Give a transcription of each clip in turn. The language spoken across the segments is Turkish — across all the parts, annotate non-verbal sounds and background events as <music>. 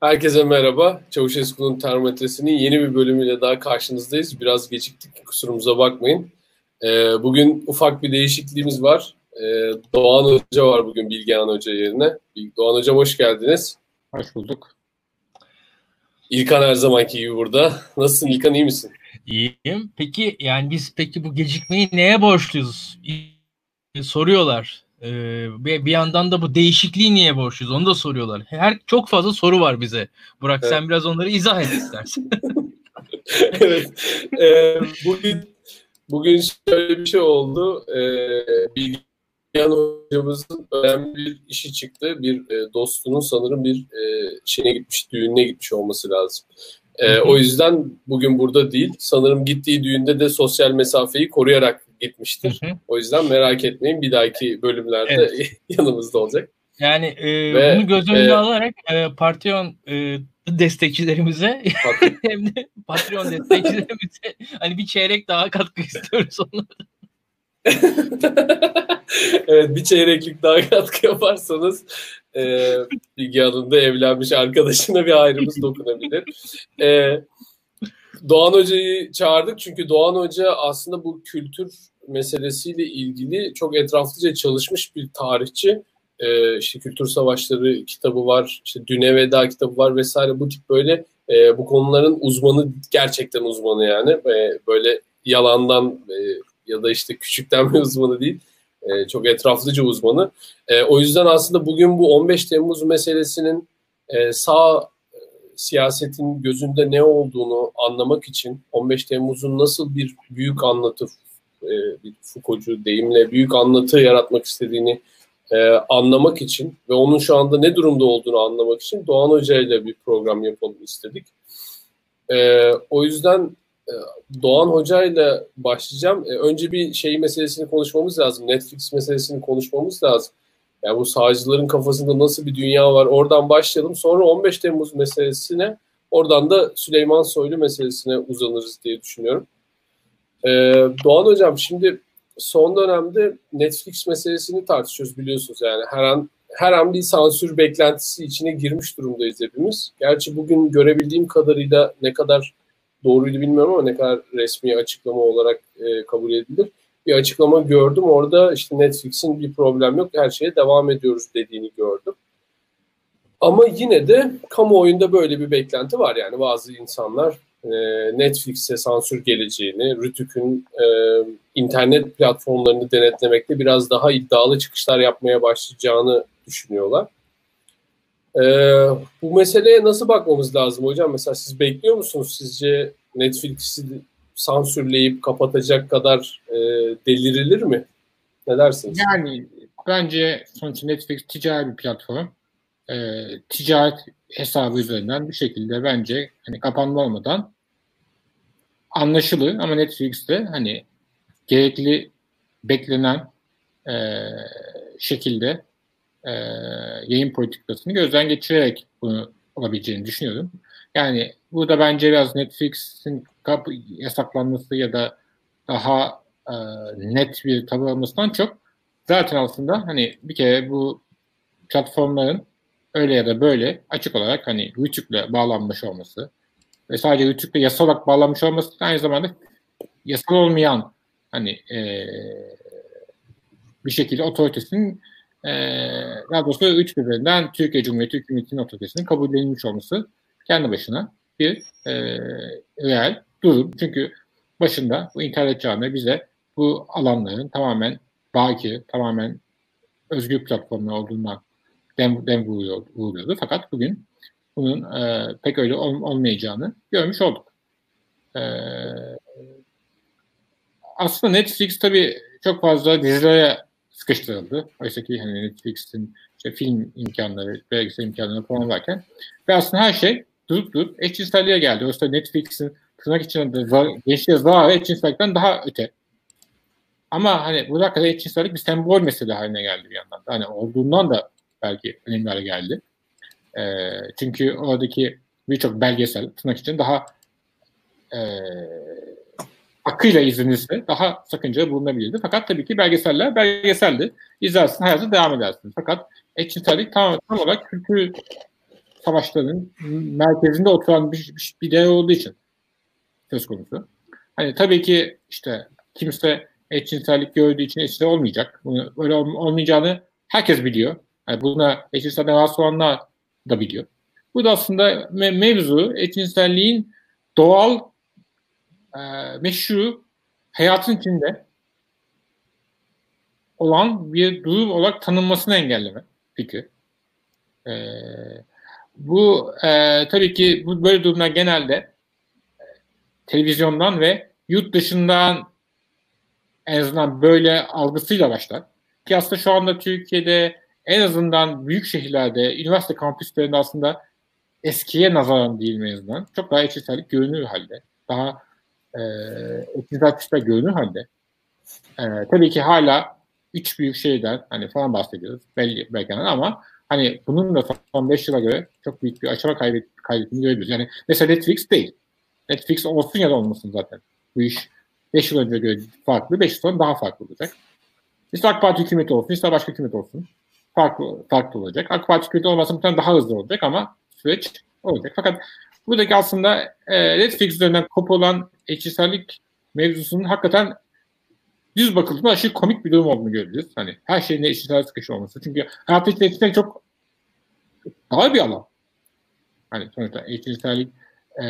Herkese merhaba. Çavuşesku'nun termometresinin yeni bir bölümüyle daha karşınızdayız. Biraz geciktik, kusurumuza bakmayın. Ee, bugün ufak bir değişikliğimiz var. Ee, Doğan Hoca var bugün Bilgehan Hoca yerine. Doğan Hocam hoş geldiniz. Hoş bulduk. İlkan her zamanki gibi burada. Nasılsın İlkan, iyi misin? İyiyim. Peki yani biz peki bu gecikmeyi neye borçluyuz? Soruyorlar. Ee, bir, bir yandan da bu değişikliği niye borçluyuz onu da soruyorlar. Her çok fazla soru var bize. Burak evet. sen biraz onları izah et istersen. <laughs> <laughs> evet. Ee, bugün bugün şöyle bir şey oldu. Ee, Bilgehan hocamızın önemli bir işi çıktı. Bir e, dostunun sanırım bir e, şeyine gitmiş, düğününe gitmiş olması lazım. E, o yüzden bugün burada değil. Sanırım gittiği düğünde de sosyal mesafeyi koruyarak gitmiştir. Hı hı. O yüzden merak etmeyin bir dahaki bölümlerde evet. <laughs> yanımızda olacak. Yani e, Ve, bunu göz önüne e, alarak e, Patreon e, destekçilerimize <laughs> hem de Patreon destekçilerimize hani bir çeyrek daha katkı istiyoruz onlardan. <laughs> evet bir çeyreklik daha katkı yaparsanız e, Bilgi Hanım'da evlenmiş arkadaşına bir ayrımız dokunabilir. E, Doğan Hoca'yı çağırdık çünkü Doğan Hoca aslında bu kültür meselesiyle ilgili çok etraflıca çalışmış bir tarihçi. Ee, işte Kültür Savaşları kitabı var, işte Düne Veda kitabı var vesaire bu tip böyle e, bu konuların uzmanı gerçekten uzmanı yani. E, böyle yalandan e, ya da işte küçükten <laughs> bir uzmanı değil. E, çok etraflıca uzmanı. E, o yüzden aslında bugün bu 15 Temmuz meselesinin e, sağ e, siyasetin gözünde ne olduğunu anlamak için 15 Temmuz'un nasıl bir büyük anlatı e, bir Foucault'cu deyimle büyük anlatı yaratmak istediğini e, anlamak için ve onun şu anda ne durumda olduğunu anlamak için Doğan Hoca ile bir program yapalım istedik. E, o yüzden e, Doğan Hoca ile başlayacağım. E, önce bir şey meselesini konuşmamız lazım. Netflix meselesini konuşmamız lazım. Yani bu sağcıların kafasında nasıl bir dünya var oradan başlayalım. Sonra 15 Temmuz meselesine oradan da Süleyman Soylu meselesine uzanırız diye düşünüyorum. Ee, Doğan Hocam şimdi son dönemde Netflix meselesini tartışıyoruz biliyorsunuz yani her an her an bir sansür beklentisi içine girmiş durumdayız hepimiz. Gerçi bugün görebildiğim kadarıyla ne kadar doğruydu bilmiyorum ama ne kadar resmi açıklama olarak e, kabul edilir. Bir açıklama gördüm orada işte Netflix'in bir problem yok her şeye devam ediyoruz dediğini gördüm. Ama yine de kamuoyunda böyle bir beklenti var yani bazı insanlar e, Netflix'e sansür geleceğini, Rütük'ün e, internet platformlarını denetlemekte biraz daha iddialı çıkışlar yapmaya başlayacağını düşünüyorlar. E, bu meseleye nasıl bakmamız lazım hocam? Mesela siz bekliyor musunuz sizce Netflix'i sansürleyip kapatacak kadar e, delirilir mi? Ne dersiniz? Yani bence sonuçta Netflix ticari bir platform. E, ticaret hesabı üzerinden bir şekilde bence hani kapanma olmadan anlaşılır ama Netflix'te hani gerekli beklenen e, şekilde e, yayın politikasını gözden geçirerek bunu olabileceğini düşünüyorum. Yani burada bence biraz Netflix'in kapı yasaklanması ya da daha e, net bir tavır almasından çok zaten aslında hani bir kere bu platformların öyle ya da böyle açık olarak hani Rütük'le bağlanmış olması ve sadece Rütük'le yasal olarak bağlanmış olması aynı zamanda yasal olmayan hani e, bir şekilde otoritesinin e, daha doğrusu üç üzerinden Türkiye Cumhuriyeti hükümetinin otoritesinin kabul edilmiş olması kendi başına bir e, real durum. Çünkü başında bu internet çağında bize bu alanların tamamen baki, tamamen özgür platformlar olduğundan dem, dem vuruyor, vuruyordu. Fakat bugün bunun e, pek öyle ol, olmayacağını görmüş olduk. E, aslında Netflix tabii çok fazla dizilere sıkıştırıldı. Oysa ki hani Netflix'in işte film imkanları, belgesel imkanları falan varken ve aslında her şey durup durup eşcinselliğe geldi. Oysa Netflix'in tırnak içinde zar, gençliğe zararı eşcinsellikten daha öte. Ama hani bu kadar eşcinsellik bir sembol mesele haline geldi bir yandan. Hani olduğundan da belki önemli hale geldi. E, çünkü oradaki birçok belgesel tırnak için daha e, akıyla izlenirse daha sakınca bulunabilirdi. Fakat tabii ki belgeseller belgeseldi. İzlersin hayatı devam edersin. Fakat eşcinsellik tam, tam olarak kültür savaşlarının merkezinde oturan bir, bir, bir değer olduğu için söz konusu. Hani tabii ki işte kimse eşcinsellik gördüğü için eşcinsel olmayacak. Bunu, öyle olmayacağını herkes biliyor. Yani buna eşcinselden rahatsız olanlar da biliyor. Bu da aslında me- mevzu eşcinselliğin doğal, e, meşru, hayatın içinde olan bir durum olarak tanınmasını engelleme fikri. E, bu e, tabii ki bu böyle durumlar genelde e, televizyondan ve yurt dışından en azından böyle algısıyla başlar. Ki aslında şu anda Türkiye'de en azından büyük şehirlerde, üniversite kampüslerinde aslında eskiye nazaran değil en çok daha eşcinsellik görünür halde. Daha e, eşcinsel kişiler görünür halde. E, tabii ki hala üç büyük şeyden hani falan bahsediyoruz belli belki ama hani bunun da son 5 yıla göre çok büyük bir aşama kaybet, kaybettiğini görebiliyoruz. Yani mesela Netflix değil. Netflix olsun ya da olmasın zaten. Bu iş 5 yıl önce göre farklı, 5 yıl sonra daha farklı olacak. İşte AK Parti hükümeti olsun, ister başka hükümet olsun. Farklı, farklı olacak. AK Parti olmasa muhtemelen daha hızlı olacak ama süreç olacak. Fakat buradaki aslında e, Netflix üzerinden kopulan eşcinsellik mevzusunun hakikaten düz bakıldığında aşırı komik bir durum olduğunu görüyoruz. Hani her şeyin eşcinsel sıkışı olması. Çünkü hayat içinde çok daha bir alan. Hani sonuçta eşcinsellik e,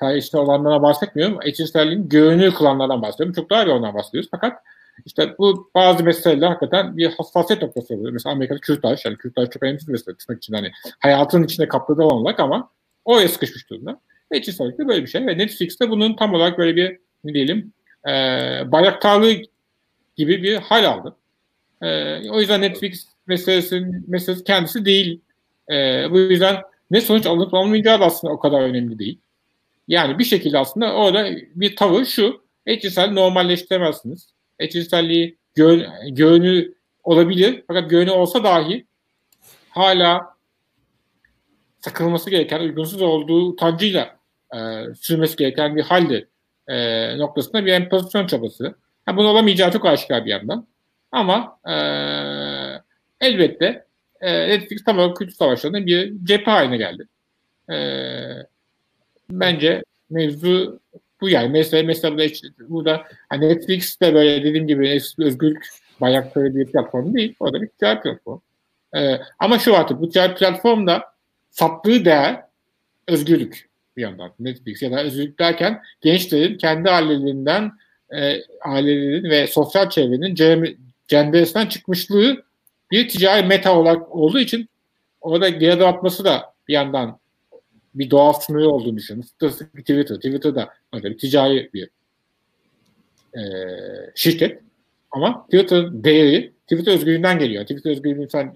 sadece olanlara bahsetmiyorum. Eşcinselliğin görünür kılanlardan bahsediyorum. Çok daha bir ondan bahsediyoruz. Fakat işte bu bazı meseleler hakikaten bir hassasiyet noktası oluyor. Mesela Amerika'da kürtaj, yani kürtaj çok önemli bir mesele tırnak için hani hayatın içinde kapladığı olarak ama oraya sıkışmış durumda. Eşcinsellik de böyle bir şey ve Netflix'te bunun tam olarak böyle bir ne diyelim e, bayraktarlığı gibi bir hal aldı. E, o yüzden Netflix meselesinin meselesi kendisi değil. E, bu yüzden ne sonuç alınıp alınmayacağı da aslında o kadar önemli değil. Yani bir şekilde aslında orada bir tavır şu. Eşcinsel normalleştiremezsiniz. Eşcinselliği gör, görünü olabilir. Fakat görünü olsa dahi hala sakınılması gereken, uygunsuz olduğu utancıyla e, sürmesi gereken bir halde e, noktasında bir empozisyon çabası. Ha, bunun olamayacağı çok aşikar bir yandan. Ama e, elbette e, Netflix tam olarak kültür savaşlarının bir cephe haline geldi. E, bence mevzu bu yani. Mesela, mesela burada, burada hani Netflix de böyle dediğim gibi özgürlük bayrakları bir platform değil. O da bir ticari platform. E, ama şu artık bu ticari platformda sattığı değer özgürlük bir yandan. Netflix ya da özgürlük derken gençlerin kendi ailelerinden e, ailelerin ve sosyal çevrenin cenderesinden çıkmışlığı bir ticari meta olarak olduğu için orada geri atması da bir yandan bir doğal sınırı olduğunu düşünüyorum. Twitter. Twitter'da öyle bir ticari bir e, şirket. Ama Twitter değeri Twitter özgürlüğünden geliyor. Twitter özgürlüğünü sen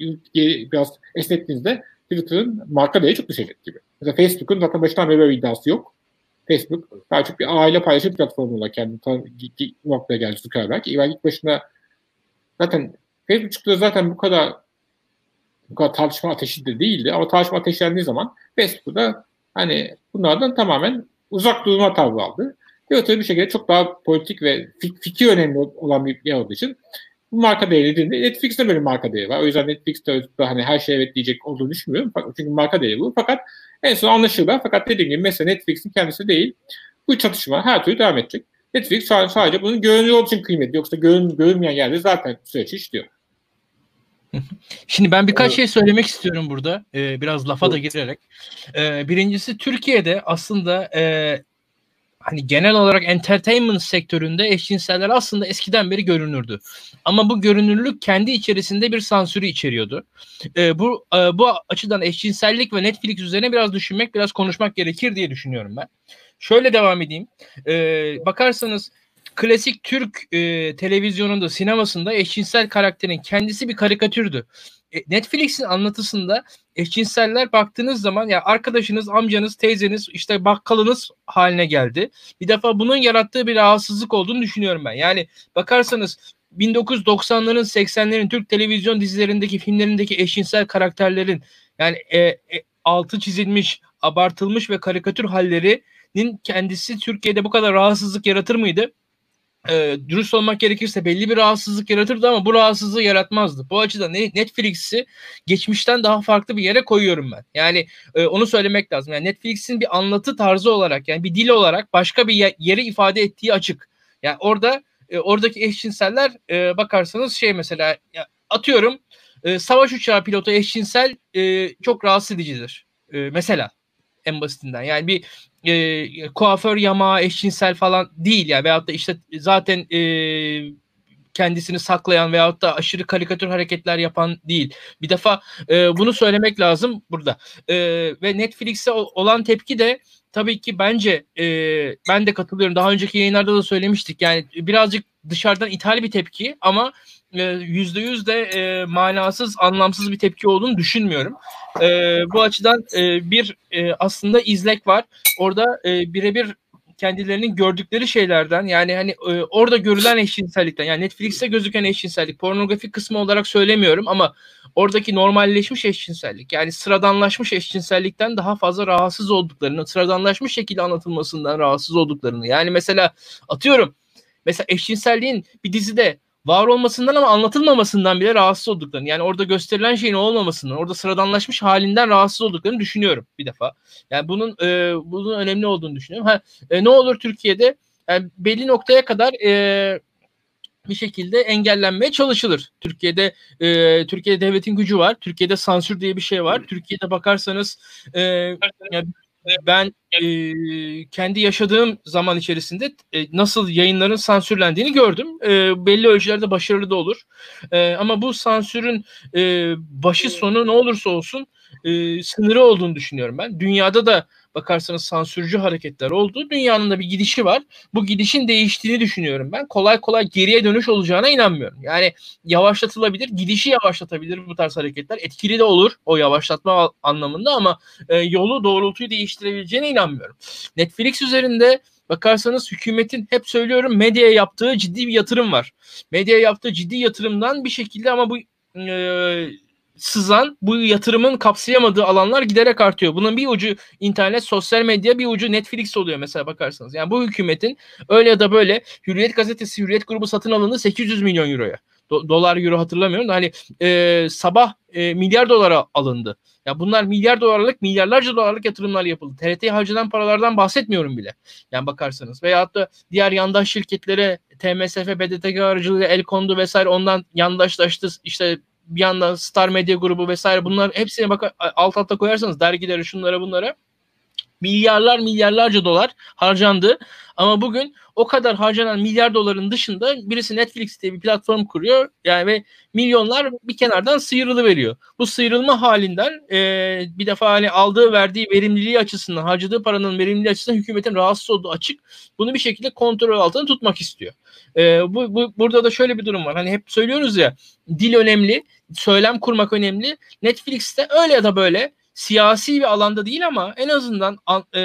biraz esnettiğinizde Twitter'ın marka değeri çok düşecek gibi. Mesela Facebook'un zaten başından beri böyle iddiası yok. Facebook daha çok bir aile paylaşım platformu olarak kendi noktaya geldi Zuckerberg. İlk, ilk başında zaten Facebook çıktığı zaten bu kadar bu kadar tartışma ateşi de değildi ama tartışma ateşlendiği zaman Facebook'ta hani bunlardan tamamen uzak durma tavrı aldı. Öte bir şekilde çok daha politik ve fikir önemli olan bir yer olduğu için bu marka değeri dediğinde Netflix'te böyle marka değeri var. O yüzden Netflix'te hani her şey evet diyecek olduğunu düşünmüyorum. Çünkü marka değeri bu. Fakat en son anlaşıldı. Fakat dediğim gibi mesela Netflix'in kendisi değil. Bu çatışma her türlü devam edecek. Netflix sadece bunun görünür olduğu için kıymetli. Yoksa görün, görünmeyen yerde zaten süreç işliyor. Şimdi ben birkaç şey söylemek istiyorum burada. Ee, biraz lafa da girerek. Ee, birincisi Türkiye'de aslında e, hani genel olarak entertainment sektöründe eşcinseller aslında eskiden beri görünürdü. Ama bu görünürlük kendi içerisinde bir sansürü içeriyordu. E, bu e, bu açıdan eşcinsellik ve Netflix üzerine biraz düşünmek, biraz konuşmak gerekir diye düşünüyorum ben. Şöyle devam edeyim. E, bakarsanız klasik Türk e, televizyonunda, sinemasında eşcinsel karakterin kendisi bir karikatürdü. E, Netflix'in anlatısında eşcinseller baktığınız zaman ya arkadaşınız, amcanız, teyzeniz, işte bakkalınız haline geldi. Bir defa bunun yarattığı bir rahatsızlık olduğunu düşünüyorum ben. Yani bakarsanız 1990'ların 80'lerin Türk televizyon dizilerindeki filmlerindeki eşcinsel karakterlerin yani e, e, altı çizilmiş, abartılmış ve karikatür hallerinin kendisi Türkiye'de bu kadar rahatsızlık yaratır mıydı? E, dürüst olmak gerekirse belli bir rahatsızlık yaratırdı ama bu rahatsızlığı yaratmazdı. Bu açıdan Netflix'i geçmişten daha farklı bir yere koyuyorum ben. Yani e, onu söylemek lazım. Yani Netflix'in bir anlatı tarzı olarak yani bir dil olarak başka bir yeri ifade ettiği açık. Yani orada e, oradaki eşcinseller e, bakarsanız şey mesela atıyorum e, savaş uçağı pilotu eşcinsel e, çok rahatsız edicidir. E, mesela en basitinden. Yani bir e, kuaför yamağı eşcinsel falan değil ya yani. veyahut da işte zaten e, kendisini saklayan veyahut da aşırı karikatür hareketler yapan değil. Bir defa e, bunu söylemek lazım burada. E, ve Netflix'e olan tepki de tabii ki bence e, ben de katılıyorum. Daha önceki yayınlarda da söylemiştik. Yani birazcık dışarıdan ithal bir tepki ama yüzde yüz de e, manasız, anlamsız bir tepki olduğunu düşünmüyorum. E, bu açıdan e, bir e, aslında izlek var. Orada e, birebir kendilerinin gördükleri şeylerden yani hani e, orada görülen eşcinsellikten yani Netflix'te gözüken eşcinsellik pornografik kısmı olarak söylemiyorum ama oradaki normalleşmiş eşcinsellik yani sıradanlaşmış eşcinsellikten daha fazla rahatsız olduklarını sıradanlaşmış şekilde anlatılmasından rahatsız olduklarını yani mesela atıyorum mesela eşcinselliğin bir dizide var olmasından ama anlatılmamasından bile rahatsız olduklarını yani orada gösterilen şeyin olmamasından orada sıradanlaşmış halinden rahatsız olduklarını düşünüyorum bir defa. Yani bunun e, bunun önemli olduğunu düşünüyorum. Ha, e, ne olur Türkiye'de yani belli noktaya kadar e, bir şekilde engellenmeye çalışılır. Türkiye'de e, Türkiye'de devletin gücü var. Türkiye'de sansür diye bir şey var. Türkiye'de bakarsanız e, yani ben e, kendi yaşadığım zaman içerisinde e, nasıl yayınların sansürlendiğini gördüm. E, belli ölçülerde başarılı da olur. E, ama bu sansürün e, başı sonu ne olursa olsun e, sınırı olduğunu düşünüyorum ben. Dünyada da bakarsanız sansürcü hareketler oldu. Dünyanın da bir gidişi var. Bu gidişin değiştiğini düşünüyorum ben. Kolay kolay geriye dönüş olacağına inanmıyorum. Yani yavaşlatılabilir, gidişi yavaşlatabilir bu tarz hareketler. Etkili de olur o yavaşlatma anlamında ama e, yolu doğrultuyu değiştirebileceğine inanmıyorum. Netflix üzerinde bakarsanız hükümetin hep söylüyorum medyaya yaptığı ciddi bir yatırım var. Medyaya yaptığı ciddi yatırımdan bir şekilde ama bu e, sızan bu yatırımın kapsayamadığı alanlar giderek artıyor. Bunun bir ucu internet, sosyal medya, bir ucu Netflix oluyor mesela bakarsanız. Yani bu hükümetin öyle ya da böyle Hürriyet gazetesi, Hürriyet grubu satın alındı 800 milyon euroya. Do- dolar euro hatırlamıyorum da hani e, sabah e, milyar dolara alındı. Ya bunlar milyar dolarlık, milyarlarca dolarlık yatırımlar yapıldı. TRT'ye harcanan paralardan bahsetmiyorum bile. Yani bakarsanız. Veyahut da diğer yandaş şirketlere TMSF, BDTG aracılığıyla el kondu vesaire ondan yandaşlaştı. İşte bir yandan Star Media grubu vesaire bunlar hepsine bak alt alta koyarsanız dergileri şunlara bunlara milyarlar milyarlarca dolar harcandı. Ama bugün o kadar harcanan milyar doların dışında birisi Netflix diye bir platform kuruyor. Yani ve milyonlar bir kenardan sıyrılı veriyor. Bu sıyrılma halinden e, bir defa hani aldığı verdiği verimliliği açısından harcadığı paranın verimliliği açısından hükümetin rahatsız olduğu açık. Bunu bir şekilde kontrol altında tutmak istiyor. E, bu, bu burada da şöyle bir durum var. Hani hep söylüyoruz ya dil önemli, söylem kurmak önemli. Netflix'te öyle ya da böyle siyasi bir alanda değil ama en azından e,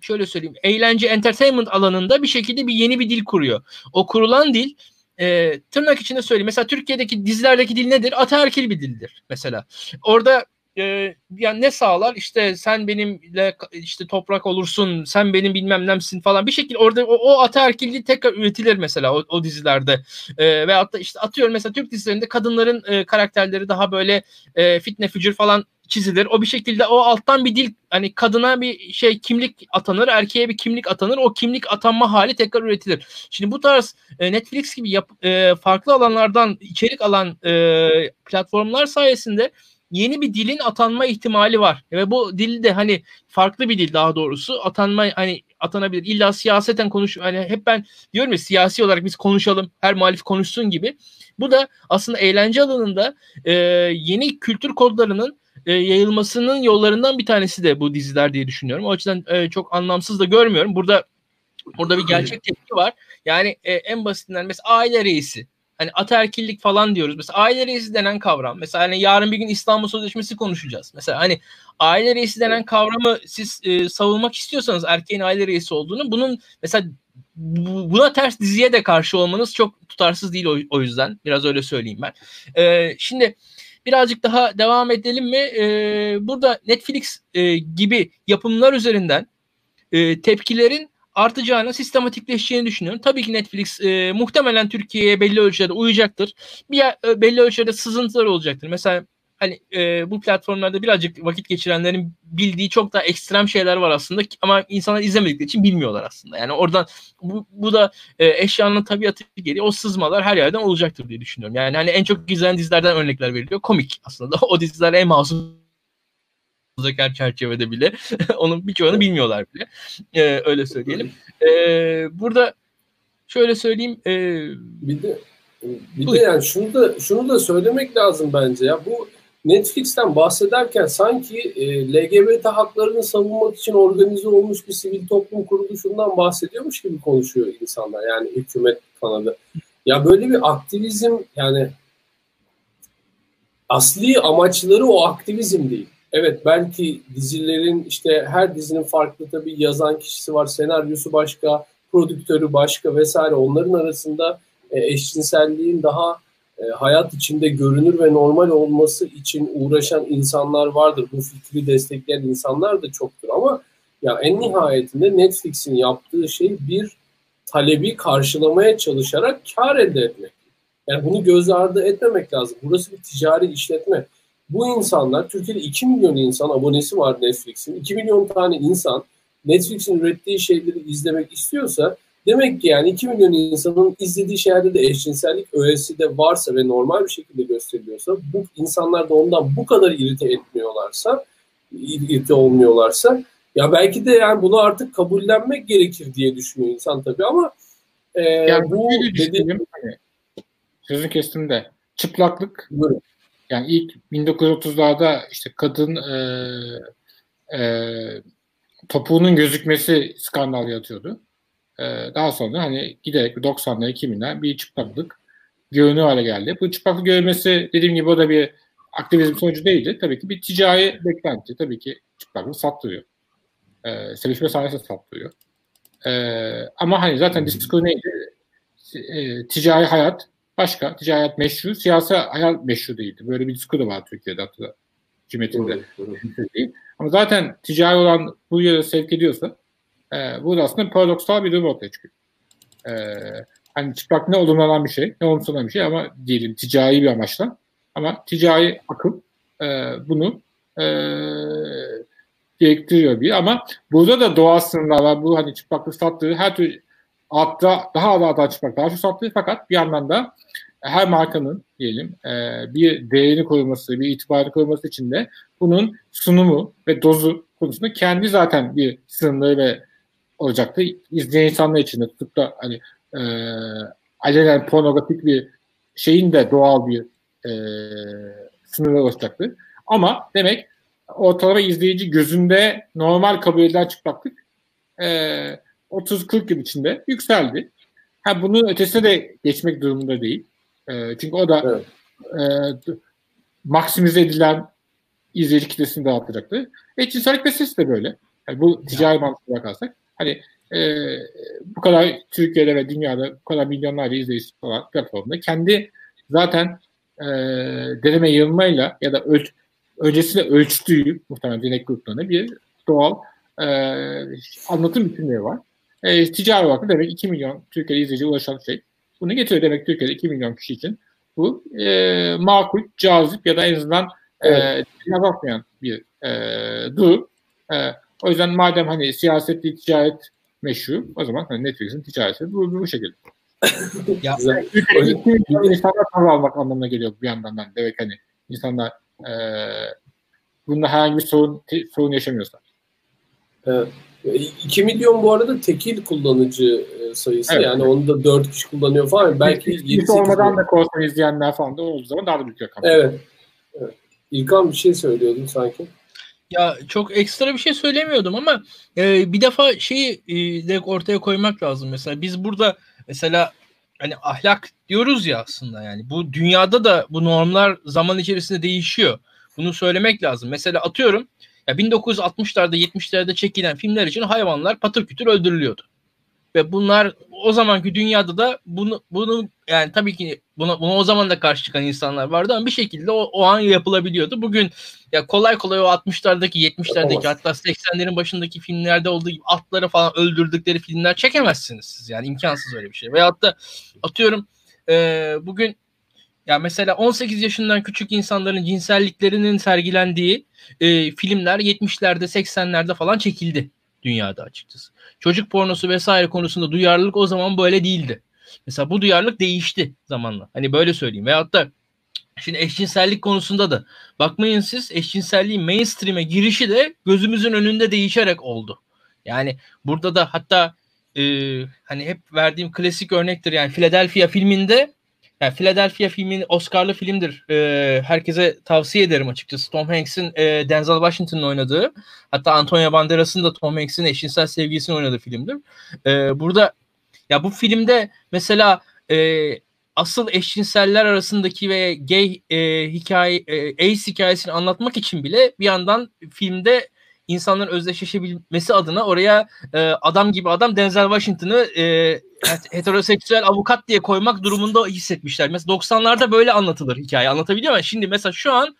şöyle söyleyeyim eğlence entertainment alanında bir şekilde bir yeni bir dil kuruyor. O kurulan dil e, tırnak içinde söyleyeyim. Mesela Türkiye'deki dizilerdeki dil nedir? Ataerkil bir dildir mesela. Orada e, yani ne sağlar? İşte sen benimle işte toprak olursun, sen benim bilmem nemsin falan. Bir şekilde orada o, o ataerkilliği tekrar üretilir mesela o, o dizilerde. E, ve hatta işte atıyorum mesela Türk dizilerinde kadınların e, karakterleri daha böyle e, fitne fücür falan çizilir. O bir şekilde o alttan bir dil hani kadına bir şey kimlik atanır, erkeğe bir kimlik atanır. O kimlik atanma hali tekrar üretilir. Şimdi bu tarz e, Netflix gibi yap, e, farklı alanlardan içerik alan e, platformlar sayesinde yeni bir dilin atanma ihtimali var. Ve bu dil de hani farklı bir dil daha doğrusu atanma hani atanabilir. İlla siyaseten konuş hani hep ben diyorum ya siyasi olarak biz konuşalım. Her muhalif konuşsun gibi. Bu da aslında eğlence alanında e, yeni kültür kodlarının e, yayılmasının yollarından bir tanesi de bu diziler diye düşünüyorum. O açıdan e, çok anlamsız da görmüyorum. Burada burada bir gerçek tepki var. Yani e, en basitinden mesela aile reisi. Hani ataerkillik falan diyoruz. Mesela aile reisi denen kavram. Mesela hani yarın bir gün İstanbul Sözleşmesi konuşacağız. Mesela hani aile reisi denen kavramı siz e, savunmak istiyorsanız erkeğin aile reisi olduğunu bunun mesela buna ters diziye de karşı olmanız çok tutarsız değil o, o yüzden. Biraz öyle söyleyeyim ben. E, şimdi birazcık daha devam edelim mi? E, burada Netflix e, gibi yapımlar üzerinden e, tepkilerin artacağını, sistematikleşeceğini düşünüyorum. Tabii ki Netflix e, muhtemelen Türkiye'ye belli ölçüde uyacaktır. Bir e, belli ölçüde sızıntılar olacaktır. Mesela hani e, bu platformlarda birazcık vakit geçirenlerin bildiği çok daha ekstrem şeyler var aslında ama insanlar izlemedikleri için bilmiyorlar aslında. Yani oradan bu, bu da e, eşyanın tabiatı gereği o sızmalar her yerden olacaktır diye düşünüyorum. Yani hani en çok izlenen dizilerden örnekler veriliyor. Komik aslında. <laughs> O diziler en masum her çerçevede bile. <laughs> Onun birçoğunu bilmiyorlar bile. Ee, öyle söyleyelim. Ee, burada şöyle söyleyeyim. E, bir de bir de yani şunu da şunu da söylemek lazım bence ya. Bu Netflix'ten bahsederken sanki e, LGBT haklarını savunmak için organize olmuş bir sivil toplum kuruluşundan bahsediyormuş gibi konuşuyor insanlar. Yani hükümet kanadı. Ya böyle bir aktivizm yani asli amaçları o aktivizm değil. Evet belki dizilerin işte her dizinin farklı tabii yazan kişisi var, senaryosu başka, prodüktörü başka vesaire. Onların arasında e, eşcinselliğin daha e, hayat içinde görünür ve normal olması için uğraşan insanlar vardır. Bu fikri destekleyen insanlar da çoktur ama ya en nihayetinde Netflix'in yaptığı şey bir talebi karşılamaya çalışarak kar elde etmek. Yani bunu göz ardı etmemek lazım. Burası bir ticari işletme. Bu insanlar, Türkiye'de 2 milyon insan abonesi var Netflix'in. 2 milyon tane insan Netflix'in ürettiği şeyleri izlemek istiyorsa Demek ki yani 2 milyon insanın izlediği şeylerde de eşcinsellik öğesi de varsa ve normal bir şekilde gösteriliyorsa bu insanlar da ondan bu kadar irite etmiyorlarsa irite olmuyorlarsa ya belki de yani bunu artık kabullenmek gerekir diye düşünüyor insan tabii ama e, yani bu dediğim hani, sözü kestim de çıplaklık Buyurun. yani ilk 1930'larda işte kadın e, e, topuğunun gözükmesi skandal yatıyordu. Ee, daha sonra hani giderek 90'lar 2000'ler bir çıplaklık görünür hale geldi. Bu çıplaklık görülmesi dediğim gibi o da bir aktivizm sonucu değildi. Tabii ki bir ticari beklenti. Tabii ki çıplaklık sattırıyor. Ee, sevişme sahnesi sattırıyor. Ee, ama hani zaten diskur neydi? E, ticari hayat başka. Ticari hayat meşru. Siyasi hayat meşru değildi. Böyle bir diskur da var Türkiye'de hatta. Değil. Ama zaten ticari olan bu yere sevk ediyorsa e, bu da aslında paradoksal bir durum ortaya çıkıyor. E, hani çıplak ne olumlanan bir şey, ne olumsuzlanan bir şey ama diyelim ticari bir amaçla. Ama ticari akım e, bunu e, gerektiriyor bir. Ama burada da doğal sınırlar var. Bu hani çıplaklık sattığı her türlü altta daha da daha çıplak daha çok sattığı fakat bir yandan da her markanın diyelim e, bir değerini koruması, bir itibarını koruması için de bunun sunumu ve dozu konusunda kendi zaten bir sınırları ve olacaktı. İzleyen insanlar için de tutup da hani e, alenen pornografik bir şeyin de doğal bir e, sınırı olacaktı. Ama demek ortalama izleyici gözünde normal kabul edilen çıplaklık e, 30-40 yıl içinde yükseldi. Ha bunun ötesine de geçmek durumunda değil. E, çünkü o da evet. e, maksimize edilen izleyici kitlesini dağıtacaktı. E, cinsellik meselesi de böyle. Yani bu ticari mantıkla bakarsak. Hani e, bu kadar Türkiye'de ve dünyada bu kadar milyonlarca izleyici olan platformda kendi zaten e, deneme yığılmayla ya da öl, öncesinde ölçtüğü muhtemelen denek gruplarında bir doğal e, anlatım bütünlüğü var. E, ticari olarak demek 2 milyon Türkiye'de izleyici ulaşan şey. Bunu getiriyor demek Türkiye'de 2 milyon kişi için. Bu e, makul, cazip ya da en azından evet. e, bir e, durum. E, o yüzden madem hani siyasetli ticaret meşru o zaman hani Netflix'in ticareti bu, bu şekilde. <laughs> ya, insanlar para almak anlamına geliyor bir yandan ben. Demek hani insanlar e, bunda herhangi bir sorun, te, sorun yaşamıyorlar. Evet. 2 milyon bu arada tekil kullanıcı sayısı evet. yani onu da 4 kişi kullanıyor falan. Belki Hiç olmadan da korsan izleyenler falan da olduğu zaman daha da büyük rakam. Evet. evet. İlkan bir şey söylüyordun sanki. Ya çok ekstra bir şey söylemiyordum ama e, bir defa şeyi e, de ortaya koymak lazım. Mesela biz burada mesela hani ahlak diyoruz ya aslında yani bu dünyada da bu normlar zaman içerisinde değişiyor. Bunu söylemek lazım. Mesela atıyorum ya 1960'larda 70'lerde çekilen filmler için hayvanlar patır kütür öldürülüyordu. Ve bunlar o zamanki dünyada da bunu bunu yani tabii ki buna, buna o zaman da karşı çıkan insanlar vardı ama bir şekilde o, o an yapılabiliyordu. Bugün ya kolay kolay o 60'lardaki 70'lerdeki hatta 80'lerin başındaki filmlerde olduğu gibi atları falan öldürdükleri filmler çekemezsiniz siz yani imkansız öyle bir şey. Veyahut da atıyorum e, bugün ya mesela 18 yaşından küçük insanların cinselliklerinin sergilendiği e, filmler 70'lerde 80'lerde falan çekildi dünyada açıkçası. Çocuk pornosu vesaire konusunda duyarlılık o zaman böyle değildi. Mesela bu duyarlılık değişti zamanla. Hani böyle söyleyeyim. Veyahut da şimdi eşcinsellik konusunda da bakmayın siz eşcinselliğin mainstream'e girişi de gözümüzün önünde değişerek oldu. Yani burada da hatta e, hani hep verdiğim klasik örnektir yani Philadelphia filminde yani Philadelphia filmin Oscar'lı filmdir. Ee, herkese tavsiye ederim açıkçası. Tom Hanks'in e, Denzel Washington'ın oynadığı hatta Antonio Banderas'ın da Tom Hanks'in eşcinsel sevgilisini oynadığı filmdir. Ee, burada ya bu filmde mesela e, asıl eşcinseller arasındaki ve gay e, hikaye e, ace hikayesini anlatmak için bile bir yandan filmde insanların özdeşleşebilmesi adına oraya e, adam gibi adam Denzel Washington'ı e, heteroseksüel avukat diye koymak durumunda hissetmişler. Mesela 90'larda böyle anlatılır hikaye. Anlatabiliyor muyum? Şimdi mesela şu an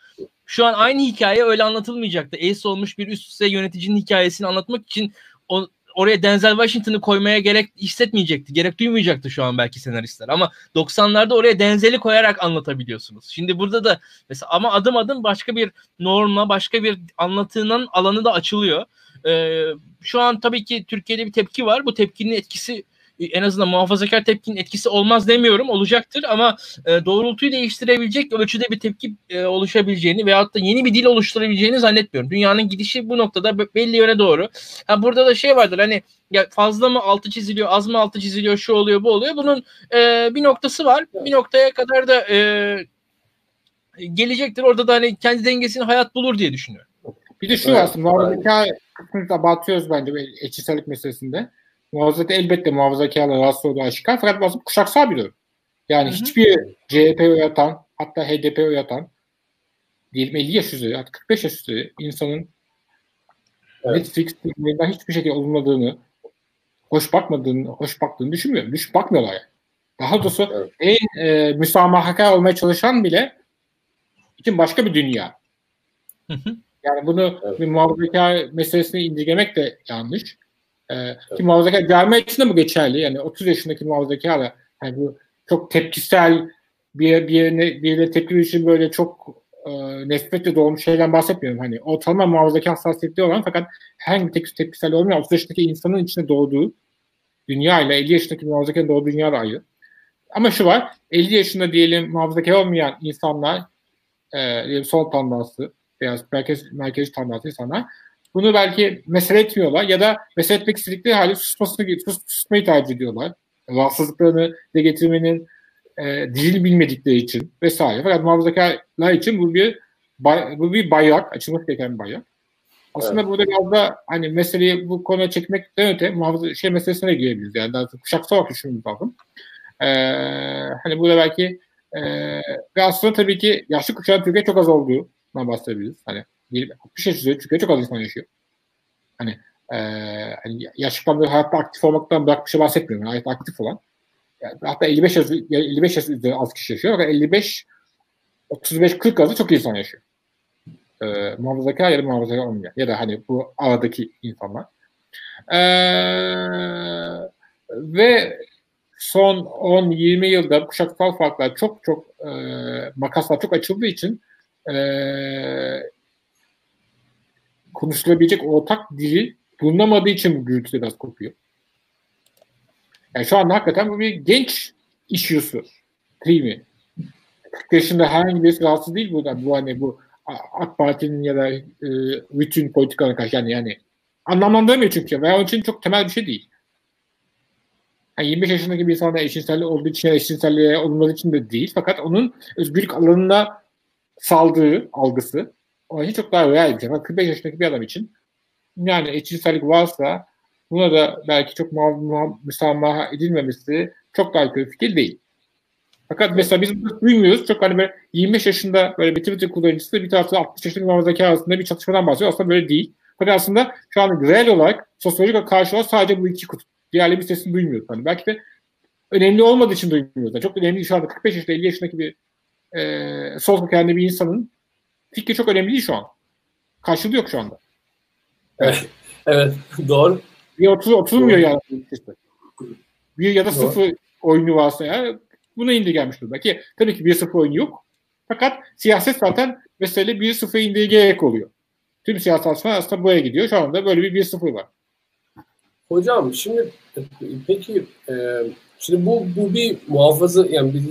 şu an aynı hikaye öyle anlatılmayacaktı. Ace olmuş bir üst düzey yöneticinin hikayesini anlatmak için o, oraya Denzel Washington'ı koymaya gerek hissetmeyecekti. Gerek duymayacaktı şu an belki senaristler. Ama 90'larda oraya Denzel'i koyarak anlatabiliyorsunuz. Şimdi burada da mesela ama adım adım başka bir normla başka bir anlatının alanı da açılıyor. Ee, şu an tabii ki Türkiye'de bir tepki var. Bu tepkinin etkisi en azından muhafazakar tepkinin etkisi olmaz demiyorum olacaktır ama e, doğrultuyu değiştirebilecek ölçüde bir tepki e, oluşabileceğini veyahut da yeni bir dil oluşturabileceğini zannetmiyorum. Dünyanın gidişi bu noktada belli yöne doğru. Ha, burada da şey vardır hani ya fazla mı altı çiziliyor az mı altı çiziliyor şu oluyor bu oluyor bunun e, bir noktası var bir noktaya kadar da e, gelecektir orada da hani kendi dengesini hayat bulur diye düşünüyorum. Bir de şu evet, aslında muhafazakar kısmını batıyoruz bence eşcinsellik meselesinde muhafazakar elbette muhafazakarla rahatsız olduğu aşikar fakat bazı kuşaksal bir durum. Yani Hı-hı. hiçbir CHP uyatan hatta HDP uyatan diyelim 50 yaş üzeri hatta 45 yaş üzeri insanın evet. Netflix filmlerinden hiçbir şekilde olumladığını hoş bakmadığını, hoş baktığını düşünmüyorum. Düş bakmıyorlar yani. Daha doğrusu evet. en e, müsamahakar olmaya çalışan bile için başka bir dünya. Hı hı. Yani bunu evet. bir muhafazakar meselesine indirgemek de yanlış. Ee, evet. Ki muhafazakar cami için de bu geçerli. Yani 30 yaşındaki muhafazakar yani bu çok tepkisel bir, bir yerine, bir yerine tepki için böyle çok e, nefretle dolmuş şeyden bahsetmiyorum. Hani ortalama muhafazakar hassasiyetli olan fakat herhangi bir tepki, tepkisel olmayan 30 yaşındaki insanın içinde doğduğu dünya ile 50 yaşındaki muhafazakarın doğduğu dünya da ayrı. Ama şu var, 50 yaşında diyelim muhafazakar olmayan insanlar, e, sol tandanslı veya merkez, merkezi tandanslı insanlar bunu belki mesele etmiyorlar ya da mesele etmek istedikleri hali susmasını, sus, susmayı tercih ediyorlar. Rahatsızlıklarını de getirmenin e, dil bilmedikleri için vesaire. Fakat muhafazakarlar için bu bir bay, bu bir bayrak, açılması gereken bir bayrak. Aslında evet. burada biraz da hani meseleyi bu konuya çekmekten öte muhafaza şey meselesine girebiliriz. Yani daha kuşaksal olarak düşünmemiz lazım. Ee, hani burada belki e, ve aslında tabii ki yaşlı kuşağın Türkiye çok az olduğundan bahsedebiliriz. Hani 60 yaş üzeri Türkiye'de çok az insan yaşıyor. Hani, e, hani yaşlıktan hayatta aktif olmaktan bırak bir şey bahsetmiyorum. hayatta aktif olan. Yani, hatta 55 yaş, 55 yaş üzeri az kişi yaşıyor. Fakat 55 35-40 arası çok insan yaşıyor. E, muhafazakar ya da muhafazakar olmayan. Ya da hani bu aradaki insanlar. E, ve son 10-20 yılda kuşaksal farklar çok çok e, makaslar çok açıldığı için e, konuşulabilecek ortak dili bulunamadığı için bu gürültü biraz kopuyor. Yani şu anda hakikaten bu bir genç issue'su. Değil mi? 40 yaşında herhangi birisi rahatsız değil buradan. Bu hani bu AK Parti'nin ya da e, bütün politikalarına karşı yani, yani anlamlandıramıyor çünkü. Veya onun için çok temel bir şey değil. Yani 25 yaşındaki bir insanda eşcinselliği olduğu için ya eşcinselliğe olmadığı için de değil. Fakat onun özgürlük alanında saldığı algısı için çok daha real bir şey. 45 yaşındaki bir adam için yani eşcinsellik varsa buna da belki çok müsamaha edilmemesi çok daha kötü fikir değil. Fakat mesela biz duymuyoruz. Çok hani böyle 25 yaşında böyle bir Twitter kullanıcısı bir tarafta 60 yaşındaki muhafazakar arasında bir çatışmadan bahsediyor. Aslında böyle değil. Fakat aslında şu an reel olarak sosyolojik karşı olarak sadece bu iki kutup Diğerlerinin sesini duymuyoruz. Hani belki de önemli olmadığı için duymuyoruz. Yani çok önemli şu anda 45 yaşında 50 yaşındaki bir e, sol kökenli bir insanın fikri çok önemli değil şu an. Karşılığı yok şu anda. Evet, <laughs> evet doğru. Bir 30 oturmuyor yani. Işte. Bir ya da sıfır oyunu varsa ya buna indirgenmiş durumda. Ki tabii ki bir sıfır oyunu yok. Fakat siyaset zaten mesele bir sıfır indirgeyerek oluyor. Tüm siyasetler aslında buraya gidiyor. Şu anda böyle bir bir sıfır var. Hocam şimdi peki e, şimdi bu bu bir muhafaza yani biz,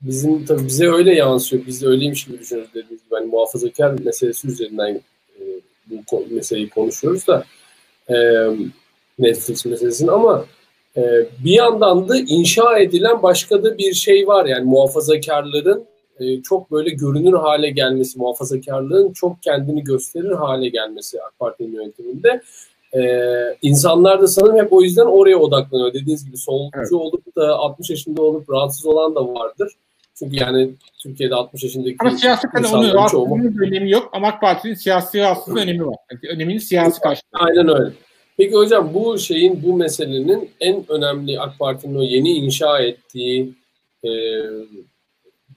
bizim tabii bize öyle yansıyor. Biz de öyleymiş gibi düşünüyoruz dediğimiz gibi. Yani muhafazakar meselesi üzerinden e, bu meseleyi konuşuyoruz da e, Netflix meselesini ama e, bir yandan da inşa edilen başka da bir şey var. Yani muhafazakarların e, çok böyle görünür hale gelmesi, muhafazakarlığın çok kendini gösterir hale gelmesi AK Parti'nin yönetiminde. Ee, insanlar da sanırım hep o yüzden oraya odaklanıyor. Dediğiniz gibi solcu evet. olup da 60 yaşında olup rahatsız olan da vardır. Çünkü yani Türkiye'de 60 yaşındaki ama siyasetten onun rahatsızlığının bir önemi yok ama AK Parti'nin siyasi rahatsızlığı önemi var. Yani öneminin siyasi karşılığı. Aynen öyle. Peki hocam bu şeyin, bu meselenin en önemli AK Parti'nin o yeni inşa ettiği e,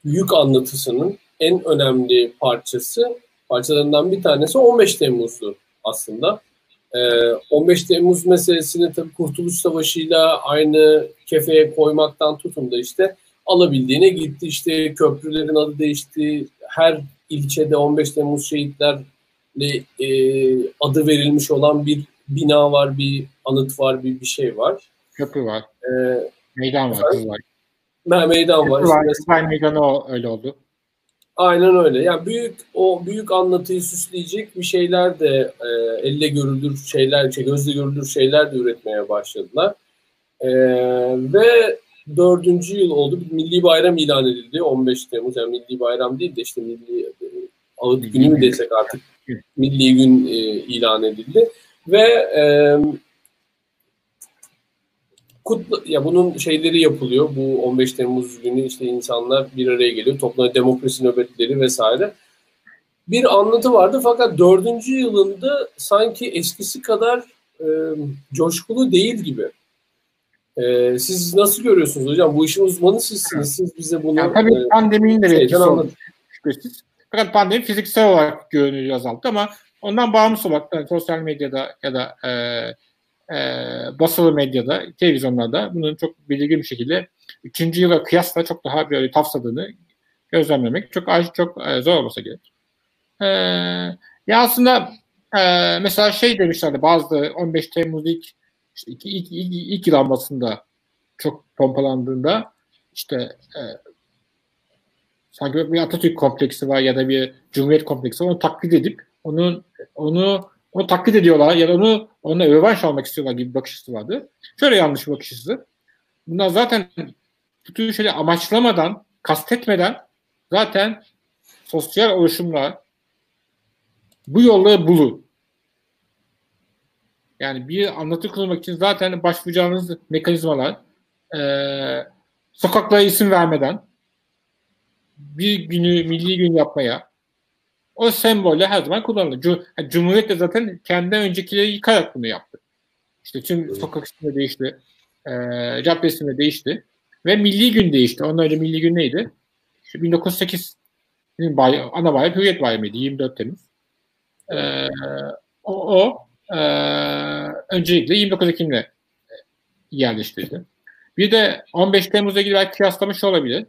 büyük anlatısının en önemli parçası, parçalarından bir tanesi 15 Temmuz'du aslında. 15 Temmuz meselesini tabii Kurtuluş Savaşı'yla aynı kefeye koymaktan tutun da işte alabildiğine gitti. İşte köprülerin adı değişti. Her ilçede 15 Temmuz şehitlerle e, adı verilmiş olan bir bina var, bir anıt var, bir bir şey var. Köprü var. Ee, meydan var. Var. Me meydan var. var. İsmail Meydanı öyle oldu. Aynen öyle. Yani büyük o büyük anlatıyı süsleyecek bir şeyler de e, elle görülür şeyler, şey, gözle görülür şeyler de üretmeye başladılar. E, ve dördüncü yıl oldu. Bir milli bayram ilan edildi. 15 Temmuz yani milli bayram değil de işte milli e, ağıt günü mü desek artık milli gün e, ilan edildi. Ve e, kutlu ya bunun şeyleri yapılıyor. Bu 15 Temmuz günü işte insanlar bir araya geliyor. Toplanıyor demokrasi nöbetleri vesaire. Bir anlatı vardı fakat dördüncü yılında sanki eskisi kadar e, coşkulu değil gibi. E, siz nasıl görüyorsunuz hocam? Bu işin uzmanı sizsiniz. Siz bize bunu... Yani tabii e, pandeminin de oldu. Şüphesiz. Fakat pandemi fiziksel olarak görünüyor azalttı ama ondan bağımsız olarak yani sosyal medyada ya da e, e, basılı medyada, televizyonlarda bunun çok belirgin bir şekilde 3. yıla kıyasla çok daha böyle tafsadığını gözlemlemek çok çok e, zor olmasa gerek. E, ya aslında e, mesela şey demişlerdi bazı 15 Temmuz ilk işte ilk, ilk, ilk, ilk yılanmasında çok pompalandığında işte e, sanki bir Atatürk kompleksi var ya da bir Cumhuriyet kompleksi var onu taklit edip onun onu onu taklit ediyorlar ya da onu onunla rövanş almak istiyorlar gibi bir bakış açısı vardı. Şöyle yanlış bir bakış açısı. Bunlar zaten bu tür şeyleri amaçlamadan, kastetmeden zaten sosyal oluşumlar bu yolları bulur. Yani bir anlatı kurmak için zaten başvuracağınız mekanizmalar e, sokaklara isim vermeden bir günü milli gün yapmaya o sembolle her zaman kullanılır. Cumhuriyet de zaten kendi öncekileri yıkarak bunu yaptı. İşte tüm sokak isimleri değişti. E, cadde isimleri değişti. Ve milli gün değişti. Onun önce milli gün neydi? İşte 1908 bay, ana bayram Hürriyet Bayramı'ydı. 24 Temmuz. E, o, o e, öncelikle 29 Ekim'le yerleştirdi. Bir de 15 Temmuz'la ilgili belki kıyaslamış olabilir.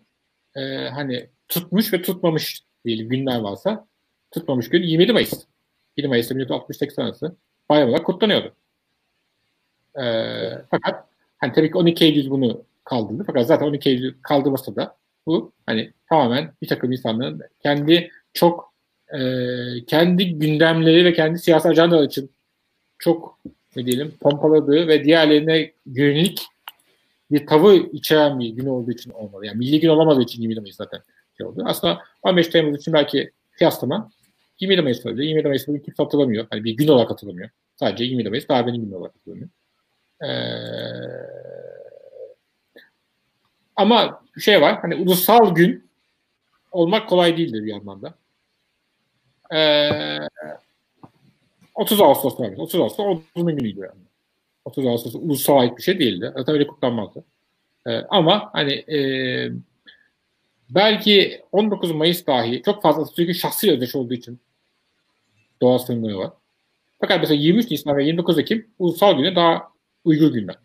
E, hani tutmuş ve tutmamış diyelim günler varsa tutmamış gün 27 Mayıs. 7 Mayıs'ta 1968 arası bayram olarak kutlanıyordu. Ee, fakat hani tabii ki 12 Eylül bunu kaldırdı. Fakat zaten 12 Eylül kaldırmasa da bu hani tamamen bir takım insanların kendi çok e, kendi gündemleri ve kendi siyasi ajandaları için çok ne diyelim pompaladığı ve diğerlerine yönelik bir tavır içeren bir gün olduğu için olmalı. Yani milli gün olamadığı için 20 Mayıs zaten şey oldu. Aslında 15 Temmuz için belki kıyaslama 27 Mayıs öyle. 27 Mayıs bugün kimse hatırlamıyor. Hani bir gün olarak hatırlamıyor. Sadece 27 Mayıs darbenin günü olarak hatırlamıyor. Ee, ama şey var hani ulusal gün olmak kolay değildir bir yandan da. Ee, 30 Ağustos var. 30 Ağustos Ordunun günüydü yani. 30 Ağustos ulusal ait bir şey değildi. Zaten öyle kutlanmazdı. E, ama hani e, belki 19 Mayıs dahi çok fazla Atatürk'ün şahsi özdeş olduğu için doğal sınırları var. Fakat mesela 23 Nisan ve 29 Ekim ulusal güne daha uygun günler.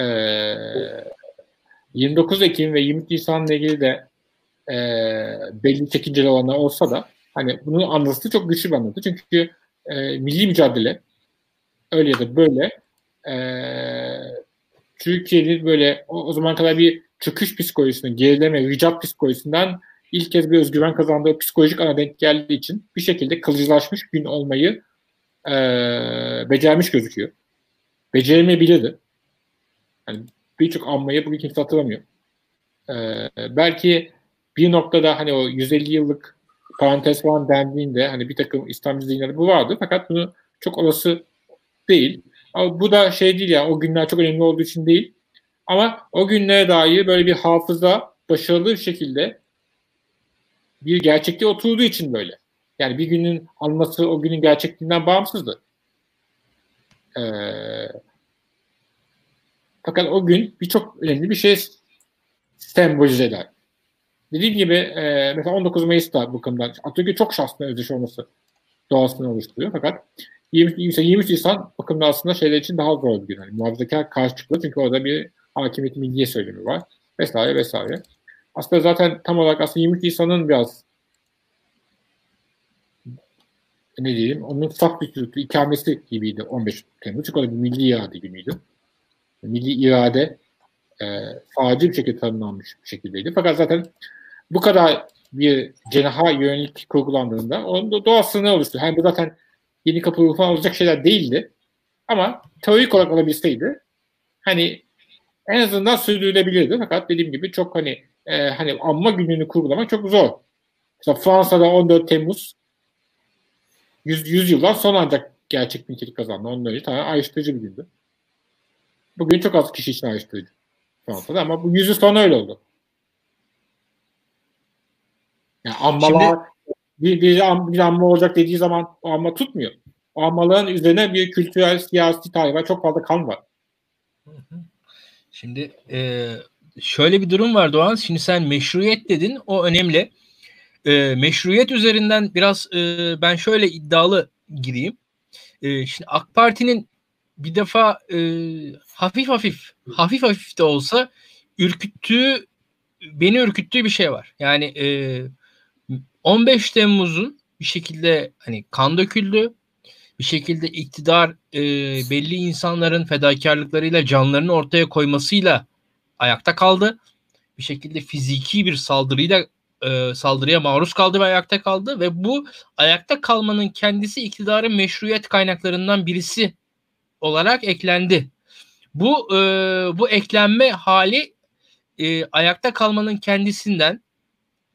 Ee, 29 Ekim ve 23 Nisan'la ilgili de e, belli çekinceli olanlar olsa da hani bunun anlatısı çok güçlü bir anlatı. Çünkü e, milli mücadele öyle ya da böyle e, Türkiye'nin böyle o, o zaman kadar bir çöküş psikolojisinden, gerileme, ricat psikolojisinden ilk kez bir özgüven kazandığı psikolojik ana denk geldiği için bir şekilde kalıcılaşmış gün olmayı e, becermiş gözüküyor. Beceremeyebilirdi. Yani birçok anmayı bugün kimse hatırlamıyor. E, belki bir noktada hani o 150 yıllık parantez falan dendiğinde hani bir takım İslam zihinleri bu vardı fakat bunu çok olası değil. Ama bu da şey değil ya yani, o günler çok önemli olduğu için değil. Ama o günlere dair böyle bir hafıza başarılı bir şekilde bir gerçekliğe oturduğu için böyle. Yani bir günün anması o günün gerçekliğinden bağımsızdı. Ee, fakat o gün birçok önemli bir şey sembolize eder. Dediğim gibi e, mesela 19 Mayıs'ta bu konuda Atatürk'ün çok şahsına özdeş olması doğasını oluşturuyor. Fakat 20, 23 Nisan bakımda aslında şeyler için daha zor bir gün. Yani muhafazakar karşı çıkıyor çünkü orada bir hakimiyet milliye söylemi var. Vesaire vesaire. Aslında zaten tam olarak aslında 23 Nisan'ın biraz ne diyeyim onun saf bir ikamesi gibiydi 15 Temmuz. Çünkü orada bir milli irade günüydü. Milli irade e, faci bir şekilde tanımlanmış bir şekildeydi. Fakat zaten bu kadar bir cenaha yönelik kurgulandığında onun da doğasını oluştu. Yani bu zaten yeni kapı falan olacak şeyler değildi. Ama teorik olarak olabilseydi hani en azından sürdürülebilirdi. Fakat dediğim gibi çok hani e, hani anma gününü kurgulamak çok zor. Mesela Fransa'da 14 Temmuz 100, 100 yıldan sonra ancak gerçek nitelik kazandı. Ondan önce tamamen ayrıştırıcı bir gündü. Bugün çok az kişi için ayrıştırıcı Fransa'da ama bu yüzü sonra öyle oldu. Yani ammalar Şimdi, bir, bir, bir amma olacak dediği zaman o amma tutmuyor. O ammaların üzerine bir kültürel, siyasi tarih Çok fazla kan var. Şimdi e, şöyle bir durum var Doğan. Şimdi sen meşruiyet dedin. O önemli. E, meşruiyet üzerinden biraz e, ben şöyle iddialı gireyim. E, şimdi AK Parti'nin bir defa e, hafif hafif hafif hafif de olsa ürküttüğü beni ürküttüğü bir şey var. Yani e, 15 Temmuz'un bir şekilde hani kan döküldü. Bir şekilde iktidar e, belli insanların fedakarlıklarıyla canlarını ortaya koymasıyla ayakta kaldı. Bir şekilde fiziki bir saldırıyla e, saldırıya maruz kaldı ve ayakta kaldı ve bu ayakta kalmanın kendisi iktidarın meşruiyet kaynaklarından birisi olarak eklendi. Bu e, bu eklenme hali e, ayakta kalmanın kendisinden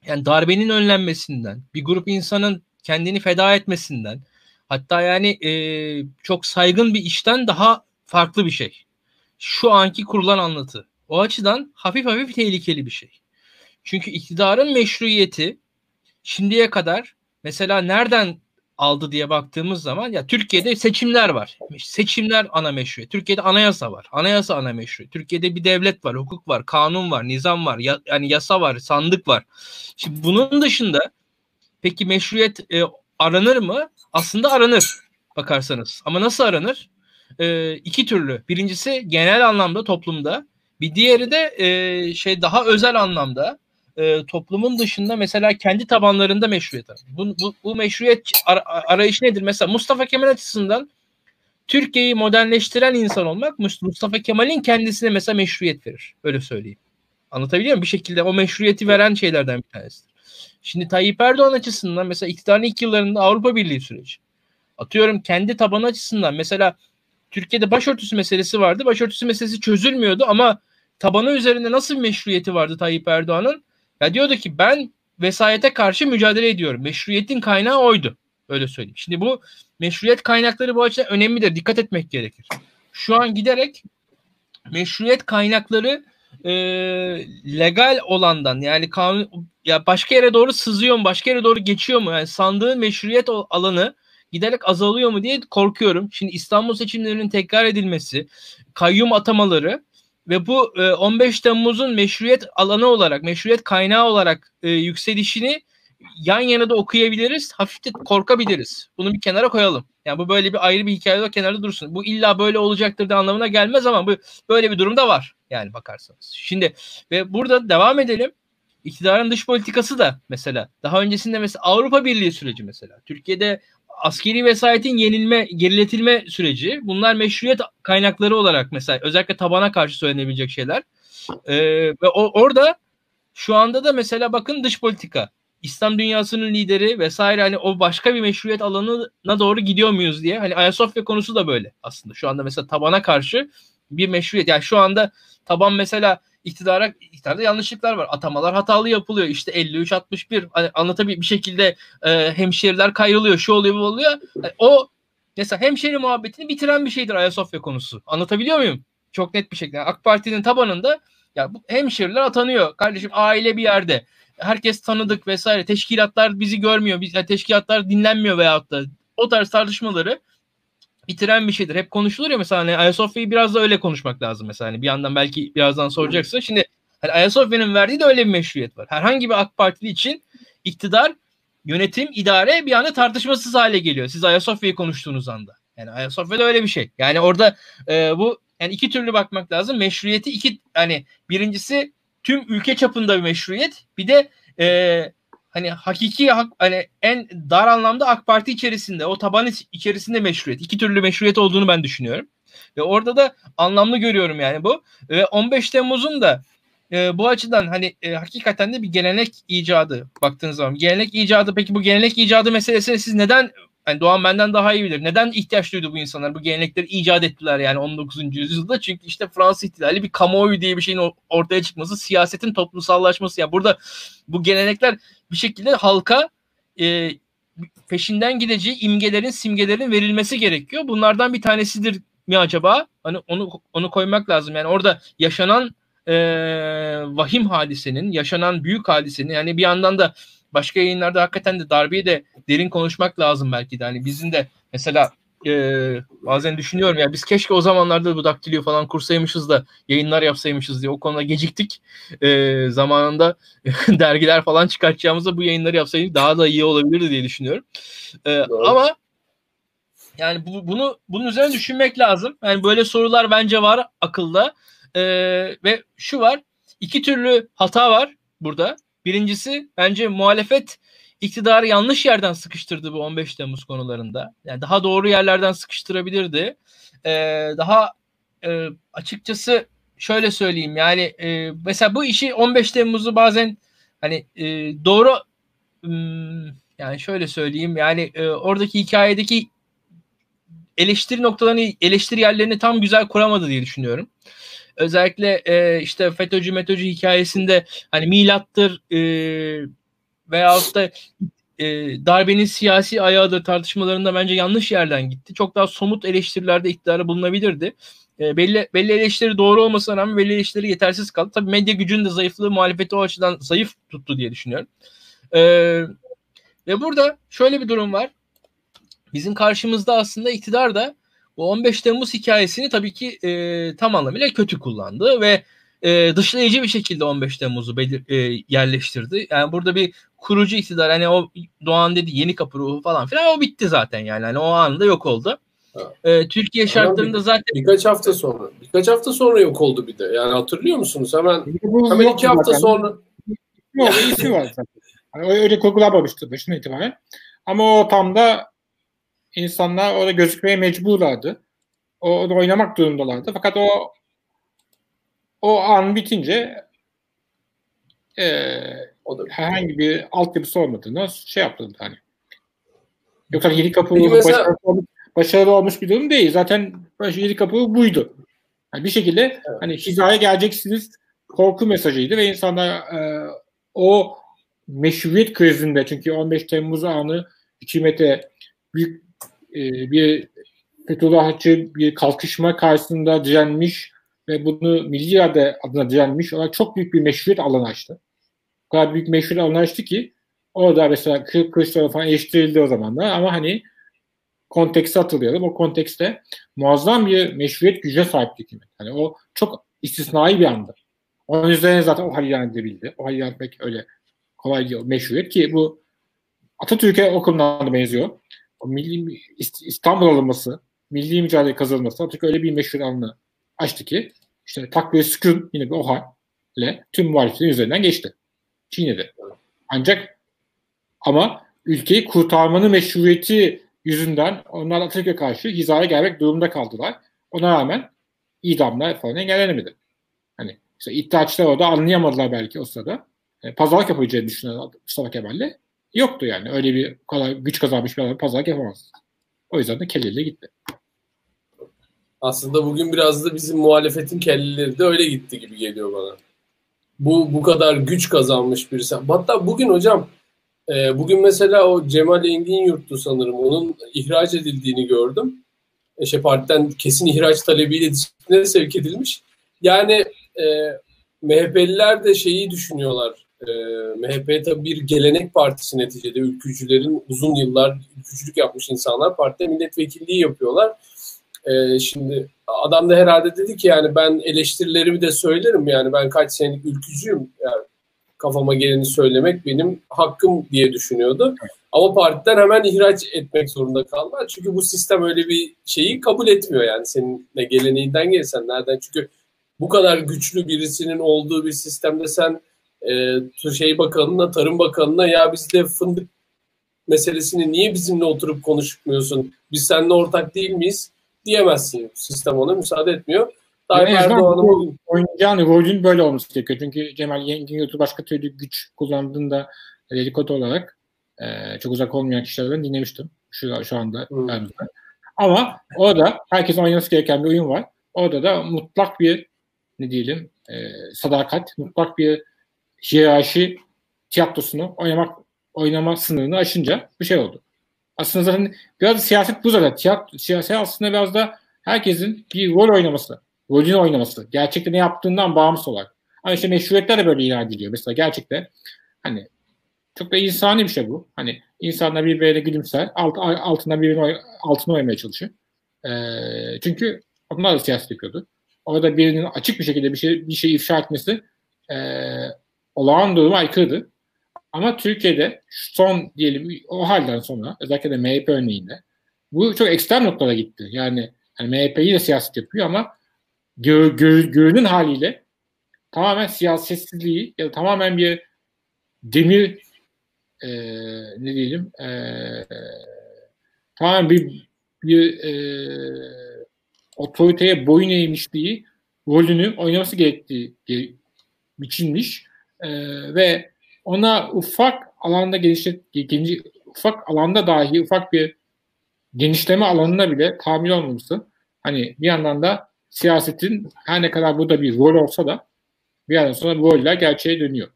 yani darbenin önlenmesinden, bir grup insanın kendini feda etmesinden, hatta yani e, çok saygın bir işten daha farklı bir şey. Şu anki kurulan anlatı. O açıdan hafif hafif tehlikeli bir şey. Çünkü iktidarın meşruiyeti şimdiye kadar mesela nereden aldı diye baktığımız zaman ya Türkiye'de seçimler var. Seçimler ana meşruiyet. Türkiye'de anayasa var. Anayasa ana meşruiyet. Türkiye'de bir devlet var, hukuk var, kanun var, nizam var, ya, yani yasa var, sandık var. Şimdi bunun dışında peki meşruiyet e, aranır mı? Aslında aranır bakarsanız. Ama nasıl aranır? E, iki türlü. Birincisi genel anlamda toplumda. Bir diğeri de e, şey daha özel anlamda e, toplumun dışında mesela kendi tabanlarında meşruiyet arar. Bu, bu, bu meşruiyet ar- arayışı nedir? Mesela Mustafa Kemal açısından Türkiye'yi modernleştiren insan olmak Mustafa Kemal'in kendisine mesela meşruiyet verir. Öyle söyleyeyim. Anlatabiliyor muyum? Bir şekilde o meşruiyeti veren şeylerden bir tanesidir. Şimdi Tayyip Erdoğan açısından mesela iktidarın ilk yıllarında Avrupa Birliği süreci. Atıyorum kendi tabanı açısından mesela Türkiye'de başörtüsü meselesi vardı. Başörtüsü meselesi çözülmüyordu ama tabanı üzerinde nasıl bir meşruiyeti vardı Tayyip Erdoğan'ın? Ya diyordu ki ben vesayete karşı mücadele ediyorum. Meşruiyetin kaynağı oydu. Öyle söyleyeyim. Şimdi bu meşruiyet kaynakları bu açıdan önemlidir. Dikkat etmek gerekir. Şu an giderek meşruiyet kaynakları e, legal olandan yani kanun ya başka yere doğru sızıyor mu başka yere doğru geçiyor mu yani sandığın meşruiyet alanı giderek azalıyor mu diye korkuyorum. Şimdi İstanbul seçimlerinin tekrar edilmesi, kayyum atamaları ve bu 15 Temmuz'un meşruiyet alanı olarak, meşruiyet kaynağı olarak yükselişini yan yana da okuyabiliriz. Hafif de korkabiliriz. Bunu bir kenara koyalım. Yani bu böyle bir ayrı bir hikaye de kenarda dursun. Bu illa böyle olacaktır da anlamına gelmez ama bu böyle bir durumda var. Yani bakarsanız. Şimdi ve burada devam edelim. İktidarın dış politikası da mesela daha öncesinde mesela Avrupa Birliği süreci mesela. Türkiye'de askeri vesayetin yenilme, geriletilme süreci. Bunlar meşruiyet kaynakları olarak mesela özellikle tabana karşı söylenebilecek şeyler. Ee, ve o, orada şu anda da mesela bakın dış politika. İslam dünyasının lideri vesaire hani o başka bir meşruiyet alanına doğru gidiyor muyuz diye. Hani Ayasofya konusu da böyle aslında. Şu anda mesela tabana karşı bir meşruiyet. Yani şu anda taban mesela iktidara iktidarda yanlışlıklar var. Atamalar hatalı yapılıyor. İşte 53 61 hani anlatabilir bir şekilde e, hemşeriler kayrılıyor. Şu oluyor bu oluyor. Yani o mesela hemşeri muhabbetini bitiren bir şeydir Ayasofya konusu. Anlatabiliyor muyum? Çok net bir şekilde. AK Parti'nin tabanında ya bu hemşeriler atanıyor. Kardeşim aile bir yerde herkes tanıdık vesaire. Teşkilatlar bizi görmüyor. Biz, yani teşkilatlar dinlenmiyor veyahut da o tarz tartışmaları bitiren bir şeydir. Hep konuşulur ya mesela hani Ayasofya'yı biraz da öyle konuşmak lazım mesela. Hani bir yandan belki birazdan soracaksın. Şimdi hani Ayasofya'nın verdiği de öyle bir meşruiyet var. Herhangi bir AK Partili için iktidar, yönetim, idare bir anda tartışmasız hale geliyor. Siz Ayasofya'yı konuştuğunuz anda. Yani Ayasofya'da öyle bir şey. Yani orada e, bu yani iki türlü bakmak lazım. Meşruiyeti iki hani birincisi tüm ülke çapında bir meşruiyet. Bir de e, hani hakiki hani en dar anlamda AK Parti içerisinde o taban içerisinde meşruiyet. iki türlü meşruiyet olduğunu ben düşünüyorum. Ve orada da anlamlı görüyorum yani bu. Ve 15 Temmuz'un da e, bu açıdan hani e, hakikaten de bir gelenek icadı baktığınız zaman. Gelenek icadı peki bu gelenek icadı meselesini siz neden yani Doğan benden daha iyi bilir. Neden ihtiyaç duydu bu insanlar? Bu gelenekleri icat ettiler yani 19. yüzyılda. Çünkü işte Fransız ihtilali bir kamuoyu diye bir şeyin ortaya çıkması, siyasetin toplumsallaşması. Yani burada bu gelenekler bir şekilde halka e, peşinden gideceği imgelerin, simgelerin verilmesi gerekiyor. Bunlardan bir tanesidir mi acaba? Hani onu onu koymak lazım. Yani orada yaşanan e, vahim hadisenin, yaşanan büyük hadisenin yani bir yandan da başka yayınlarda hakikaten de darbeyi de derin konuşmak lazım belki de. Hani bizim de mesela e, bazen düşünüyorum ya biz keşke o zamanlarda bu daktilo falan kursaymışız da yayınlar yapsaymışız diye o konuda geciktik. E, zamanında <laughs> dergiler falan çıkartacağımızda bu yayınları yapsaydık daha da iyi olabilirdi diye düşünüyorum. E, ama yani bu, bunu bunun üzerine düşünmek lazım. Yani böyle sorular bence var akılda. E, ve şu var. iki türlü hata var burada. Birincisi bence muhalefet iktidarı yanlış yerden sıkıştırdı bu 15 Temmuz konularında. Yani daha doğru yerlerden sıkıştırabilirdi. Ee, daha e, açıkçası şöyle söyleyeyim yani e, mesela bu işi 15 Temmuz'u bazen hani e, doğru hmm, yani şöyle söyleyeyim yani e, oradaki hikayedeki eleştiri noktalarını eleştiri yerlerini tam güzel kuramadı diye düşünüyorum. Özellikle e, işte FETÖ'cü METÖ'cü hikayesinde hani milattır e, veyahut da e, darbenin siyasi ayağıdır tartışmalarında bence yanlış yerden gitti. Çok daha somut eleştirilerde iktidarı bulunabilirdi. E, belli, belli eleştiri doğru olmasına rağmen belli eleştiri yetersiz kaldı. Tabii medya gücünün de zayıflığı muhalefeti o açıdan zayıf tuttu diye düşünüyorum. E, ve burada şöyle bir durum var. Bizim karşımızda aslında iktidar da bu 15 Temmuz hikayesini tabii ki e, tam anlamıyla kötü kullandı ve e, dışlayıcı bir şekilde 15 Temmuz'u belir, e, yerleştirdi. Yani burada bir kurucu iktidar hani o Doğan dedi yeni kapı ruhu falan filan o bitti zaten yani. Hani o anda yok oldu. E, Türkiye şartlarında bir, zaten birkaç hafta sonra birkaç hafta sonra yok oldu bir de. Yani hatırlıyor musunuz? Hemen hemen iki hafta zaten. sonra Yok, iyisi var zaten. Yani öyle kurgulanmamıştı başına itibaren. Ama o tam da insanlar orada gözükmeye mecburlardı. Orada oynamak durumundalardı. Fakat o o an bitince e, o da herhangi bir altyapısı olmadığını şey yaptırdı hani. Yoksa yedi kapı mesela... başarılı, olmuş, başarılı olmuş bir durum değil. Zaten yedi kapı buydu. Yani bir şekilde evet. hani hizaya geleceksiniz korku mesajıydı ve insanlar e, o meşruiyet krizinde çünkü 15 Temmuz anı hükümete büyük bir Fethullahçı bir kalkışma karşısında direnmiş ve bunu milli irade adına direnmiş olarak çok büyük bir meşruiyet alanı açtı. O kadar büyük meşruiyet alanı açtı ki orada mesela Kılıçdaroğlu falan eleştirildi o zamanlar ama hani kontekste hatırlayalım. O kontekste muazzam bir meşruiyet güce sahipti hükümet. Yani o çok istisnai bir anda. Onun üzerine zaten o hal ilan edebildi. O hal ilan etmek öyle kolay değil. Meşruiyet ki bu Atatürk'e o konudan da benziyor. O milli İstanbul alınması, milli mücadele kazanılması Atatürk öyle bir meşhur alanı açtı ki işte takviye sükun yine bir o halle tüm muhaliflerin üzerinden geçti. Çiğnedi. Ancak ama ülkeyi kurtarmanın meşruiyeti yüzünden onlar Atatürk'e karşı hizaya gelmek durumunda kaldılar. Ona rağmen idamlar falan engellenemedi. Hani işte iddiaçlar orada anlayamadılar belki o sırada. Yani pazarlık yapacağını düşünen Mustafa Kemal'le yoktu yani. Öyle bir kadar güç kazanmış bir adam pazarlık yapamaz. O yüzden de kelleyle gitti. Aslında bugün biraz da bizim muhalefetin kelleleri de öyle gitti gibi geliyor bana. Bu bu kadar güç kazanmış birisi. Hatta bugün hocam e, bugün mesela o Cemal Engin yurttu sanırım. Onun ihraç edildiğini gördüm. Eşe partiden kesin ihraç talebiyle disipline sevk edilmiş. Yani e, MHP'liler de şeyi düşünüyorlar. E, MHP tabii bir gelenek partisi neticede. Ülkücülerin uzun yıllar ülkücülük yapmış insanlar partide milletvekilliği yapıyorlar. E, şimdi adam da herhalde dedi ki yani ben eleştirilerimi de söylerim yani ben kaç senelik ülkücüyüm. Yani kafama geleni söylemek benim hakkım diye düşünüyordu. Ama partiden hemen ihraç etmek zorunda kaldılar. Çünkü bu sistem öyle bir şeyi kabul etmiyor yani senin ne geleneğinden gelsen nereden çünkü bu kadar güçlü birisinin olduğu bir sistemde sen e, şey bakanına, tarım bakanına ya bizde fındık meselesini niye bizimle oturup konuşmuyorsun? Biz seninle ortak değil miyiz? Diyemezsin. Sistem ona müsaade etmiyor. Tayyip yani Erdoğan'ın rolün böyle olması gerekiyor. Çünkü Cemal Yengin başka türlü güç kullandığında dedikodu olarak e, çok uzak olmayan kişilerden dinlemiştim. Şu, şu anda. Hmm. Ama orada herkes oynaması gereken bir oyun var. Orada da mutlak bir ne diyelim e, sadakat, mutlak bir hiyerarşi tiyatrosunu oynamak oynama sınırını aşınca bir şey oldu. Aslında zaten biraz siyaset bu zaten. Tiyatro, siyaset aslında biraz da herkesin bir rol oynaması, rolünü oynaması. Gerçekte ne yaptığından bağımsız olarak. Ama işte meşruiyetler de böyle ilan ediliyor. Mesela gerçekte hani çok da insani bir şey bu. Hani insanlar birbirine gülümser, alt, altına birinin altına oymaya çalışıyor. Ee, çünkü onlar da siyaset yapıyordu. Orada birinin açık bir şekilde bir şey bir şey ifşa etmesi e, olağan duruma aykırıdır. Ama Türkiye'de son diyelim o halden sonra özellikle de MHP örneğinde bu çok ekstrem noktada gitti. Yani, yani MHP'yi de siyaset yapıyor ama gör, gör, görünün haliyle tamamen siyasetsizliği ya da tamamen bir demir e, ne diyelim e, tamamen bir bir e, otoriteye boyun eğmişliği rolünü oynaması gerektiği biçilmiş e, ve ona ufak alanda geliştir, geniş, ufak alanda dahi ufak bir genişleme alanına bile tahammül olmamışsın. Hani bir yandan da siyasetin her ne kadar burada bir rol olsa da bir yandan sonra roller gerçeğe dönüyor.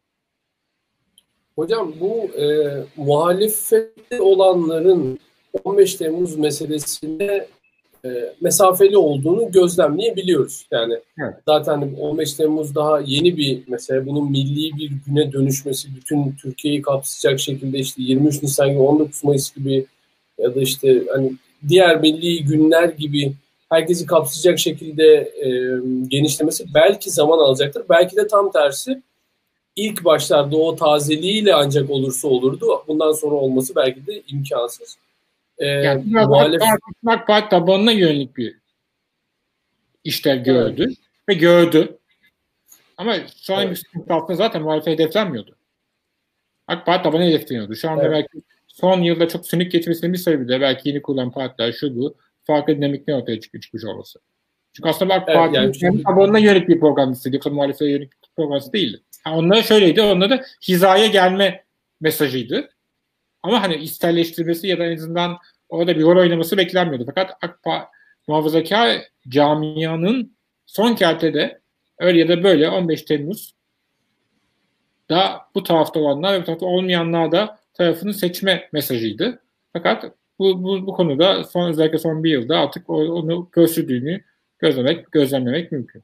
Hocam bu e, muhalefette olanların 15 Temmuz meselesinde e, mesafeli olduğunu gözlemleyebiliyoruz. Yani evet. zaten 15 Temmuz daha yeni bir mesele. Bunun milli bir güne dönüşmesi, bütün Türkiye'yi kapsayacak şekilde işte 23 Nisan gibi 19 Mayıs gibi ya da işte hani diğer milli günler gibi herkesi kapsayacak şekilde e, genişlemesi belki zaman alacaktır. Belki de tam tersi ilk başlarda o tazeliğiyle ancak olursa olurdu. Bundan sonra olması belki de imkansız. Ee, yani muhalef... AK Parti tabanına yönelik bir işler gördü evet. ve gördü. Ama şu an evet. altında zaten muhalefet hedeflenmiyordu. AK Parti tabanı hedefleniyordu. Şu anda evet. belki son yılda çok sönük geçmesinin bir sebebi de belki yeni kurulan partiler şu bu farklı dinamikler ortaya çıkmış, çıkmış olması. Çünkü aslında AK evet, yani çünkü... tabanına yönelik bir programcısı, yoksa muhalefete yönelik bir programcısı değildi. Yani onlara şöyleydi, onlara da hizaya gelme mesajıydı. Ama hani isterleştirmesi ya da en azından orada bir rol oynaması beklenmiyordu. Fakat AK muhafazakar camianın son kertede öyle ya da böyle 15 Temmuz da bu tarafta olanlar ve bu tarafta olmayanlar da tarafını seçme mesajıydı. Fakat bu, bu, bu konuda son özellikle son bir yılda artık onu gösterdüğünü gözlemek, gözlemlemek mümkün.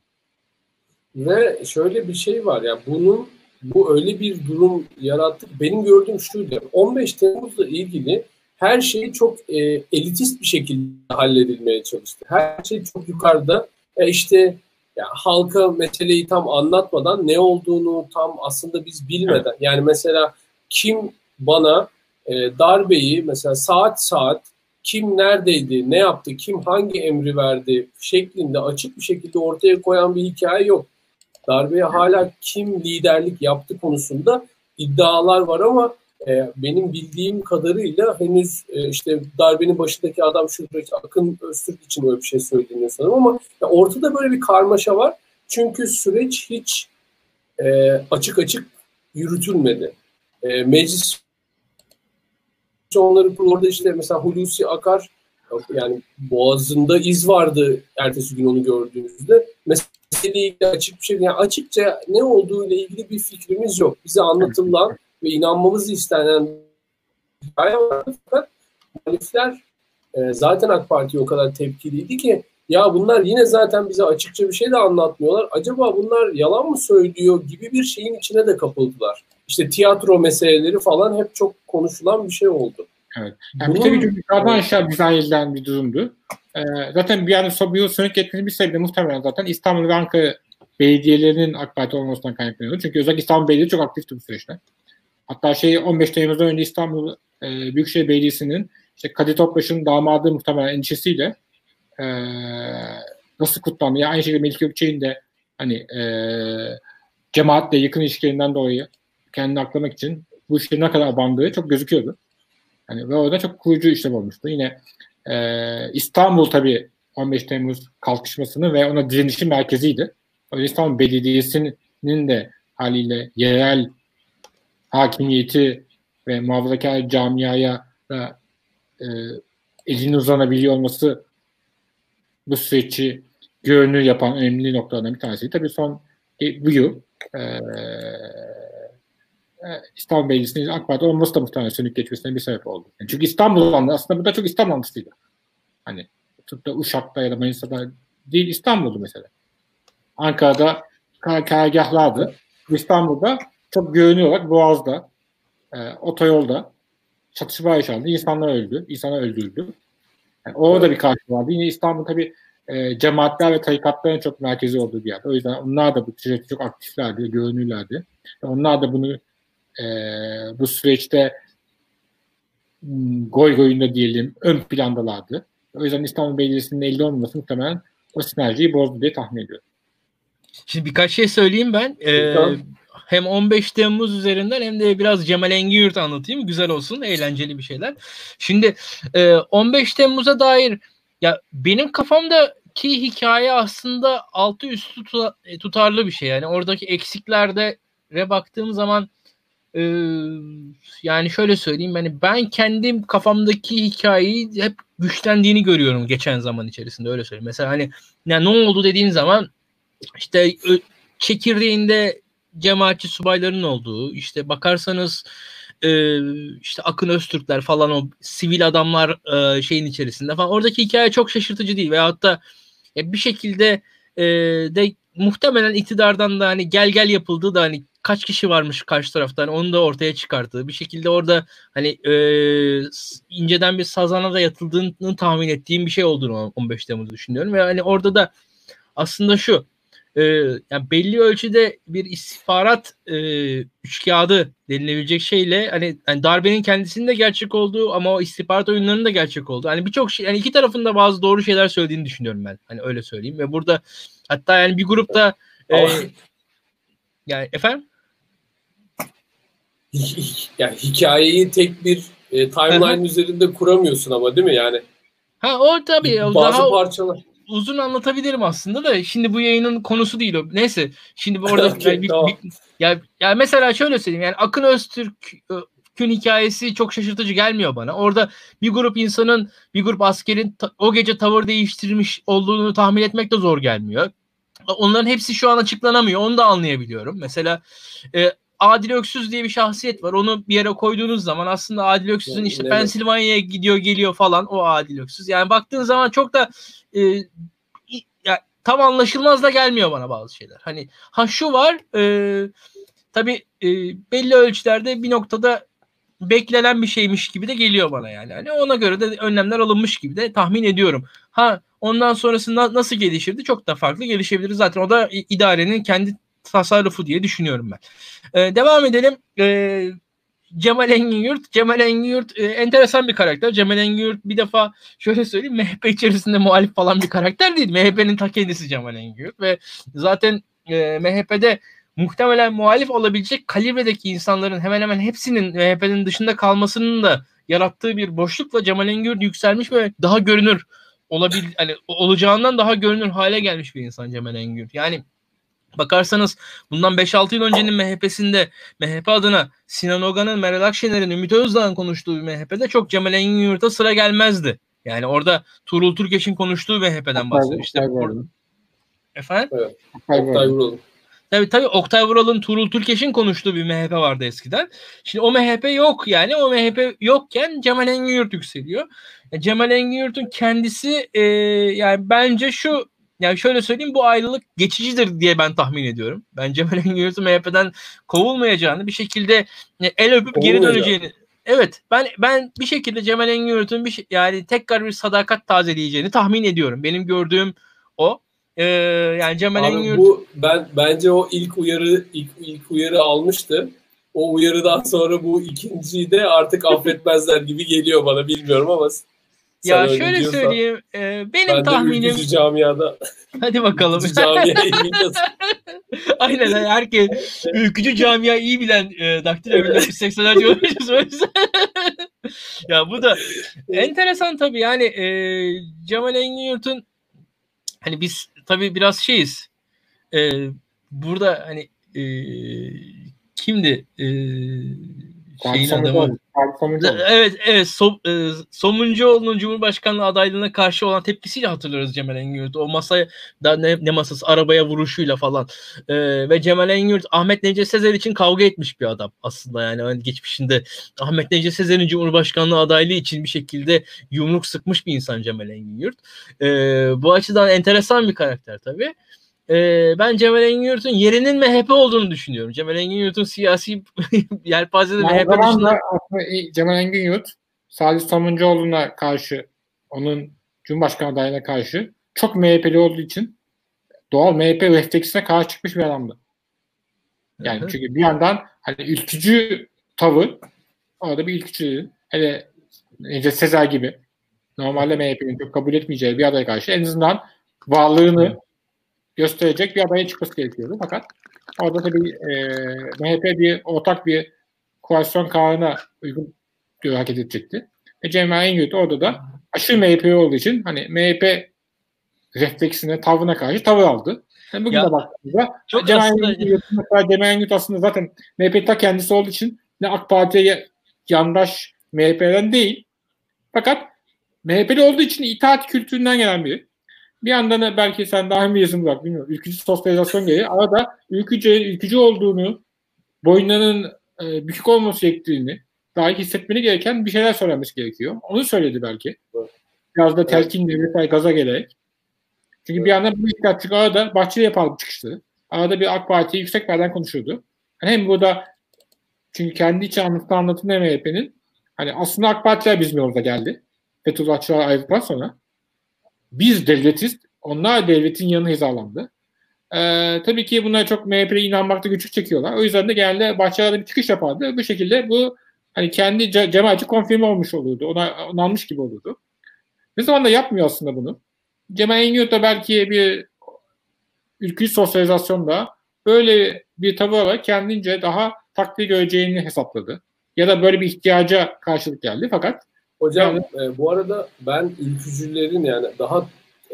Ve şöyle bir şey var ya bunun bu öyle bir durum yarattık. Benim gördüğüm şuydu. 15 Temmuz'la ilgili her şey çok e, elitist bir şekilde halledilmeye çalıştı. Her şey çok yukarıda. E işte ya halka meseleyi tam anlatmadan ne olduğunu tam aslında biz bilmeden yani mesela kim bana e, darbeyi mesela saat saat kim neredeydi, ne yaptı, kim hangi emri verdi şeklinde açık bir şekilde ortaya koyan bir hikaye yok. Darbeye hala kim liderlik yaptı konusunda iddialar var ama e, benim bildiğim kadarıyla henüz e, işte darbenin başındaki adam işte Akın Öztürk için öyle bir şey söyleniyor sanırım ama ya ortada böyle bir karmaşa var. Çünkü süreç hiç e, açık açık yürütülmedi. E, meclis onları orada işte mesela Hulusi Akar yani boğazında iz vardı ertesi gün onu gördüğümüzde. Meseleyle ilgili açık bir şey yani açıkça ne olduğu ile ilgili bir fikrimiz yok. Bize anlatılan ve inanmamızı istenen hikaye var. Fakat muhalifler e, zaten AK Parti o kadar tepkiliydi ki ya bunlar yine zaten bize açıkça bir şey de anlatmıyorlar. Acaba bunlar yalan mı söylüyor gibi bir şeyin içine de kapıldılar. İşte tiyatro meseleleri falan hep çok konuşulan bir şey oldu. Evet. Yani Bunun, bir tabii yukarıdan aşağı edilen bir durumdu. Ee, zaten bir yani yıl sönük etmesi bir sebebi muhtemelen zaten İstanbul ve Ankara belediyelerinin AK Parti olmasından kaynaklanıyordu. Çünkü özellikle İstanbul Belediyesi çok aktifti bu süreçte. Hatta şey 15 Temmuz'dan önce İstanbul e, Büyükşehir Belediyesi'nin işte Kadir Topbaş'ın damadı muhtemelen endişesiyle e, nasıl kutlandı? Yani aynı şekilde Melik Gökçe'nin de hani e, cemaatle yakın ilişkilerinden dolayı kendini aklamak için bu işlerin ne kadar abandığı çok gözüküyordu. Hani ve orada çok kurucu işlem olmuştu. Yine e, İstanbul tabii 15 Temmuz kalkışmasını ve ona direnişin merkeziydi. O İstanbul Belediyesi'nin de haliyle yerel hakimiyeti ve muhafazakar camiaya da e, elini uzanabiliyor olması bu süreci görünür yapan önemli noktalardan bir tanesi. Tabii son e, bu yıl e, İstanbul Belediyesi'nin AK Parti olması da muhtemelen sönük geçmesine bir sebep oldu. Yani çünkü İstanbul aslında bu da çok İstanbul antısıydı. Hani tutup da Uşak'ta ya da Manisa'da değil İstanbul'du mesela. Ankara'da karargahlardı. İstanbul'da çok görünüyor olarak Boğaz'da, e, otoyolda çatışma yaşandı. İnsanlar öldü. İnsanlar öldürüldü. Yani orada bir karşı vardı. Yine İstanbul tabii e, cemaatler ve tarikatların çok merkezi olduğu bir yer. O yüzden onlar da bu süreçte çok aktiflerdi, görünürlerdi. Onlar da bunu e, bu süreçte goy goyunda diyelim ön plandalardı. O yüzden İstanbul Belediyesi'nin elde olmaması muhtemelen o sinerjiyi bozdu diye tahmin ediyorum. Şimdi birkaç şey söyleyeyim ben. Ee, hem 15 Temmuz üzerinden hem de biraz Cemal Engin anlatayım. Güzel olsun, eğlenceli bir şeyler. Şimdi e, 15 Temmuz'a dair ya benim kafamdaki hikaye aslında altı üstü tutarlı bir şey. Yani oradaki eksiklerde baktığım zaman ee, yani şöyle söyleyeyim yani ben kendim kafamdaki hikayeyi hep güçlendiğini görüyorum geçen zaman içerisinde öyle söyleyeyim. Mesela hani yani ne oldu dediğin zaman işte çekirdeğinde cemaatçi subayların olduğu işte bakarsanız e, işte Akın Öztürkler falan o sivil adamlar e, şeyin içerisinde falan oradaki hikaye çok şaşırtıcı değil veyahut da e, bir şekilde e, de muhtemelen iktidardan da hani gel gel yapıldığı da hani kaç kişi varmış karşı taraftan onu da ortaya çıkarttığı bir şekilde orada hani e, inceden bir sazana da yatıldığını tahmin ettiğim bir şey olduğunu 15 Temmuz düşünüyorum ve hani orada da aslında şu e, yani belli ölçüde bir istihbarat e, üçkağıdı denilebilecek şeyle hani, hani darbenin kendisinin gerçek olduğu ama o istihbarat oyunlarının da gerçek olduğu. Hani birçok şey yani iki tarafında bazı doğru şeyler söylediğini düşünüyorum ben. Hani öyle söyleyeyim ve burada hatta yani bir grupta e, yani efendim yani hikayeyi tek bir e, timeline üzerinde kuramıyorsun ama değil mi yani? Ha o tabii. Bazı daha parçalar. Uzun anlatabilirim aslında da şimdi bu yayının konusu değil o. Neyse şimdi orada <laughs> okay, yani, tamam. bir, ya, ya mesela şöyle söyleyeyim yani Akın Öztürk'ün hikayesi çok şaşırtıcı gelmiyor bana. Orada bir grup insanın bir grup askerin o gece tavır değiştirmiş olduğunu tahmin etmek de zor gelmiyor. Onların hepsi şu an açıklanamıyor. Onu da anlayabiliyorum. Mesela e, Adil Öksüz diye bir şahsiyet var. Onu bir yere koyduğunuz zaman aslında Adil Öksüz'ün işte Pensilvanya'ya gidiyor geliyor falan o Adil Öksüz. Yani baktığın zaman çok da e, ya, tam anlaşılmaz da gelmiyor bana bazı şeyler. Hani ha şu var e, tabii e, belli ölçülerde bir noktada beklenen bir şeymiş gibi de geliyor bana yani. Hani ona göre de önlemler alınmış gibi de tahmin ediyorum. Ha ondan sonrasında nasıl gelişirdi çok da farklı gelişebilir. Zaten o da idarenin kendi tasarrufu diye düşünüyorum ben. Ee, devam edelim. Ee, Cemal Engin Cemal Engin e, enteresan bir karakter. Cemal Engin bir defa şöyle söyleyeyim MHP içerisinde muhalif falan bir karakter değil. MHP'nin ta kendisi Cemal Engin ve zaten e, MHP'de muhtemelen muhalif olabilecek kalibredeki insanların hemen hemen hepsinin MHP'nin dışında kalmasının da yarattığı bir boşlukla Cemal Engin yükselmiş ve daha görünür olabil hani olacağından daha görünür hale gelmiş bir insan Cemal Engin. Yani Bakarsanız bundan 5-6 yıl öncenin MHP'sinde MHP adına Sinan Ogan'ın, Meral Akşener'in, Ümit Özdağ'ın konuştuğu bir MHP'de çok Cemal Engin Yurt'a sıra gelmezdi. Yani orada Tuğrul Türkeş'in konuştuğu MHP'den bahsediyor. İşte Efendim? Evet. Oktay Vural'ın. Tabii tabii Oktay Vural'ın Tuğrul Türkeş'in konuştuğu bir MHP vardı eskiden. Şimdi o MHP yok yani. O MHP yokken Cemal Engin Yurt yükseliyor. Yani Cemal Engin Yurt'un kendisi e, yani bence şu yani şöyle söyleyeyim bu ayrılık geçicidir diye ben tahmin ediyorum. Ben Cemal Engin MHP'den kovulmayacağını bir şekilde e, el öpüp geri döneceğini Evet ben ben bir şekilde Cemal Engin bir şey, yani tekrar bir sadakat tazeleyeceğini tahmin ediyorum. Benim gördüğüm o. Ee, yani Cemal Engin bu ben bence o ilk uyarı ilk, ilk uyarı almıştı. O uyarıdan sonra bu ikinciyi de artık affetmezler gibi geliyor bana bilmiyorum ama ya şöyle diyorsan, söyleyeyim. E, benim ben tahminim. De camiada. <laughs> Hadi bakalım. Ülkücü camia <laughs> Aynen herkes ülkücü camia iyi bilen e, daktilo 1980'ler diyormuşuz. ya bu da enteresan tabii yani e, Cemal Engin Yurt'un hani biz tabii biraz şeyiz. E, burada hani e, kimdi? E, şeyin adamı. Evet evet so, e, Somuncuoğlu'nun Cumhurbaşkanlığı adaylığına karşı olan tepkisiyle hatırlıyoruz Cemal Engin O masaya da ne, ne masası arabaya vuruşuyla falan. E, ve Cemal Engin Ahmet Necdet Sezer için kavga etmiş bir adam aslında yani hani geçmişinde Ahmet Necdet Sezer'in Cumhurbaşkanlığı adaylığı için bir şekilde yumruk sıkmış bir insan Cemal Engin Yurt. E, bu açıdan enteresan bir karakter tabii e, ben Cemal Engin Yurt'un yerinin MHP olduğunu düşünüyorum. Cemal Engin Yurt'un siyasi <laughs> yelpazede MHP dışında... Cemal Engin Yurt Salih Samuncuoğlu'na karşı onun Cumhurbaşkanı adayına karşı çok MHP'li olduğu için doğal MHP refleksine karşı çıkmış bir adamdı. Yani Hı-hı. çünkü bir yandan hani ülkücü tavır orada bir ülkücü hele Necdet Sezer gibi normalde MHP'nin çok kabul etmeyeceği bir adaya karşı en azından varlığını gösterecek bir adaya çıkması gerekiyordu. Fakat orada tabii e, MHP bir ortak bir koalisyon kararına uygun diyor hareket edecekti. Ve Cemal Engin orada da aşırı MHP olduğu için hani MHP refleksine, tavrına karşı tavır aldı. Yani bugün ya, de baktığımızda Engin Cemal Engin aslında zaten MHP ta kendisi olduğu için ne AK Parti'ye yandaş MHP'den değil. Fakat MHP'li olduğu için itaat kültüründen gelen biri. Bir yandan da belki sen daha mı yazım bırak bilmiyorum. Ülkücü sosyalizasyon gereği arada ülkücü, ülkücü olduğunu, boynlarının e, bükük olması gerektiğini daha hissetmeni gereken bir şeyler söylemesi gerekiyor. Onu söyledi belki. Biraz da telkinle vesaire gaza gelerek. Çünkü bir yandan bu ihtiyaç arada Bahçeli yapalım çıkıştı. Arada bir AK Parti yüksek yerden konuşuyordu. Yani hem burada çünkü kendi içi anlatılan anlatım MHP'nin hani aslında AK Partiler bizim yolda geldi. Fethullahçılar ayrıldıktan sonra biz devletiz, onlar devletin yanına hizalandı. Ee, tabii ki bunlar çok MHP'ye inanmakta güçlük çekiyorlar. O yüzden de genelde Bahçeli'de bir çıkış yapardı. Bu şekilde bu hani kendi ce- cemaati konfirme olmuş olurdu. Ona onanmış gibi olurdu. Ne zaman da yapmıyor aslında bunu. Cemal Engin da belki bir ülkücü sosyalizasyonda böyle bir tavır olarak kendince daha takdir göreceğini hesapladı. Ya da böyle bir ihtiyaca karşılık geldi. Fakat Hocam yani, e, bu arada ben ülkücülerin yani daha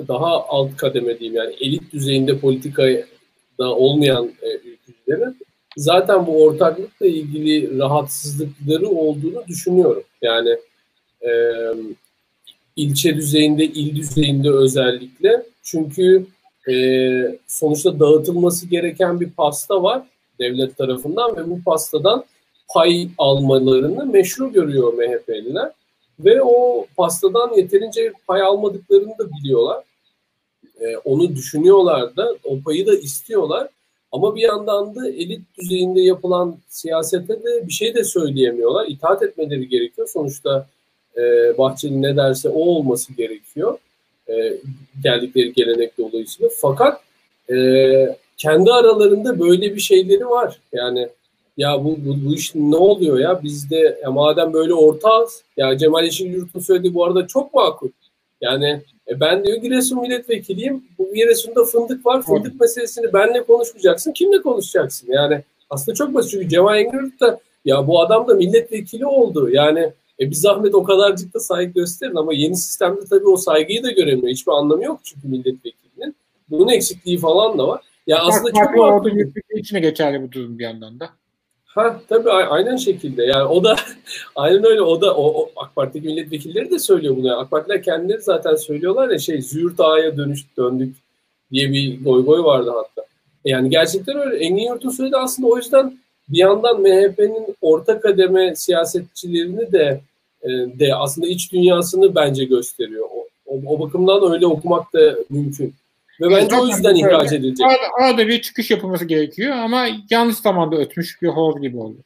daha alt kademe diyeyim yani elit düzeyinde politikada olmayan e, ülkücülerin zaten bu ortaklıkla ilgili rahatsızlıkları olduğunu düşünüyorum. Yani e, ilçe düzeyinde, il düzeyinde özellikle. Çünkü e, sonuçta dağıtılması gereken bir pasta var devlet tarafından ve bu pastadan pay almalarını meşru görüyor MHP'liler. Ve o pastadan yeterince pay almadıklarını da biliyorlar. Ee, onu düşünüyorlar da, o payı da istiyorlar. Ama bir yandan da elit düzeyinde yapılan siyasete de bir şey de söyleyemiyorlar. İtaat etmeleri gerekiyor. Sonuçta e, Bahçeli ne derse o olması gerekiyor. E, geldikleri gelenek dolayısıyla. Fakat e, kendi aralarında böyle bir şeyleri var. Yani ya bu, bu, bu iş ne oluyor ya bizde ya madem böyle ortağız ya Cemal Yeşilyurt'un söylediği bu arada çok makul. Yani e ben diyor Giresun milletvekiliyim. Bu Giresun'da fındık var. Fındık evet. meselesini benle konuşmayacaksın. Kimle konuşacaksın? Yani aslında çok basit. Çünkü Cemal Engin da ya bu adam da milletvekili oldu. Yani e bir zahmet o kadarcık da saygı gösterin ama yeni sistemde tabii o saygıyı da göremiyor. Hiçbir anlamı yok çünkü milletvekilinin. Bunun eksikliği falan da var. Ya aslında çok farklı içine geçerli bu durum bir yandan da. Ha tabii aynen şekilde. Yani o da <laughs> aynen öyle. O da o, o AK Parti'deki milletvekilleri de söylüyor bunu. Yani AK Partiler kendileri zaten söylüyorlar ya şey züğürt ağaya dönüş döndük diye bir goy goy vardı hatta. Yani gerçekten öyle. Engin Yurt'un söyledi aslında o yüzden bir yandan MHP'nin orta kademe siyasetçilerini de e, de aslında iç dünyasını bence gösteriyor. O, o, o bakımdan öyle okumak da mümkün. Ve bence o yüzden ihraç edilecek. Arada, arada bir çıkış yapılması gerekiyor ama yanlış zamanda ötmüş bir hor gibi oldu.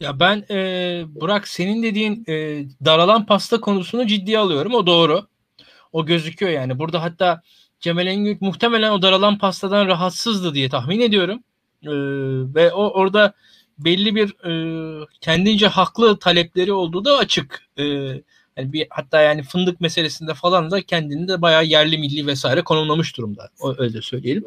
Ya ben e, Burak senin dediğin e, daralan pasta konusunu ciddiye alıyorum. O doğru. O gözüküyor yani. Burada hatta Cemal Engin muhtemelen o daralan pastadan rahatsızdı diye tahmin ediyorum. E, ve o orada belli bir e, kendince haklı talepleri olduğu da açık. E, yani bir hatta yani fındık meselesinde falan da kendini de bayağı yerli milli vesaire konumlamış durumda. Öyle söyleyelim.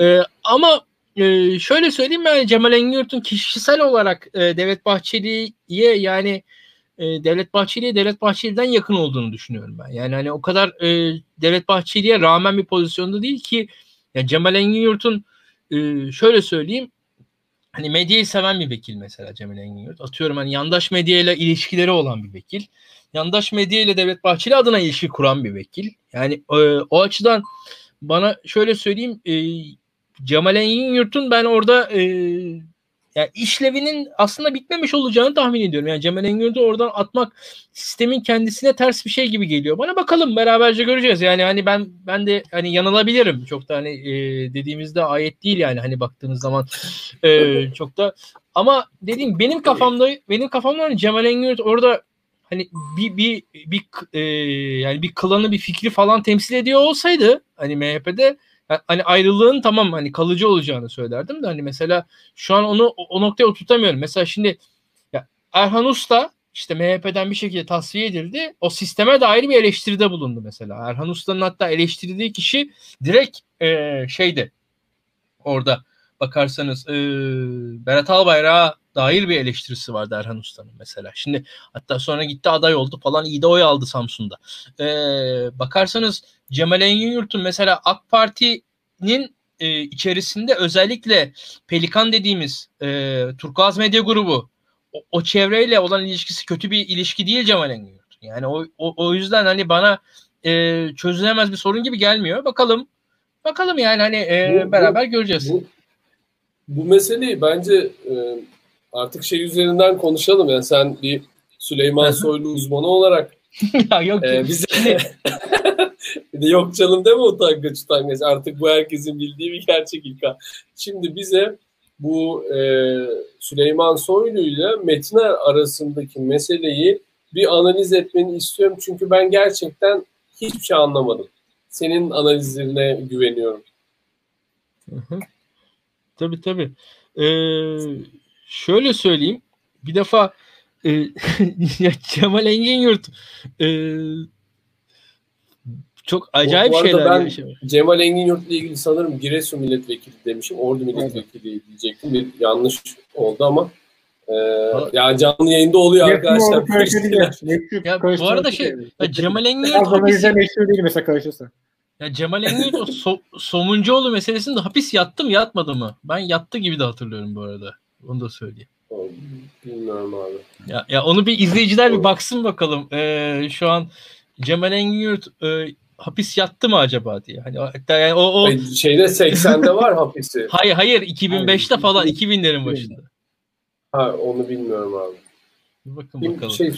Ee, ama e, şöyle söyleyeyim yani Cemal Engin kişisel olarak e, Devlet Bahçeli'ye yani e, Devlet Bahçeli'ye Devlet Bahçeli'den yakın olduğunu düşünüyorum ben. Yani hani o kadar e, Devlet Bahçeli'ye rağmen bir pozisyonda değil ki yani Cemal Engin e, şöyle söyleyeyim hani medyayı seven bir vekil mesela Cemal Engin Yurt. Atıyorum hani yandaş medyayla ilişkileri olan bir vekil yandaş medya ile Devlet Bahçeli adına ilişki kuran bir vekil. Yani e, o açıdan bana şöyle söyleyeyim e, Cemal Engin Yurt'un ben orada e, yani işlevinin aslında bitmemiş olacağını tahmin ediyorum. Yani Cemal Engin oradan atmak sistemin kendisine ters bir şey gibi geliyor. Bana bakalım beraberce göreceğiz. Yani hani ben ben de hani yanılabilirim. Çok da hani e, dediğimizde ayet değil yani hani baktığınız zaman e, çok da ama dediğim benim kafamda benim kafamda hani Cemal Engin orada hani bir bir bir e, yani bir klanı bir fikri falan temsil ediyor olsaydı hani MHP'de hani ayrılığın tamam hani kalıcı olacağını söylerdim de hani mesela şu an onu o noktaya oturtamıyorum. Mesela şimdi ya Erhan Usta işte MHP'den bir şekilde tasfiye edildi. O sisteme dair bir eleştiride bulundu mesela. Erhan Usta'nın hatta eleştirdiği kişi direkt e, şeydi orada bakarsanız e, Berat Albayrak'a dair bir eleştirisi vardı Erhan Usta'nın mesela. Şimdi hatta sonra gitti aday oldu falan iyi de oy aldı Samsun'da. E, bakarsanız Cemal Engin Yurt'un mesela AK Parti'nin e, içerisinde özellikle Pelikan dediğimiz e, Turkuaz Medya Grubu o, o çevreyle olan ilişkisi kötü bir ilişki değil Cemal Engin Yurt. Yani o, o, o yüzden hani bana e, çözülemez bir sorun gibi gelmiyor. Bakalım bakalım yani hani e, bu, beraber göreceğiz. Bu, bu meseleyi bence e, artık şey üzerinden konuşalım. Yani sen bir Süleyman Soylu uzmanı olarak <laughs> ya yok e, bize <laughs> yok canım deme utangaç utangaç. Artık bu herkesin bildiği bir gerçek İlka. Şimdi bize bu e, Süleyman Soylu ile Metiner arasındaki meseleyi bir analiz etmeni istiyorum. Çünkü ben gerçekten hiçbir şey anlamadım. Senin analizlerine güveniyorum. Hı hı. Tabii tabii. Ee, şöyle söyleyeyim. Bir defa e, <laughs> Cemal Engin Yurt e, çok acayip bu, bu şeyler ben yaşamış. Cemal Engin Yurt ile ilgili sanırım Giresun milletvekili demişim. Ordu milletvekili evet. diyecektim. Bir yanlış oldu ama ee, yani canlı yayında oluyor arkadaşlar. ya, bu arada şey ya Cemal Engin Yurt hapis... değil mesela karışırsa. Ya Cemal Engin o so, Somuncuoğlu meselesinde hapis yattı mı yatmadı mı? Ben yattı gibi de hatırlıyorum bu arada. Onu da söyleyeyim. Bilmiyorum abi. Ya, ya onu bir izleyiciler bir baksın bakalım. Ee, şu an Cemal Engin e, hapis yattı mı acaba diye. Hani hatta yani o, o... şeyde 80'de var hapisi. <laughs> hayır hayır 2005'te falan 2000'lerin başında. Ha onu bilmiyorum abi. Bakın bir bakalım. Şey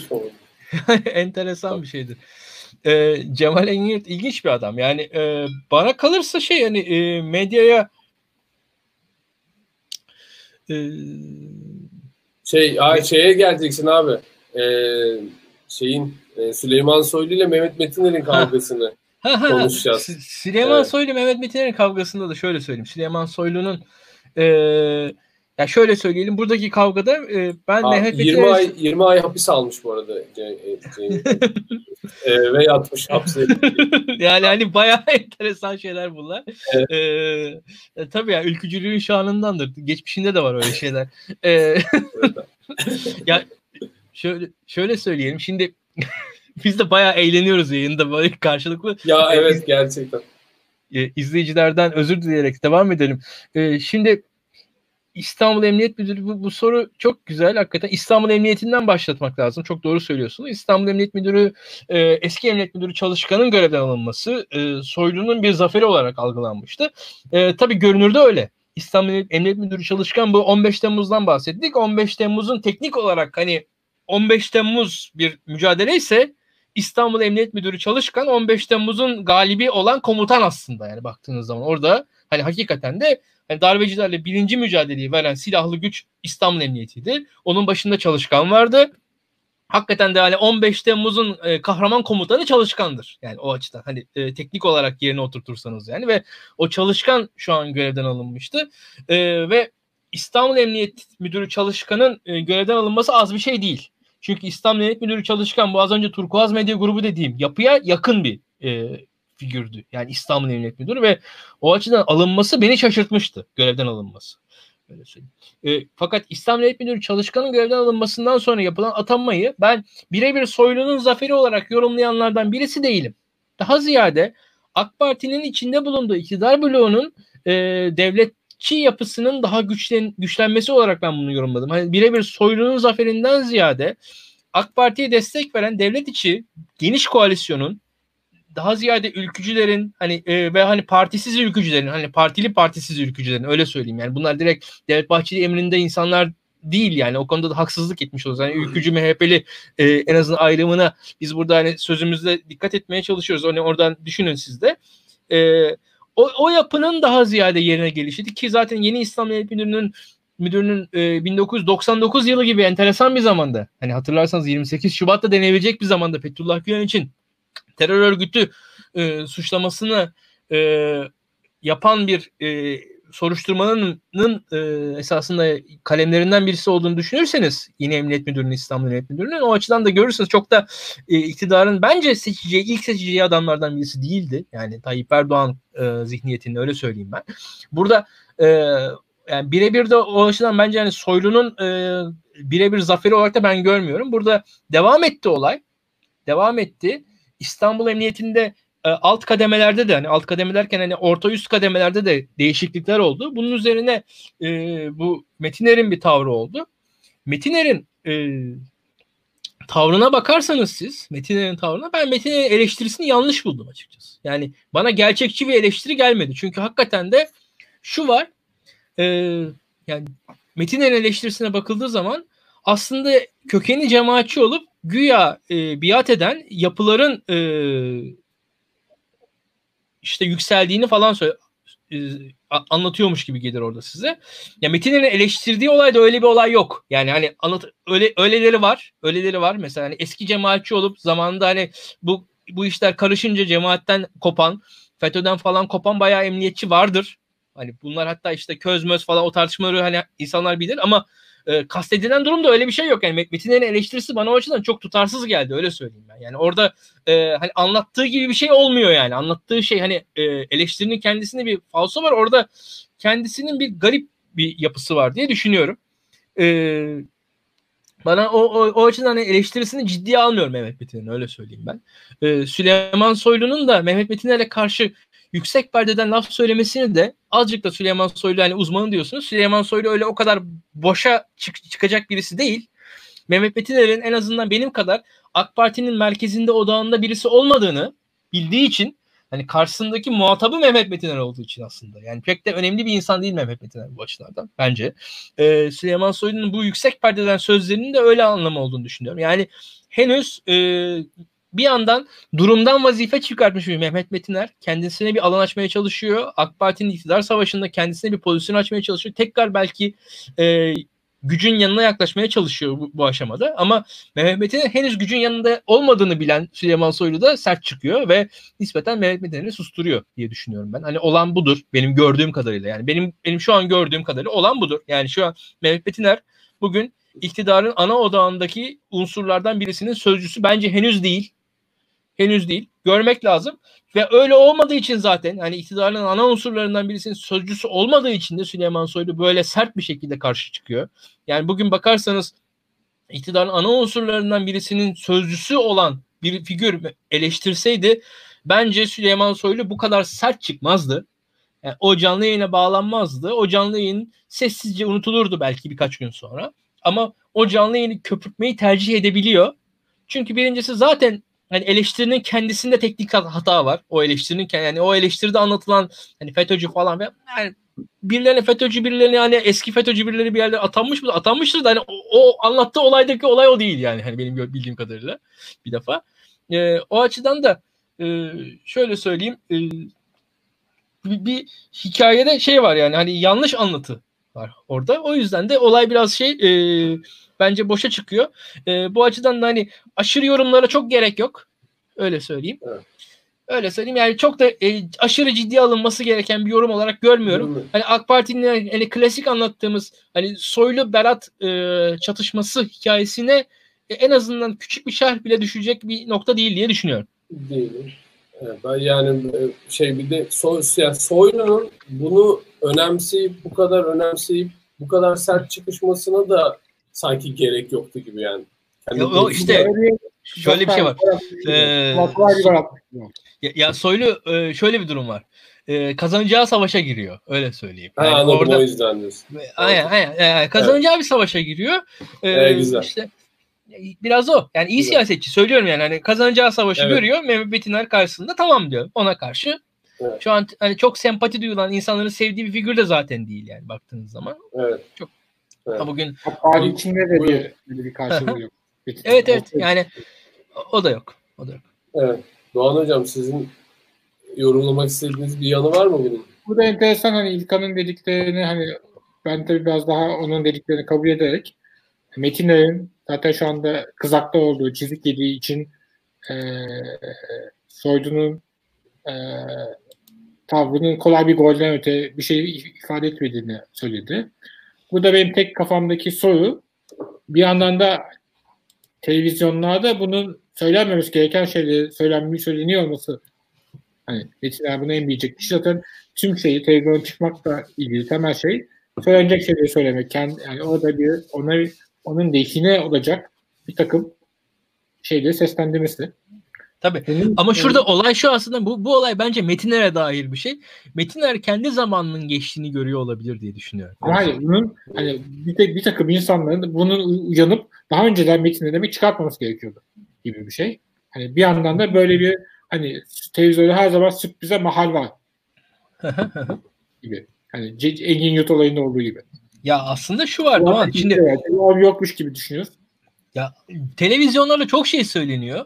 <laughs> Enteresan bir şeydir e, Cemal Engin ilginç bir adam. Yani e, bana kalırsa şey hani e, medyaya Ee, Şey, ay, şeye geleceksin abi. Ee, şeyin e, Süleyman Soylu ile Mehmet Metiner'in kavgasını. Ha, ha, konuşacağız. Sü- Süleyman Evet. Soylu Mehmet Metin'in kavgasında da şöyle söyleyeyim. Süleyman Soylu'nun e, ya şöyle söyleyelim buradaki kavgada e, ben Ha, Mehmet 20 Metin'e ay 20 ay hapis almış bu arada. E, Ce- <laughs> e, ve yatmış hapse. <laughs> yani hani bayağı <laughs> enteresan şeyler bunlar. Evet. Ee, e, tabii ya ülkücülüğün şanındandır. Geçmişinde de var öyle şeyler. Ee, ya şöyle şöyle söyleyelim. Şimdi biz de bayağı eğleniyoruz yayında böyle karşılıklı. ya evet gerçekten. e, izleyicilerden özür dileyerek devam edelim. E, şimdi İstanbul Emniyet Müdürü bu, bu soru çok güzel. Hakikaten İstanbul Emniyetinden başlatmak lazım. Çok doğru söylüyorsunuz. İstanbul Emniyet Müdürü e, eski Emniyet Müdürü Çalışkan'ın görevden alınması e, Soylu'nun bir zaferi olarak algılanmıştı. E, tabii görünürde öyle. İstanbul Emniyet Müdürü Çalışkan bu 15 Temmuz'dan bahsettik. 15 Temmuz'un teknik olarak hani 15 Temmuz bir mücadele ise İstanbul Emniyet Müdürü Çalışkan 15 Temmuz'un galibi olan komutan aslında yani baktığınız zaman orada hani hakikaten de hani darbecilerle birinci mücadeleyi veren silahlı güç İstanbul Emniyeti'ydi. Onun başında Çalışkan vardı. Hakikaten de hani 15 Temmuz'un e, kahraman komutanı Çalışkan'dır. Yani o açıdan hani e, teknik olarak yerine oturtursanız yani ve o Çalışkan şu an görevden alınmıştı. E, ve İstanbul Emniyet Müdürü Çalışkan'ın e, görevden alınması az bir şey değil. Çünkü İstanbul Emniyet Müdürü Çalışkan bu az önce Turkuaz Medya Grubu dediğim yapıya yakın bir e, figürdü. Yani İstanbul Emniyet Müdürü ve o açıdan alınması beni şaşırtmıştı. Görevden alınması. Öyle söyleyeyim. E, fakat İstanbul Emniyet Müdürü Çalışkan'ın görevden alınmasından sonra yapılan atanmayı ben birebir Soylu'nun zaferi olarak yorumlayanlardan birisi değilim. Daha ziyade AK Parti'nin içinde bulunduğu iktidar bloğunun e, devletçi yapısının daha güçlen, güçlenmesi olarak ben bunu yorumladım. Hani birebir Soylu'nun zaferinden ziyade AK Parti'ye destek veren devlet içi geniş koalisyonun daha ziyade ülkücülerin hani e, ve hani partisiz ülkücülerin hani partili partisiz ülkücülerin öyle söyleyeyim yani bunlar direkt Devlet Bahçeli emrinde insanlar değil yani o konuda da haksızlık etmiş oluruz. Yani ülkücü MHP'li e, en azından ayrımına biz burada hani sözümüzde dikkat etmeye çalışıyoruz. Hani oradan düşünün siz de. E, o, o yapının daha ziyade yerine gelişiydi ki zaten yeni İslam Emniyet Müdürü'nün müdürünün e, 1999 yılı gibi enteresan bir zamanda hani hatırlarsanız 28 Şubat'ta denebilecek bir zamanda Fethullah Gülen için terör örgütü e, suçlamasını e, yapan bir e, soruşturmanın e, esasında kalemlerinden birisi olduğunu düşünürseniz yine Emniyet Müdürü'nün İstanbul Emniyet Müdürü'nün o açıdan da görürsünüz çok da e, iktidarın bence seçeceği ilk seçeceği adamlardan birisi değildi. Yani Tayyip Erdoğan e, zihniyetinde öyle söyleyeyim ben. Burada e, yani birebir de o açıdan bence yani Soylu'nun e, birebir zaferi olarak da ben görmüyorum. Burada devam etti olay. Devam etti. İstanbul Emniyetinde e, alt kademelerde de hani alt kademe derken hani orta üst kademelerde de değişiklikler oldu. Bunun üzerine e, bu Metiner'in bir tavrı oldu. Metiner'in e, tavrına bakarsanız siz Metiner'in tavrına ben Metiner'in eleştirisini yanlış buldum açıkçası. Yani bana gerçekçi bir eleştiri gelmedi. Çünkü hakikaten de şu var e, yani Metiner'in eleştirisine bakıldığı zaman aslında kökeni cemaatçi olup güya e, biat eden yapıların e, işte yükseldiğini falan söyle, e, anlatıyormuş gibi gelir orada size. Ya Metin'in eleştirdiği olayda öyle bir olay yok. Yani hani anlat öyle öyleleri var. Öyleleri var. Mesela hani eski cemaatçi olup zamanında hani bu bu işler karışınca cemaatten kopan, FETÖ'den falan kopan bayağı emniyetçi vardır. Hani bunlar hatta işte közmöz falan o tartışmaları hani insanlar bilir ama e, kastedilen durumda öyle bir şey yok. Yani Metinlerin eleştirisi bana o açıdan çok tutarsız geldi öyle söyleyeyim ben. Yani orada e, hani anlattığı gibi bir şey olmuyor yani. Anlattığı şey hani e, eleştirinin kendisinde bir falso var. Orada kendisinin bir garip bir yapısı var diye düşünüyorum. E, bana o, o, o açıdan hani eleştirisini ciddiye almıyorum Mehmet Metin'in öyle söyleyeyim ben. E, Süleyman Soylu'nun da Mehmet Metin'e karşı yüksek perdeden laf söylemesini de azıcık da Süleyman Soylu hani uzmanı diyorsunuz. Süleyman Soylu öyle o kadar boşa çık- çıkacak birisi değil. Mehmet Metiner'in en azından benim kadar AK Parti'nin merkezinde odağında birisi olmadığını bildiği için hani karşısındaki muhatabı Mehmet Metiner olduğu için aslında. Yani pek de önemli bir insan değil Mehmet Metiner bu açılardan bence. Ee, Süleyman Soylu'nun bu yüksek perdeden sözlerinin de öyle anlamı olduğunu düşünüyorum. Yani henüz e, bir yandan durumdan vazife çıkartmış bir Mehmet Metiner. Kendisine bir alan açmaya çalışıyor. AK Parti'nin iktidar savaşında kendisine bir pozisyon açmaya çalışıyor. Tekrar belki e, gücün yanına yaklaşmaya çalışıyor bu, bu aşamada. Ama Mehmet Metin'in henüz gücün yanında olmadığını bilen Süleyman Soylu da sert çıkıyor ve nispeten Mehmet Metin'i susturuyor diye düşünüyorum ben. Hani olan budur benim gördüğüm kadarıyla. Yani benim benim şu an gördüğüm kadarıyla olan budur. Yani şu an Mehmet Metiner bugün iktidarın ana odağındaki unsurlardan birisinin sözcüsü bence henüz değil. Henüz değil. Görmek lazım. Ve öyle olmadığı için zaten hani iktidarın ana unsurlarından birisinin sözcüsü olmadığı için de Süleyman Soylu böyle sert bir şekilde karşı çıkıyor. Yani bugün bakarsanız iktidarın ana unsurlarından birisinin sözcüsü olan bir figür eleştirseydi bence Süleyman Soylu bu kadar sert çıkmazdı. Yani o canlı yayına bağlanmazdı. O canlı yayın sessizce unutulurdu belki birkaç gün sonra. Ama o canlı yayını köpürtmeyi tercih edebiliyor. Çünkü birincisi zaten hani eleştirinin kendisinde teknik hata var. O eleştirinin yani o eleştiride anlatılan hani FETÖ'cü falan ve yani birilerine FETÖ'cü birilerine yani eski FETÖ'cü birileri bir yerde atanmış mı? Atanmıştır da hani o, o anlattığı olaydaki olay o değil yani hani benim bildiğim kadarıyla bir defa. E, o açıdan da e, şöyle söyleyeyim e, bir, bir hikayede şey var yani hani yanlış anlatı var orada. O yüzden de olay biraz şey e, bence boşa çıkıyor. E, bu açıdan da hani aşırı yorumlara çok gerek yok. Öyle söyleyeyim. Evet. Öyle söyleyeyim yani çok da e, aşırı ciddi alınması gereken bir yorum olarak görmüyorum. Hani AK Parti'nin hani klasik anlattığımız hani Soylu Berat e, çatışması hikayesine e, en azından küçük bir şerh bile düşecek bir nokta değil diye düşünüyorum. Değil. Ben yani e, şey bir de so, yani Soylu'nun bunu önemseyip bu kadar önemseyip bu kadar sert çıkışmasına da sanki gerek yoktu gibi yani. yani ya, o işte şöyle bir şey var. Ee, ya, ya Soylu e, şöyle bir durum var. Ee, kazanacağı savaşa giriyor. Öyle söyleyeyim. Yani ha, anladım orada, o yüzden diyorsun. Aynen, aynen, aynen. Kazanacağı evet. bir savaşa giriyor. Ee, evet, güzel. İşte, biraz o. Yani iyi Güzel. siyasetçi söylüyorum yani hani kazanacağı savaşı evet. görüyor. Mehmet Betiner karşısında tamam diyor. Ona karşı evet. şu an hani çok sempati duyulan insanların sevdiği bir figür de zaten değil yani baktığınız zaman. Evet. Çok evet. Ha bugün Hatta içinde de bir, bir karşılığı yok. evet evet yani o da yok. O da yok. Evet. Doğan hocam sizin yorumlamak istediğiniz bir yanı var mı bunun? Bu da enteresan hani İlkan'ın dediklerini hani ben tabii biraz daha onun dediklerini kabul ederek Metinlerin zaten şu anda kızakta olduğu, çizik yediği için e, Soydu'nun e, tavrının kolay bir golden öte bir şey ifade etmediğini söyledi. Bu da benim tek kafamdaki soru. Bir yandan da televizyonlarda bunun söylenmemesi gereken şeyleri söylenmiş söyleniyor olması hani Metin bunu en diyecek kişi zaten tüm şeyi televizyona çıkmakla ilgili temel şey söylenecek şeyleri söylemek. Kendi, yani orada bir ona onun lehine olacak bir takım şeyleri seslendirmesi. Tabii. Benim, Ama şurada evet. olay şu aslında bu, bu olay bence Metinler'e dair bir şey. Metinler kendi zamanının geçtiğini görüyor olabilir diye düşünüyorum. Hayır. Bunun hani bir, de, bir takım insanların bunun uyanıp daha önceden Metin'e demek çıkartmaması gerekiyordu gibi bir şey. Hani bir yandan da böyle bir hani televizyonda her zaman sürprize mahal var <laughs> gibi. Hani Engin Yurt olayında olduğu gibi. Ya aslında şu var Doğan. Şimdi evet, yokmuş gibi düşünüyoruz. Ya televizyonlarda çok şey söyleniyor.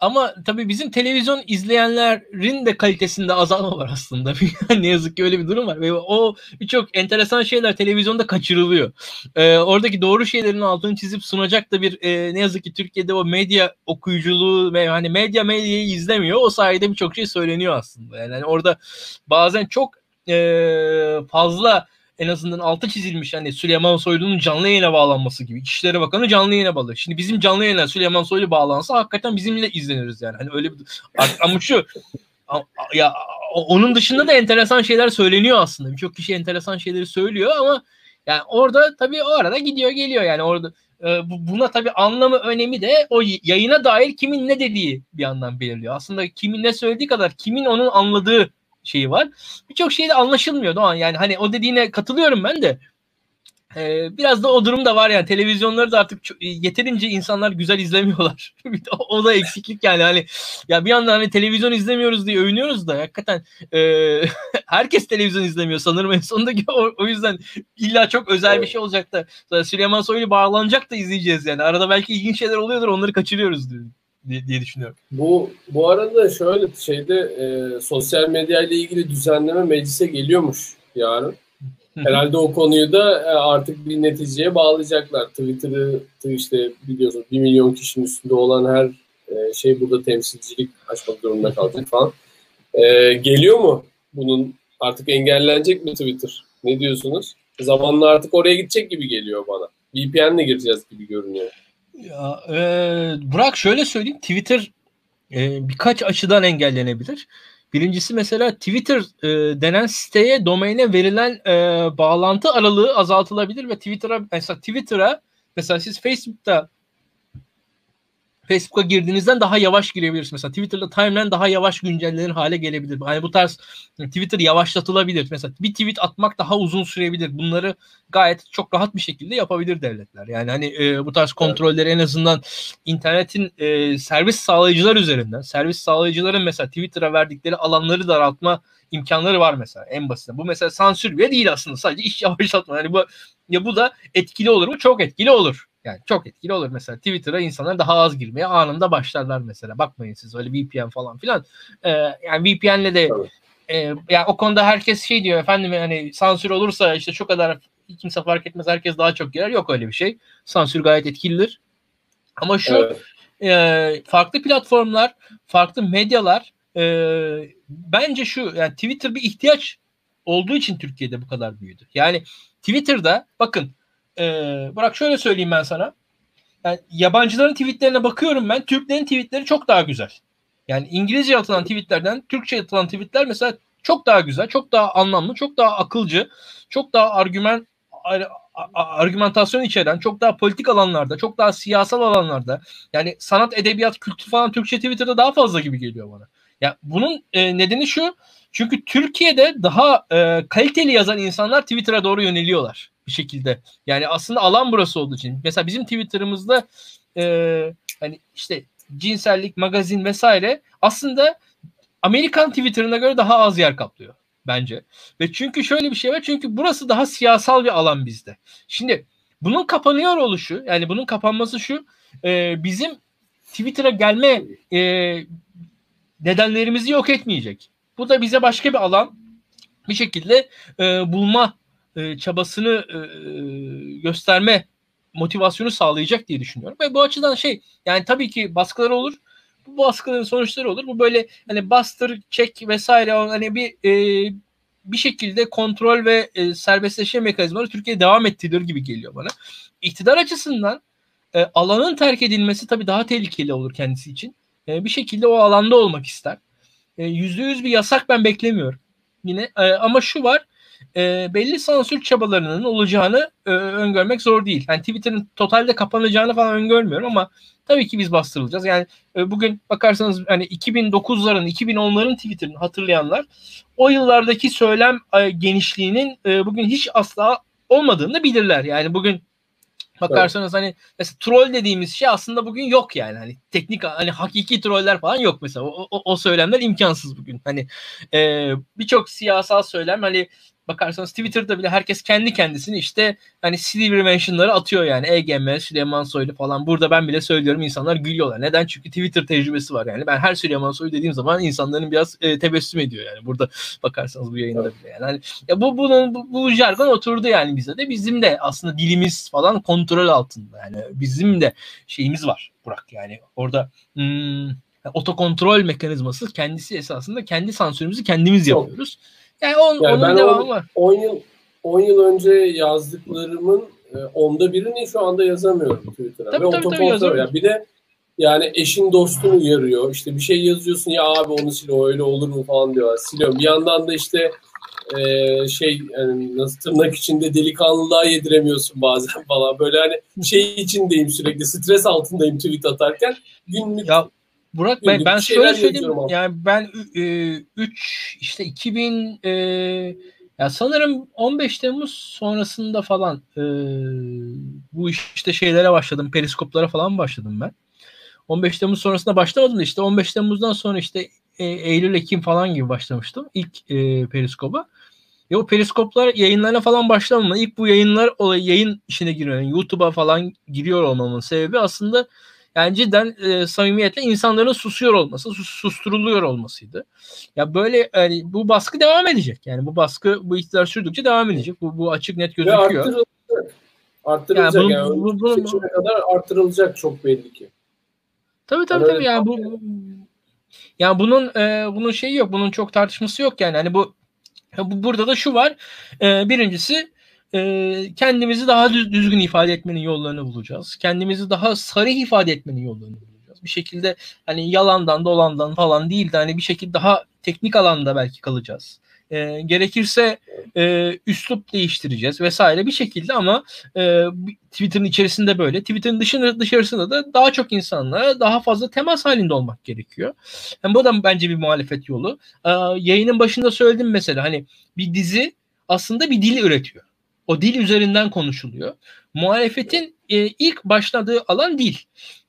Ama tabii bizim televizyon izleyenlerin de kalitesinde azalma var aslında. <laughs> ne yazık ki öyle bir durum var. Ve o birçok enteresan şeyler televizyonda kaçırılıyor. Ee, oradaki doğru şeylerin altını çizip sunacak da bir e, ne yazık ki Türkiye'de o medya okuyuculuğu ve hani medya medyayı izlemiyor. O sayede birçok şey söyleniyor aslında. Yani, yani orada bazen çok e, fazla en azından altı çizilmiş hani Süleyman Soylu'nun canlı yayına bağlanması gibi. İçişleri Bakanı canlı yayına bağlı. Şimdi bizim canlı yayına Süleyman Soylu bağlansa hakikaten bizimle izleniriz yani. Hani öyle bir ama şu ya onun dışında da enteresan şeyler söyleniyor aslında. Birçok kişi enteresan şeyleri söylüyor ama yani orada tabii o arada gidiyor geliyor yani orada e, buna tabii anlamı önemi de o yayına dair kimin ne dediği bir yandan belirliyor. Aslında kimin ne söylediği kadar kimin onun anladığı şeyi var. Birçok şey de anlaşılmıyor Doğan. Yani hani o dediğine katılıyorum ben de. Ee, biraz da o durum da var yani televizyonları da artık çok, yeterince insanlar güzel izlemiyorlar. <laughs> o, da eksiklik yani hani ya bir yandan hani televizyon izlemiyoruz diye övünüyoruz da hakikaten e, <laughs> herkes televizyon izlemiyor sanırım en sonunda o, o yüzden illa çok özel bir şey olacak da Süleyman Soylu bağlanacak da izleyeceğiz yani arada belki ilginç şeyler oluyordur onları kaçırıyoruz diyorum. Diye, diye düşünüyorum. Bu bu arada şöyle şeyde e, sosyal medya ile ilgili düzenleme meclise geliyormuş yarın. Herhalde o konuyu da e, artık bir neticeye bağlayacaklar. Twitter'ı işte biliyorsunuz 1 milyon kişinin üstünde olan her e, şey burada temsilcilik açmak durumunda kalacak falan. E, geliyor mu bunun artık engellenecek mi Twitter? Ne diyorsunuz? Zamanla artık oraya gidecek gibi geliyor bana. VPN'le gireceğiz gibi görünüyor. Ya, e, Burak şöyle söyleyeyim. Twitter e, birkaç açıdan engellenebilir. Birincisi mesela Twitter e, denen siteye, domaine verilen e, bağlantı aralığı azaltılabilir ve Twitter'a mesela Twitter'a mesela siz Facebook'ta Facebook'a girdiğinizden daha yavaş girebilirsiniz. Mesela Twitter'da timeline daha yavaş güncellenir hale gelebilir. Yani bu tarz Twitter yavaşlatılabilir. Mesela bir tweet atmak daha uzun sürebilir. Bunları gayet çok rahat bir şekilde yapabilir devletler. Yani hani e, bu tarz kontrolleri en azından internetin e, servis sağlayıcılar üzerinden, servis sağlayıcıların mesela Twitter'a verdikleri alanları daraltma imkanları var mesela en basit. Bu mesela sansür bile değil aslında. Sadece iş <laughs> yavaşlatma. Yani bu ya bu da etkili olur mu? Çok etkili olur. Yani çok etkili olur mesela. Twitter'a insanlar daha az girmeye anında başlarlar mesela. Bakmayın siz öyle VPN falan filan. Ee, yani VPN'le de e, yani o konuda herkes şey diyor efendim yani sansür olursa işte şu kadar kimse fark etmez herkes daha çok girer. Yok öyle bir şey. Sansür gayet etkilidir. Ama şu evet. e, farklı platformlar, farklı medyalar e, bence şu yani Twitter bir ihtiyaç olduğu için Türkiye'de bu kadar büyüdü. Yani Twitter'da bakın e, bırak şöyle söyleyeyim ben sana. Yani yabancıların tweetlerine bakıyorum ben. Türklerin tweetleri çok daha güzel. Yani İngilizce atılan tweetlerden Türkçe atılan tweetler mesela çok daha güzel, çok daha anlamlı, çok daha akılcı, çok daha argüman argümantasyon içeren, çok daha politik alanlarda, çok daha siyasal alanlarda yani sanat, edebiyat, kültür falan Türkçe Twitter'da daha fazla gibi geliyor bana. Ya bunun e, nedeni şu. Çünkü Türkiye'de daha e, kaliteli yazan insanlar Twitter'a doğru yöneliyorlar bir şekilde. Yani aslında alan burası olduğu için. Mesela bizim Twitter'ımızda e, hani işte cinsellik, magazin vesaire aslında Amerikan Twitter'ına göre daha az yer kaplıyor bence. Ve çünkü şöyle bir şey var. Çünkü burası daha siyasal bir alan bizde. Şimdi bunun kapanıyor oluşu yani bunun kapanması şu e, bizim Twitter'a gelme e, nedenlerimizi yok etmeyecek. Bu da bize başka bir alan bir şekilde e, bulma e, çabasını e, gösterme motivasyonu sağlayacak diye düşünüyorum. Ve bu açıdan şey yani tabii ki baskılar olur. Bu baskıların sonuçları olur. Bu böyle hani bastır, çek vesaire hani bir e, bir şekilde kontrol ve e, serbestleşme mekanizmaları Türkiye devam ettirilir gibi geliyor bana. İktidar açısından e, alanın terk edilmesi tabii daha tehlikeli olur kendisi için. E, bir şekilde o alanda olmak ister. E, yüzde yüz bir yasak ben beklemiyorum. Yine e, ama şu var e, belli sansür çabalarının olacağını e, öngörmek zor değil. Yani Twitter'ın totalde kapanacağını falan öngörmüyorum ama tabii ki biz bastırılacağız. Yani e, bugün bakarsanız hani 2009'ların 2010'ların Twitter'ını hatırlayanlar o yıllardaki söylem e, genişliğinin e, bugün hiç asla olmadığını bilirler. Yani bugün Bakarsanız evet. hani mesela troll dediğimiz şey aslında bugün yok yani. Hani teknik hani hakiki troller falan yok mesela. O, o, o söylemler imkansız bugün. Hani e, birçok siyasal söylem hani bakarsanız Twitter'da bile herkes kendi kendisini işte hani silver mentionları atıyor yani. EGM, Süleyman Soylu falan. Burada ben bile söylüyorum insanlar gülüyorlar. Neden? Çünkü Twitter tecrübesi var yani. Ben her Süleyman Soylu dediğim zaman insanların biraz e, tebessüm ediyor yani. Burada bakarsanız bu yayında bile yani. Hani, ya bu bunun bu, bu jargon oturdu yani bize de. Bizim de aslında dilimiz falan kontrol altında yani. Bizim de şeyimiz var Burak yani. Orada hmm, otokontrol mekanizması kendisi esasında kendi sansürümüzü kendimiz yapıyoruz. Yani, on, yani onun devamı var. 10 yıl 10 yıl önce yazdıklarımın e, onda birini şu anda yazamıyorum Twitter'a. Tabii, Ve tabii, tabii, yani bir de yani eşin dostun uyarıyor. İşte bir şey yazıyorsun ya abi onu sil o öyle olur mu falan diyorlar. Siliyorum. Bir yandan da işte e, şey yani nasıl tırnak içinde delikanlılığa yediremiyorsun bazen <laughs> falan. Böyle hani şey içindeyim sürekli stres altındayım tweet atarken. Günlük ya Burak ben, ben şöyle söyleyeyim yani ben 3 e, işte 2000 e, ya sanırım 15 Temmuz sonrasında falan e, bu işte şeylere başladım periskoplara falan başladım ben. 15 Temmuz sonrasında başlamadım da işte 15 Temmuz'dan sonra işte e, Eylül Ekim falan gibi başlamıştım ilk e, periskopa. Ya o periskoplar yayınlarına falan başlamam. İlk bu yayınlar olayı yayın işine giriyor. Yani YouTube'a falan giriyor olmamın sebebi aslında Yani cidden e, samimiyetle insanların susuyor olması, sus, susturuluyor olmasıydı. Ya böyle yani bu baskı devam edecek. Yani bu baskı bu iktidar sürdükçe devam edecek. Bu, bu açık net gözüküyor. Ve arttırılacak. Arttırılacak yani. Bunu, yani. Bu, bu, seçime kadar arttırılacak çok belli ki. Tabii tabii tabii. Yani bu yani bunun e, bunun şeyi yok. Bunun çok tartışması yok yani. Hani bu burada da şu var. E, birincisi e, kendimizi daha düz, düzgün ifade etmenin yollarını bulacağız. Kendimizi daha sarı ifade etmenin yollarını bulacağız. Bir şekilde hani yalandan dolandan falan değil de hani bir şekilde daha teknik alanda belki kalacağız. E, gerekirse e, üslup değiştireceğiz vesaire bir şekilde ama e, Twitter'ın içerisinde böyle. Twitter'ın dışında dışarısında da daha çok insanla daha fazla temas halinde olmak gerekiyor. Yani bu da bence bir muhalefet yolu. E, yayının başında söyledim mesela hani bir dizi aslında bir dil üretiyor. O dil üzerinden konuşuluyor. Muhalefetin e, ilk başladığı alan dil.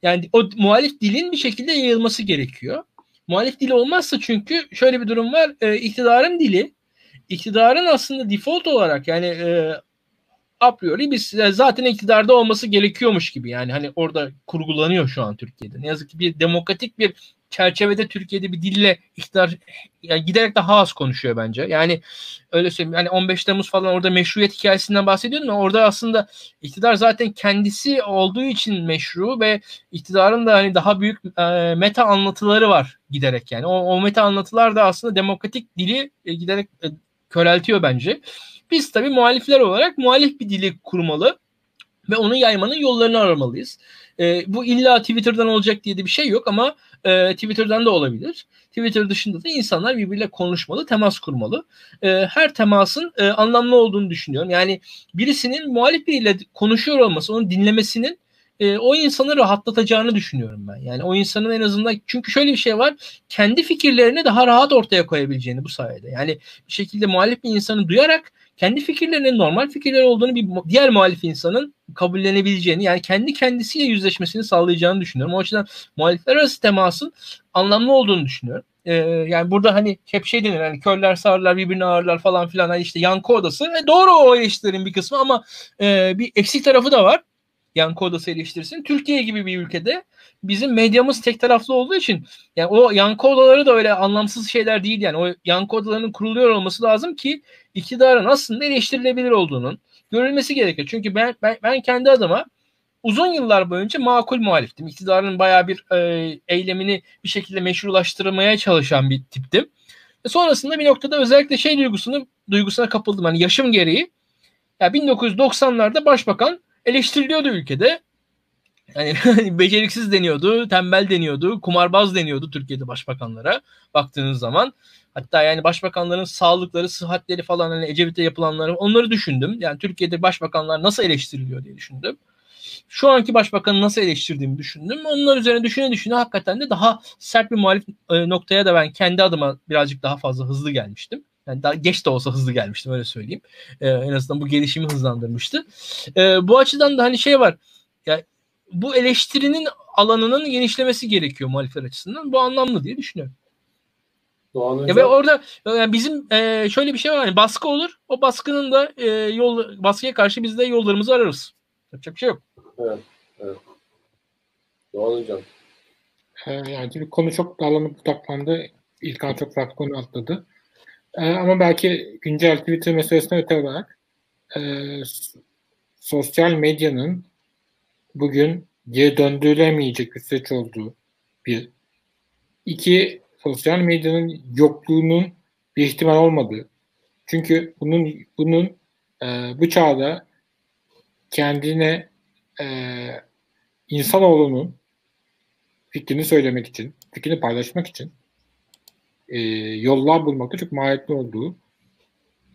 Yani o muhalif dilin bir şekilde yayılması gerekiyor. Muhalif dili olmazsa çünkü şöyle bir durum var. E, iktidarın dili, iktidarın aslında default olarak yani e, a priori biz zaten iktidarda olması gerekiyormuş gibi yani hani orada kurgulanıyor şu an Türkiye'de. Ne yazık ki bir demokratik bir çerçevede Türkiye'de bir dille iktidar yani giderek daha az konuşuyor bence. Yani öyle söyleyeyim. Yani 15 Temmuz falan orada meşruiyet hikayesinden bahsediyordum ama orada aslında iktidar zaten kendisi olduğu için meşru ve iktidarın da hani daha büyük e, meta anlatıları var giderek yani. O, o meta anlatılar da aslında demokratik dili e, giderek e, köreltiyor bence. Biz tabii muhalifler olarak muhalif bir dili kurmalı ve onu yaymanın yollarını aramalıyız. E, bu illa Twitter'dan olacak diye de bir şey yok ama e, Twitter'dan da olabilir. Twitter dışında da insanlar birbiriyle konuşmalı, temas kurmalı. E, her temasın e, anlamlı olduğunu düşünüyorum. Yani birisinin muhalif biriyle konuşuyor olması, onu dinlemesinin e, o insanı rahatlatacağını düşünüyorum ben. Yani o insanın en azından çünkü şöyle bir şey var. Kendi fikirlerini daha rahat ortaya koyabileceğini bu sayede. Yani bir şekilde muhalif bir insanı duyarak kendi fikirlerinin normal fikirler olduğunu bir diğer muhalif insanın kabullenebileceğini yani kendi kendisiyle yüzleşmesini sağlayacağını düşünüyorum. O açıdan muhalifler arası temasın anlamlı olduğunu düşünüyorum. Ee, yani burada hani hep şey denir hani körler sağırlar birbirini ağırlar falan filan hani işte yankı odası. E, doğru o eleştirilerin bir kısmı ama e, bir eksik tarafı da var. Yankı odası eleştirsin. Türkiye gibi bir ülkede bizim medyamız tek taraflı olduğu için yani o yankı odaları da öyle anlamsız şeyler değil yani. O yankı odalarının kuruluyor olması lazım ki iktidarın aslında eleştirilebilir olduğunun görülmesi gerekiyor. Çünkü ben ben, ben kendi adıma uzun yıllar boyunca makul muhaliftim. İktidarın bayağı bir e, eylemini bir şekilde meşrulaştırmaya çalışan bir tiptim. Ve sonrasında bir noktada özellikle şey duygusunu duygusuna kapıldım. Hani yaşım gereği ya 1990'larda başbakan eleştiriliyordu ülkede. Yani <laughs> beceriksiz deniyordu, tembel deniyordu, kumarbaz deniyordu Türkiye'de başbakanlara baktığınız zaman. Hatta yani başbakanların sağlıkları, sıhhatleri falan hani Ecevit'te yapılanları onları düşündüm. Yani Türkiye'de başbakanlar nasıl eleştiriliyor diye düşündüm. Şu anki başbakanı nasıl eleştirdiğimi düşündüm. Onlar üzerine düşüne düşüne hakikaten de daha sert bir muhalif e, noktaya da ben kendi adıma birazcık daha fazla hızlı gelmiştim. Yani daha geç de olsa hızlı gelmiştim öyle söyleyeyim. Ee, en azından bu gelişimi hızlandırmıştı. Ee, bu açıdan da hani şey var. Yani bu eleştirinin alanının genişlemesi gerekiyor muhalifler açısından. Bu anlamlı diye düşünüyorum. Doğan ya ve orada yani bizim e, şöyle bir şey var. Yani baskı olur. O baskının da e, yol baskıya karşı biz de yollarımızı ararız. Yapacak bir şey yok. Evet. evet. Doğan hocam. Ee, yani bir konu çok dağlanıp budaklandı. İlkan çok farklı konu atladı. Ee, ama belki güncel Twitter meselesine öte olarak e, sosyal medyanın bugün geri döndürülemeyecek bir süreç olduğu bir. iki sosyal medyanın yokluğunun bir ihtimal olmadığı. Çünkü bunun bunun e, bu çağda kendine e, insanoğlunun fikrini söylemek için, fikrini paylaşmak için e, yollar bulmakta çok maharetli olduğu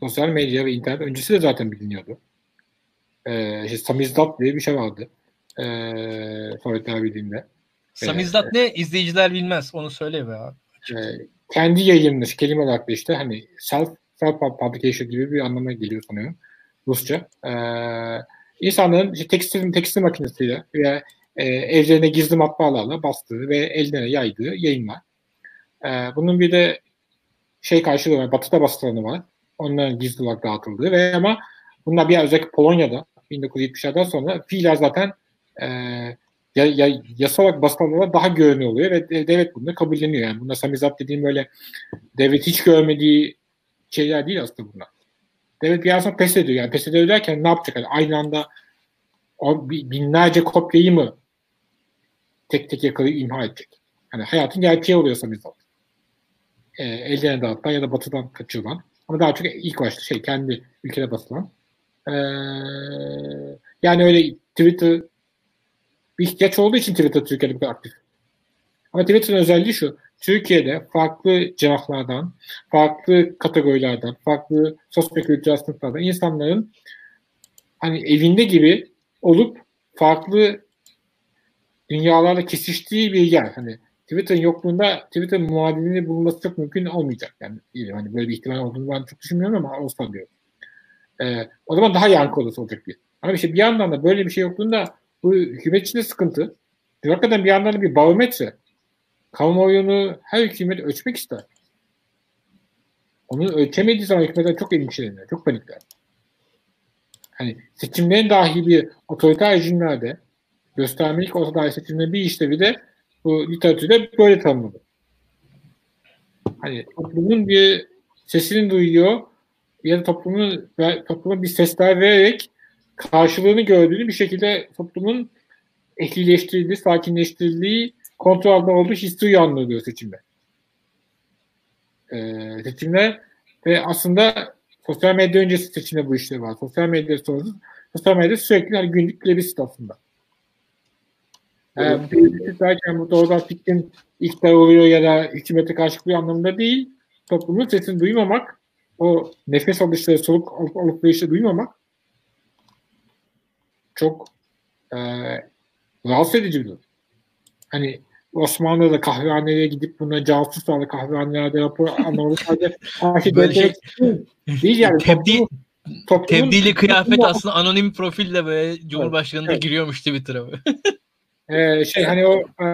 sosyal medya ve internet öncesi de zaten biliniyordu. E, işte samizdat diye bir şey vardı. E, Sovyetler Birliği'nde. Samizdat e, ne? İzleyiciler bilmez. Onu söyle be abi. E, kendi yayınmış kelime olarak da işte hani self self publication gibi bir anlama geliyor sanıyorum Rusça. E, insanların işte tekstil, tekstil makinesiyle ve e, evlerine gizli matbaalarla bastığı ve eline yaydığı yayınlar. E, bunun bir de şey karşılığı var. Batı'da bastıranı var. Onların gizli olarak dağıtıldığı ve ama bunlar bir özellikle Polonya'da 1970'lerden sonra fiiller zaten e, ya, ya, yasal olarak basılanlara daha görünüyor oluyor ve devlet bunu kabulleniyor. Yani bunda samizat dediğim böyle devlet hiç görmediği şeyler değil aslında bunlar. Devlet bir yandan pes ediyor. Yani pes ediyor derken ne yapacak? Yani aynı anda o binlerce kopyayı mı tek tek yakalayıp imha edecek? Yani hayatın gerçeği oluyor samizat. E, ellerine dağıtılan ya da batıdan kaçırılan. Ama daha çok ilk başta şey kendi ülkede basılan. E, yani öyle Twitter bir ihtiyaç olduğu için Twitter Türkiye'de bu aktif. Ama Twitter'ın özelliği şu. Türkiye'de farklı cevaplardan, farklı kategorilerden, farklı sosyokültürel sınıflardan insanların hani evinde gibi olup farklı dünyalarla kesiştiği bir yer. Hani Twitter'ın yokluğunda Twitter muadilini bulunması çok mümkün olmayacak. Yani hani böyle bir ihtimal olduğunu ben çok düşünmüyorum ama olsa diyor. Ee, o zaman daha yankı odası olacak bir. Ama işte bir yandan da böyle bir şey yokluğunda bu hükümet için de sıkıntı. Hakikaten bir yandan da bir barometre. Kamuoyunu her hükümet ölçmek ister. Onu ölçemediği zaman hükümetler çok endişeleniyor, çok panikler. Hani seçimlerin dahi bir otoriter rejimlerde göstermelik olsa dahi seçimlerin bir işlevi de bu literatürde böyle tanımladı. Hani toplumun bir sesini duyuyor ya da toplumun topluma bir sesler vererek karşılığını gördüğünü bir şekilde toplumun ehlileştirildiği, sakinleştirildiği, kontrol altında olduğu hissi uyandırıyor seçimde. Ee, seçimde ve aslında sosyal medya öncesi seçimde bu işler var. Sosyal medya sonrası sosyal medya sürekli hani günlük plebiscit aslında. Yani plebiscit derken burada oradan fikrin iktidar oluyor ya da hükümete karşı anlamında değil. Toplumun sesini duymamak, o nefes alışları, soluk alıp alıp duymamak çok e, rahatsız edici bir durum. Hani Osmanlı'da kahvehaneye gidip buna casus aldı kahvehanelerde rapor anlamadı sadece <laughs> böyle şey değil yani. Tebdil, toplumun, tebdili kıyafet aslında anonim profille böyle Cumhurbaşkanı'nda evet. giriyormuş Twitter'a. <laughs> ee, şey hani o e,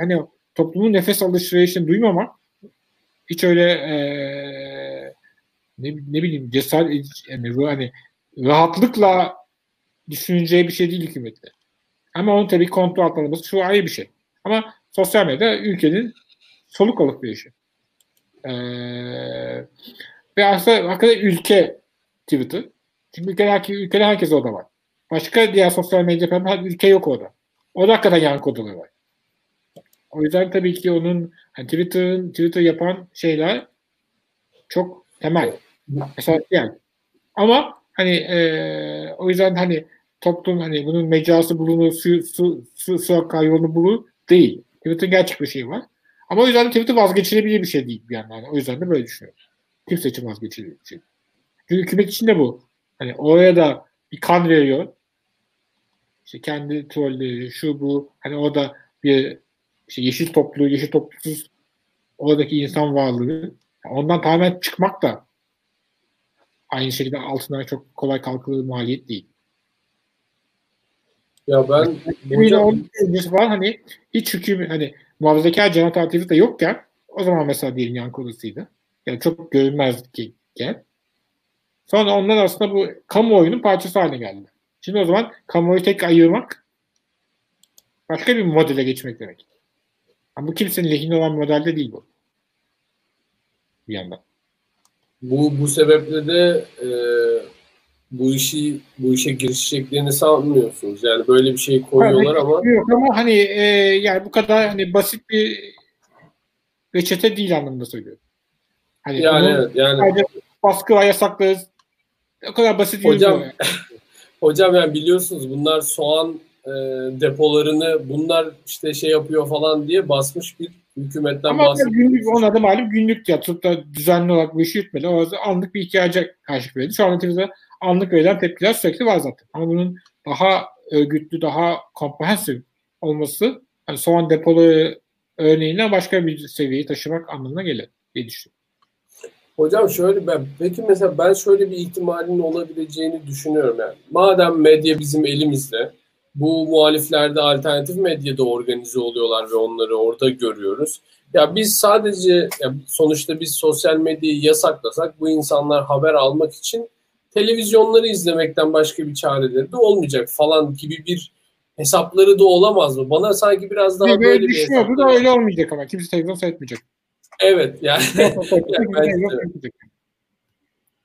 hani o toplumun nefes alışverişini duymamak hiç öyle e, ne, ne bileyim cesaret yani hani rahatlıkla düşüneceği bir şey değil hükümetler. Ama onun tabii kontrol altına şu ayrı bir şey. Ama sosyal medya ülkenin soluk alıp bir işi. Ee, ve aslında hakikaten ülke Twitter. Çünkü ülkede, ülkede herkes orada var. Başka diğer sosyal medya falan ülke yok orada. O da hakikaten yankı odaları var. O yüzden tabii ki onun hani Twitter'ın Twitter yapan şeyler çok temel. Mesela yani. Ama hani e, o yüzden hani toplum hani bunun mecrası bulunur, su, su, su, su akar yolunu bulur değil. Twitter'ın gerçek bir şey var. Ama o yüzden Twitter vazgeçilebilir bir şey değil bir yandan. O yüzden de böyle düşünüyorum. Kimse için vazgeçilebilir bir şey. Çünkü hükümet için de bu. Hani oraya da bir kan veriyor. İşte kendi trolleri, şu bu. Hani orada bir işte yeşil toplu, yeşil toplusuz oradaki insan varlığı. Ondan tamamen çıkmak da aynı şekilde altından çok kolay kalkılır maliyet değil. Ya ben hocam... var hani hiç hüküm hani muhafazakar cennet alternatifi de yokken o zaman mesela diyelim yan kodusuydu. Yani çok görünmezken. Sonra onlar aslında bu kamuoyunun parçası haline geldi. Şimdi o zaman kamuoyu tek ayırmak başka bir modele geçmek demek. Ama bu kimsenin lehine olan modelde değil bu. Bir yandan. Bu, bu sebeple de e, bu işi bu işe girişeceklerini sanmıyorsunuz. Yani böyle bir şey koyuyorlar evet, ama yok ama hani e, yani bu kadar hani basit bir reçete değil anlamında söylüyorum. Hani yani evet, yani baskı ve yasaklarız. O kadar basit hocam yani. <laughs> hocam yani biliyorsunuz bunlar soğan e, depolarını bunlar işte şey yapıyor falan diye basmış bir hükümetten Ama bahsediyor. günlük ona da malum günlük ya tutup da düzenli olarak bu işi yürütmeli. O anlık bir ihtiyaca karşı verdi. Şu an Twitter'da anlık verilen tepkiler sürekli var zaten. Ama bunun daha örgütlü, daha komprehensif olması yani soğan depolu örneğiyle başka bir seviyeyi taşımak anlamına gelir diye düşünüyorum. Hocam şöyle ben peki mesela ben şöyle bir ihtimalin olabileceğini düşünüyorum yani. Madem medya bizim elimizde bu muhaliflerde alternatif medyada organize oluyorlar ve onları orada görüyoruz. Ya biz sadece ya sonuçta biz sosyal medyayı yasaklasak bu insanlar haber almak için televizyonları izlemekten başka bir çareleri de olmayacak falan gibi bir hesapları da olamaz mı? Bana sanki biraz daha böyle, böyle bir düşünüyordu hesapları da öyle olmayacak ama. Kimse televizyon seyretmeyecek. Evet yani, <laughs> yani bence,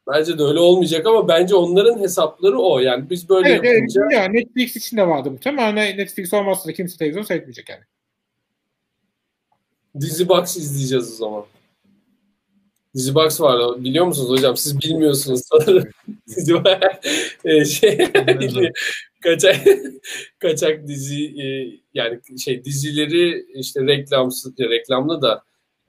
bence de öyle olmayacak ama bence onların hesapları o. Yani biz böyle evet, yapınca... Evet, yani Netflix için de vardı bu ama Netflix olmazsa da kimse televizyon seyretmeyecek yani. Dizi Box izleyeceğiz o zaman. Dizi Box var biliyor musunuz hocam? Siz bilmiyorsunuz sanırım. <laughs> Dizi e, şey, <laughs> kaçak kaçak dizi e, yani şey dizileri işte reklamsız reklamlı da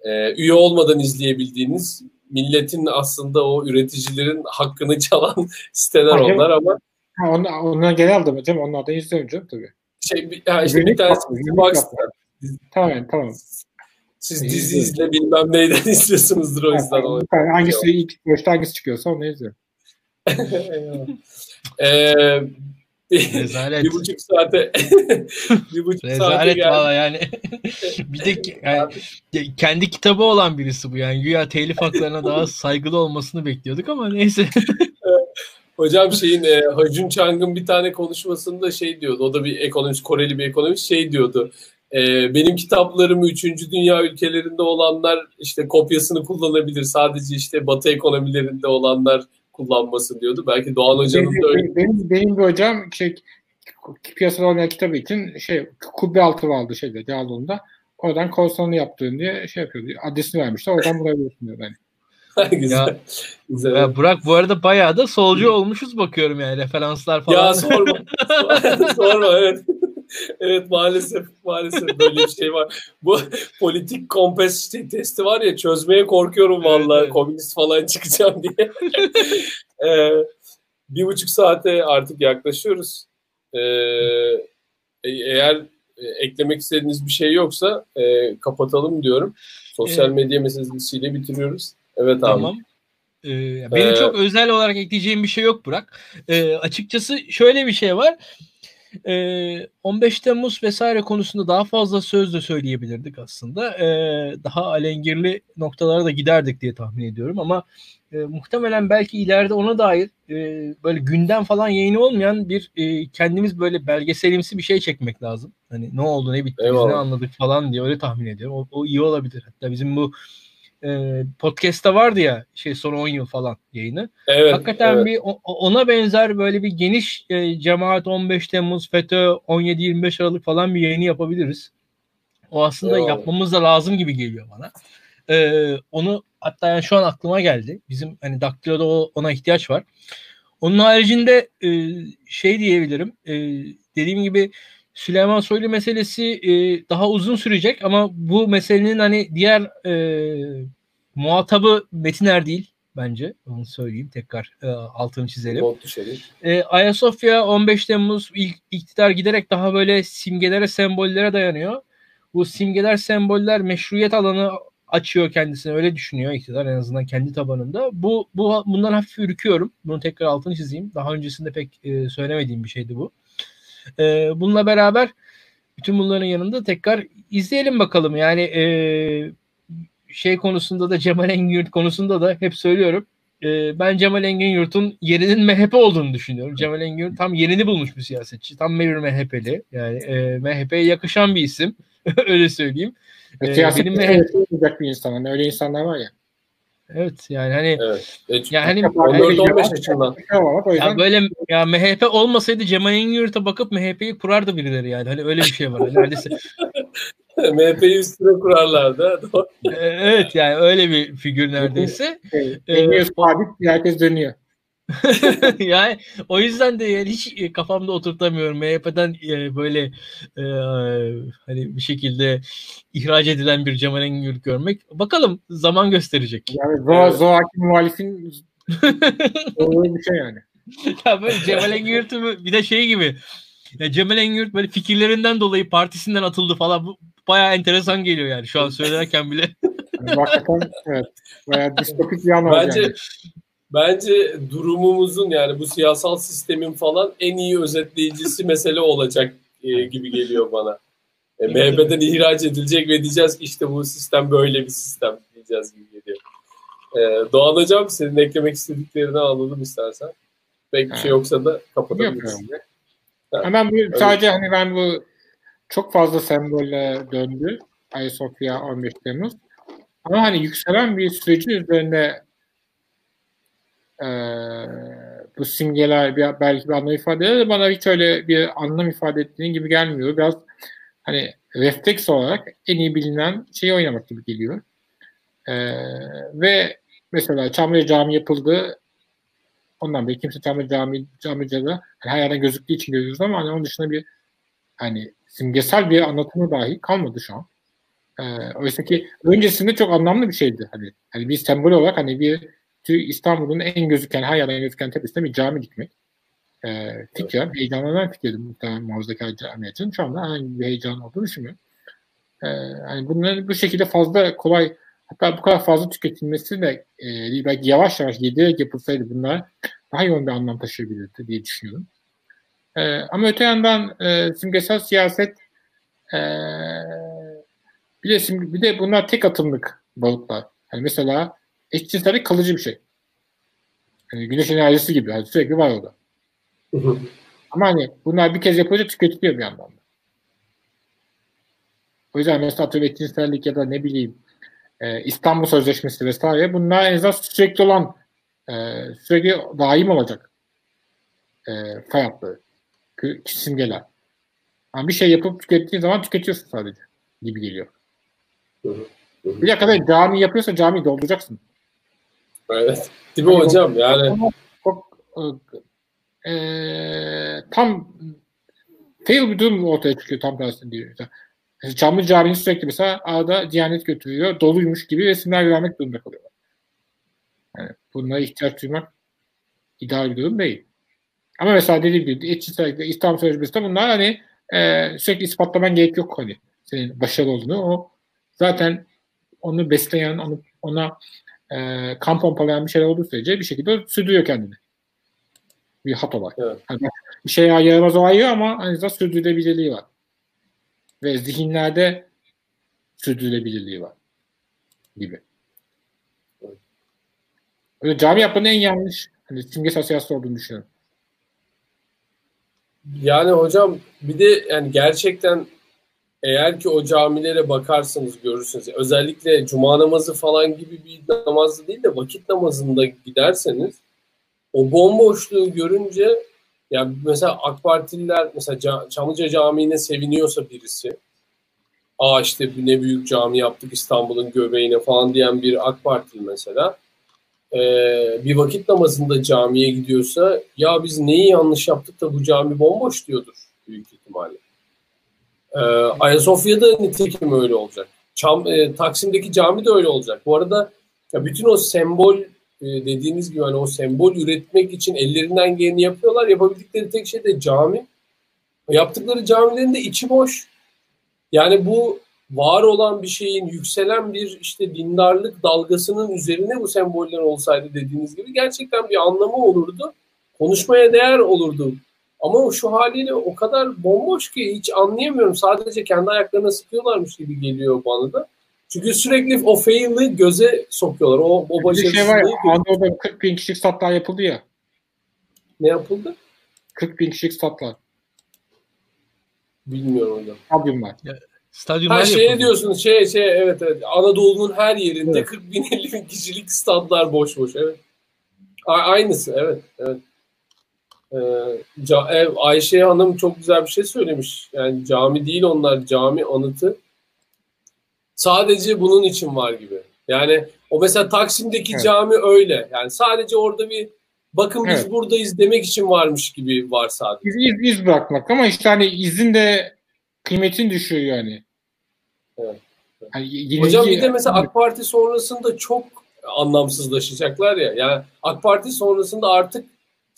e, üye olmadan izleyebildiğiniz milletin aslında o üreticilerin hakkını <laughs> çalan siteler Hayır. onlar ama ha, onlar, onlar genel aldım hocam. Onlardan izliyorum canım tabii. Şey, ha, işte bir tanesi Box'ta. Tamam tamam. Siz dizi izle bilmem neyden <laughs> izliyorsunuzdur o yüzden. Yani, yani hangisi ilk başta hangisi çıkıyorsa onu izliyorum. <laughs> ee, bir, bir buçuk saate <laughs> bir buçuk Rezalet saate valla yani. bir de yani, kendi kitabı olan birisi bu yani. Güya telif haklarına daha saygılı olmasını bekliyorduk ama neyse. <laughs> Hocam şeyin e, Hacun Chang'ın bir tane konuşmasında şey diyordu. O da bir ekonomist, Koreli bir ekonomist şey diyordu. E, benim kitaplarımı 3. dünya ülkelerinde olanlar işte kopyasını kullanabilir. Sadece işte batı ekonomilerinde olanlar kullanmasın diyordu. Belki Doğan Hoca'nın benim, da öyle. Benim, benim bir hocam şey, piyasada olmayan kitabı için şey kubbe altı aldı şeyde Diyaloğlu'nda. Oradan korsanını yaptığın diye şey yapıyordu. Adresini vermişti. Oradan bulabiliyorsun diyor yani. <laughs> güzel. Ya, güzel. Ya Burak bu arada bayağı da solcu olmuşuz bakıyorum yani referanslar falan. Ya sorma. <laughs> <laughs> sorma evet. Evet maalesef maalesef böyle bir şey var. Bu politik kompes testi var ya çözmeye korkuyorum vallahi evet, evet. komünist falan çıkacağım diye. <laughs> ee, bir buçuk saate artık yaklaşıyoruz. Ee, e, eğer eklemek istediğiniz bir şey yoksa e, kapatalım diyorum. Sosyal medya meselesiyle bitiriyoruz. Evet abi. Tamam. Ee, benim ee, çok özel olarak ekleyeceğim bir şey yok Burak. Ee, açıkçası şöyle bir şey var. 15 Temmuz vesaire konusunda daha fazla söz de söyleyebilirdik aslında. daha alengirli noktalara da giderdik diye tahmin ediyorum ama muhtemelen belki ileride ona dair böyle gündem falan yayını olmayan bir kendimiz böyle belgeselimsi bir şey çekmek lazım. Hani ne oldu ne bitti biz ne anladık falan diye öyle tahmin ediyorum. O, o iyi olabilir. Hatta bizim bu e, podcast'ta vardı ya şey son 10 yıl falan yayını. Evet, Hakikaten evet. bir ona benzer böyle bir geniş e, cemaat 15 Temmuz, FETÖ 17-25 Aralık falan bir yayını yapabiliriz. O aslında evet. yapmamız da lazım gibi geliyor bana. Ee, onu hatta yani şu an aklıma geldi. Bizim hani Daktilo'da ona ihtiyaç var. Onun haricinde e, şey diyebilirim. E, dediğim gibi Süleyman Soylu meselesi e, daha uzun sürecek ama bu meselenin hani diğer e, muhatabı Metiner değil bence. Onu söyleyeyim tekrar e, altını çizelim. E, Ayasofya 15 Temmuz ilk iktidar giderek daha böyle simgelere, sembollere dayanıyor. Bu simgeler, semboller meşruiyet alanı açıyor kendisine öyle düşünüyor iktidar en azından kendi tabanında. Bu, bu bundan hafif ürküyorum. Bunu tekrar altını çizeyim. Daha öncesinde pek e, söylemediğim bir şeydi bu. E, bununla beraber bütün bunların yanında tekrar izleyelim bakalım. Yani e, şey konusunda da Cemal Engin konusunda da hep söylüyorum. E, ben Cemal Engin Yurt'un yerinin MHP olduğunu düşünüyorum. Cemal Engin Yurt tam yerini bulmuş bir siyasetçi. Tam bir MHP'li. Yani e, MHP'ye yakışan bir isim. <laughs> Öyle söyleyeyim. E, Siyasette benim MHP... bir insan. Hani öyle insanlar var ya. Evet yani hani evet. evet. yani hani 14-15 yaşından. Ya böyle ya MHP olmasaydı Cemal Engin bakıp MHP'yi kurardı birileri yani. Hani öyle bir şey var. Neredeyse <laughs> MHP'yi üstüne kurarlardı. <laughs> E, evet yani öyle bir figür neredeyse. Engin ee, sabit herkes dönüyor. <laughs> yani o yüzden de yani hiç kafamda oturtamıyorum. MHP'den e, böyle e, hani bir şekilde ihraç edilen bir Cemal Engin görmek. Bakalım zaman gösterecek. Yani Zoa, evet. Zoaki muhalifin <laughs> bir şey yani. ya böyle Cemal Engin bir de şey gibi ya Cemal Engin böyle fikirlerinden dolayı partisinden atıldı falan. Bu bayağı enteresan geliyor yani şu an söylerken bile. Yani hakikaten evet. Bayağı distopik bir an Bence yani bence durumumuzun yani bu siyasal sistemin falan en iyi özetleyicisi <laughs> mesele olacak e, gibi geliyor bana. E, MHP'den ihraç edilecek ve diyeceğiz ki işte bu sistem böyle bir sistem diyeceğiz gibi geliyor. E, Doğan Hocam senin eklemek istediklerini alalım istersen. Pek bir şey yoksa da kapatabiliriz. Ben bu sadece hani ben bu çok fazla sembolle döndü Ayasofya 15 Temmuz. Ama hani yükselen bir sürecin üzerinde e, bu simgeler bir, belki bir anlam ifade eder de bana hiç öyle bir anlam ifade ettiğin gibi gelmiyor. Biraz hani refleks olarak en iyi bilinen şeyi oynamak gibi geliyor. E, ve mesela Çamlıca Cami yapıldı. Ondan beri kimse Çamlıca Cami, Çamlıca'da hani her yerden gözüktüğü için görüyoruz ama hani onun dışında bir hani simgesel bir anlatımı dahi kalmadı şu an. Ee, oysa ki öncesinde çok anlamlı bir şeydi. Hani, hani bir sembol olarak hani bir İstanbul'un en gözüken, her yerden gözüken tepesinde bir cami dikmek. Ee, fikir, evet. heyecanlanan fikirdi muhtemelen muhafazakar cami için. Şu anda herhangi bir heyecan olduğunu düşünmüyorum. Ee, yani bunların bu şekilde fazla kolay hatta bu kadar fazla tüketilmesi de e, belki yavaş yavaş yedilerek yapılsaydı bunlar daha yoğun bir anlam taşıyabilirdi diye düşünüyorum. Ee, ama öte yandan e, simgesel siyaset e, bir de, bir de bunlar tek atımlık balıklar. Yani mesela eşcinsellik kalıcı bir şey. Yani güneş enerjisi gibi. Yani sürekli var orada. Ama hani bunlar bir kez yapılınca tüketiliyor bir yandan da. O yüzden mesela atıyorum eşcinsellik ya da ne bileyim e, İstanbul Sözleşmesi vesaire bunlar en azından sürekli olan e, sürekli daim olacak e, fay hatları simgeler. Yani bir şey yapıp tükettiğin zaman tüketiyorsun sadece gibi geliyor. Bir dakika da cami yapıyorsa cami dolduracaksın. Evet. Değil mi yani hocam? Yani çok e, tam fail bir durum ortaya çıkıyor tam tersini diyor. Mesela Çamlı Camii'nin sürekli mesela arada Diyanet götürüyor. Doluymuş gibi resimler vermek durumunda kalıyorlar. Yani bunlara ihtiyaç duymak ideal bir durum değil. Ama mesela dediğim gibi eşcinsellikle İslam Sözleşmesi'nde bunlar hani e, sürekli ispatlaman gerek yok hani senin başarılı olduğunu. O zaten onu besleyen, onu, ona e, kan pompalayan bir şeyler olduğu sürece bir şekilde sürdürüyor kendini. Bir hat olarak. Evet. Yani bir şey yaramaz olayı ama aynı zamanda sürdürülebilirliği var. Ve zihinlerde sürdürülebilirliği var. Gibi. Öyle cami yapmanın en yanlış hani simgesel siyasi olduğunu düşünüyorum. Yani hocam bir de yani gerçekten eğer ki o camilere bakarsanız görürsünüz. Özellikle cuma namazı falan gibi bir namazı değil de vakit namazında giderseniz o bomboşluğu görünce yani mesela AK Partililer mesela Çamlıca Camii'ne seviniyorsa birisi aa işte ne büyük cami yaptık İstanbul'un göbeğine falan diyen bir AK Partili mesela bir vakit namazında camiye gidiyorsa ya biz neyi yanlış yaptık da bu cami bomboş diyordur büyük ihtimalle. E, Ayasofya'da nitekim öyle olacak. Çam, e, Taksim'deki cami de öyle olacak. Bu arada ya bütün o sembol e, dediğiniz gibi hani o sembol üretmek için ellerinden geleni yapıyorlar. Yapabildikleri tek şey de cami. Yaptıkları camilerin de içi boş. Yani bu var olan bir şeyin yükselen bir işte dindarlık dalgasının üzerine bu semboller olsaydı dediğiniz gibi gerçekten bir anlamı olurdu. Konuşmaya değer olurdu. Ama şu haliyle o kadar bomboş ki hiç anlayamıyorum. Sadece kendi ayaklarına sıkıyorlarmış gibi geliyor bana da. Çünkü sürekli o fail'ı göze sokuyorlar. O, o başarısızlığı. Bir şey var Anadolu'da 40 bin kişilik statlar yapıldı ya. Ne yapıldı? 40 bin kişilik statlar. Bilmiyorum hocam. Stadyumlar. Ya, Stadyumlar ha, şey diyorsunuz şey şey evet evet Anadolu'nun her yerinde evet. 40 bin 50 bin kişilik stadlar boş boş evet. A- aynısı evet evet. Ee, Ayşe Hanım çok güzel bir şey söylemiş. Yani cami değil onlar cami anıtı. Sadece bunun için var gibi. Yani o mesela Taksim'deki evet. cami öyle. Yani sadece orada bir bakın biz evet. buradayız demek için varmış gibi var sadece. İz, iz, iz bırakmak ama işte hani izin de kıymetin düşüyor yani. Evet. Yani Hocam bir de mesela AK Parti sonrasında çok anlamsızlaşacaklar ya. Yani AK Parti sonrasında artık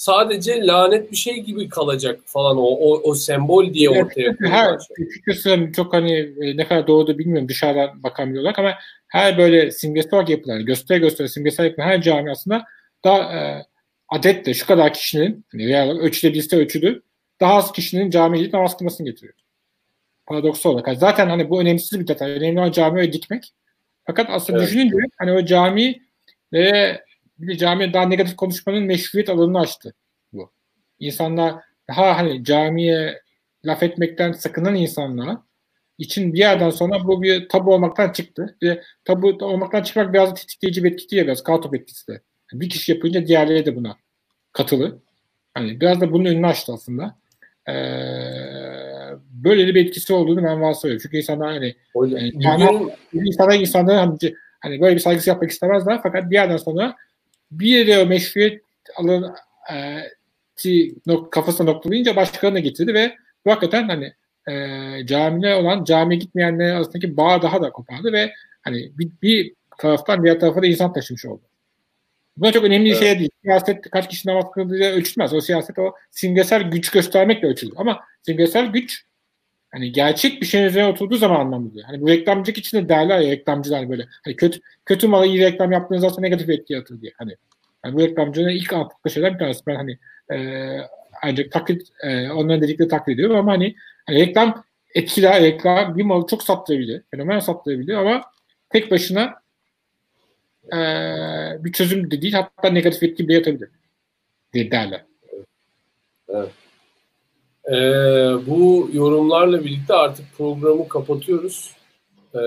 sadece lanet bir şey gibi kalacak falan o o, o sembol diye evet, ortaya her açıkçası çok hani e, ne kadar doğru da bilmiyorum dışarıdan bakamıyorlar ama her böyle simgesel olarak yapılan gösteri gösteri simgesel yapılan her cami aslında daha e, adetle şu kadar kişinin hani real ölçüde liste ölçüdü daha az kişinin camiye gidip namaz kılmasını getiriyor paradoksal olarak. Yani zaten hani bu önemsiz bir detay. Önemli olan camiye dikmek. Fakat aslında evet. düşününce hani o cami ve bir de camiye daha negatif konuşmanın meşruiyet alanını açtı bu. İnsanlar daha hani camiye laf etmekten sakınan insanlar için bir yerden sonra bu bir tabu olmaktan çıktı. Ve tabu olmaktan çıkmak biraz da tetikleyici bir etkisi ya biraz kartop etkisi de. Bir kişi yapınca diğerleri de buna katılı. Hani biraz da bunun önünü açtı aslında. Ee, böyle bir etkisi olduğunu ben varsayıyorum. Çünkü insanlar hani yani, bugün, insanlar insanlar hani, hani böyle bir saygısı yapmak istemezler fakat bir yerden sonra bir yere meşruiyet alın e, nok, kafasına noktalayınca başkalarına getirdi ve bu hakikaten hani e, camine olan camiye gitmeyenler arasındaki bağ daha da kopardı ve hani bir, bir taraftan diğer tarafa da insan taşımış oldu. Bu çok önemli bir Evet. şey değil. Siyaset kaç kişi namaz kıldığı ölçülmez. O siyaset o simgesel güç göstermekle ölçülür. Ama simgesel güç hani gerçek bir şeyin üzerine oturduğu zaman anlamlı. Hani bu reklamcılık için de derler ya reklamcılar böyle. Hani kötü kötü mala iyi reklam yaptığınız zaman negatif etki yaratır diye. Hani, hani bu reklamcının ilk anlattıkları şeyler bir tanesi. Ben hani e, ancak taklit e, onların dedikleri taklit ediyorum ama hani, hani reklam etkiler, reklam bir malı çok sattırabilir. Fenomen sattırabilir ama tek başına e, bir çözüm de değil. Hatta negatif etki bile yaratabilir. diye derler. E, bu yorumlarla birlikte artık programı kapatıyoruz. E,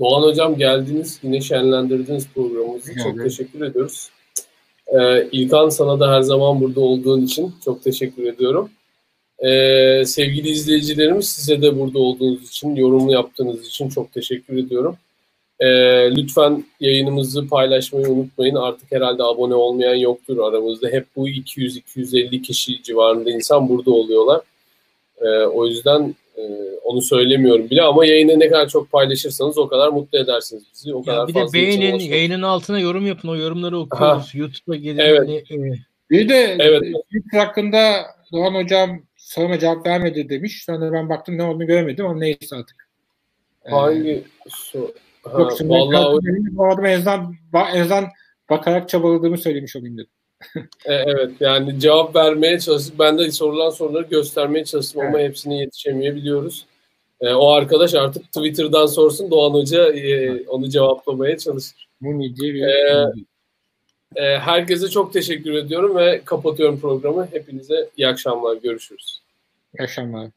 Doğan Hocam geldiniz. Yine şenlendirdiniz programımızı. Çok teşekkür ediyoruz. E, İlkan sana da her zaman burada olduğun için çok teşekkür ediyorum. E, sevgili izleyicilerimiz size de burada olduğunuz için, yorumlu yaptığınız için çok teşekkür ediyorum. E, lütfen yayınımızı paylaşmayı unutmayın. Artık herhalde abone olmayan yoktur aramızda. Hep bu 200-250 kişi civarında insan burada oluyorlar. E, o yüzden e, onu söylemiyorum bile ama yayını ne kadar çok paylaşırsanız o kadar mutlu edersiniz bizi. O kadar Ya bir de fazla insan beğenin, yayının altına yorum yapın. O yorumları okuyoruz. YouTube'a gelin. Evet. Hani, e, Bir de Evet. Twitter hakkında Doğan Hocam soruma cevap vermedi demiş. Sonra ben baktım ne olduğunu göremedim ama neyse artık. Ee, Hangi so- ha, Yok şimdi vallahi azından, ba- en azından bakarak çabaladığımı söylemiş olayım dedim. E, Evet yani cevap vermeye çalıştık. Ben de sorulan soruları göstermeye çalıştım ama hepsine yetişemeyebiliyoruz. E, o arkadaş artık Twitter'dan sorsun Doğan Hoca e, onu cevaplamaya çalışır. Muni diye bir Ee, E, herkese çok teşekkür ediyorum ve kapatıyorum programı. Hepinize iyi akşamlar. Görüşürüz. yaşamlar.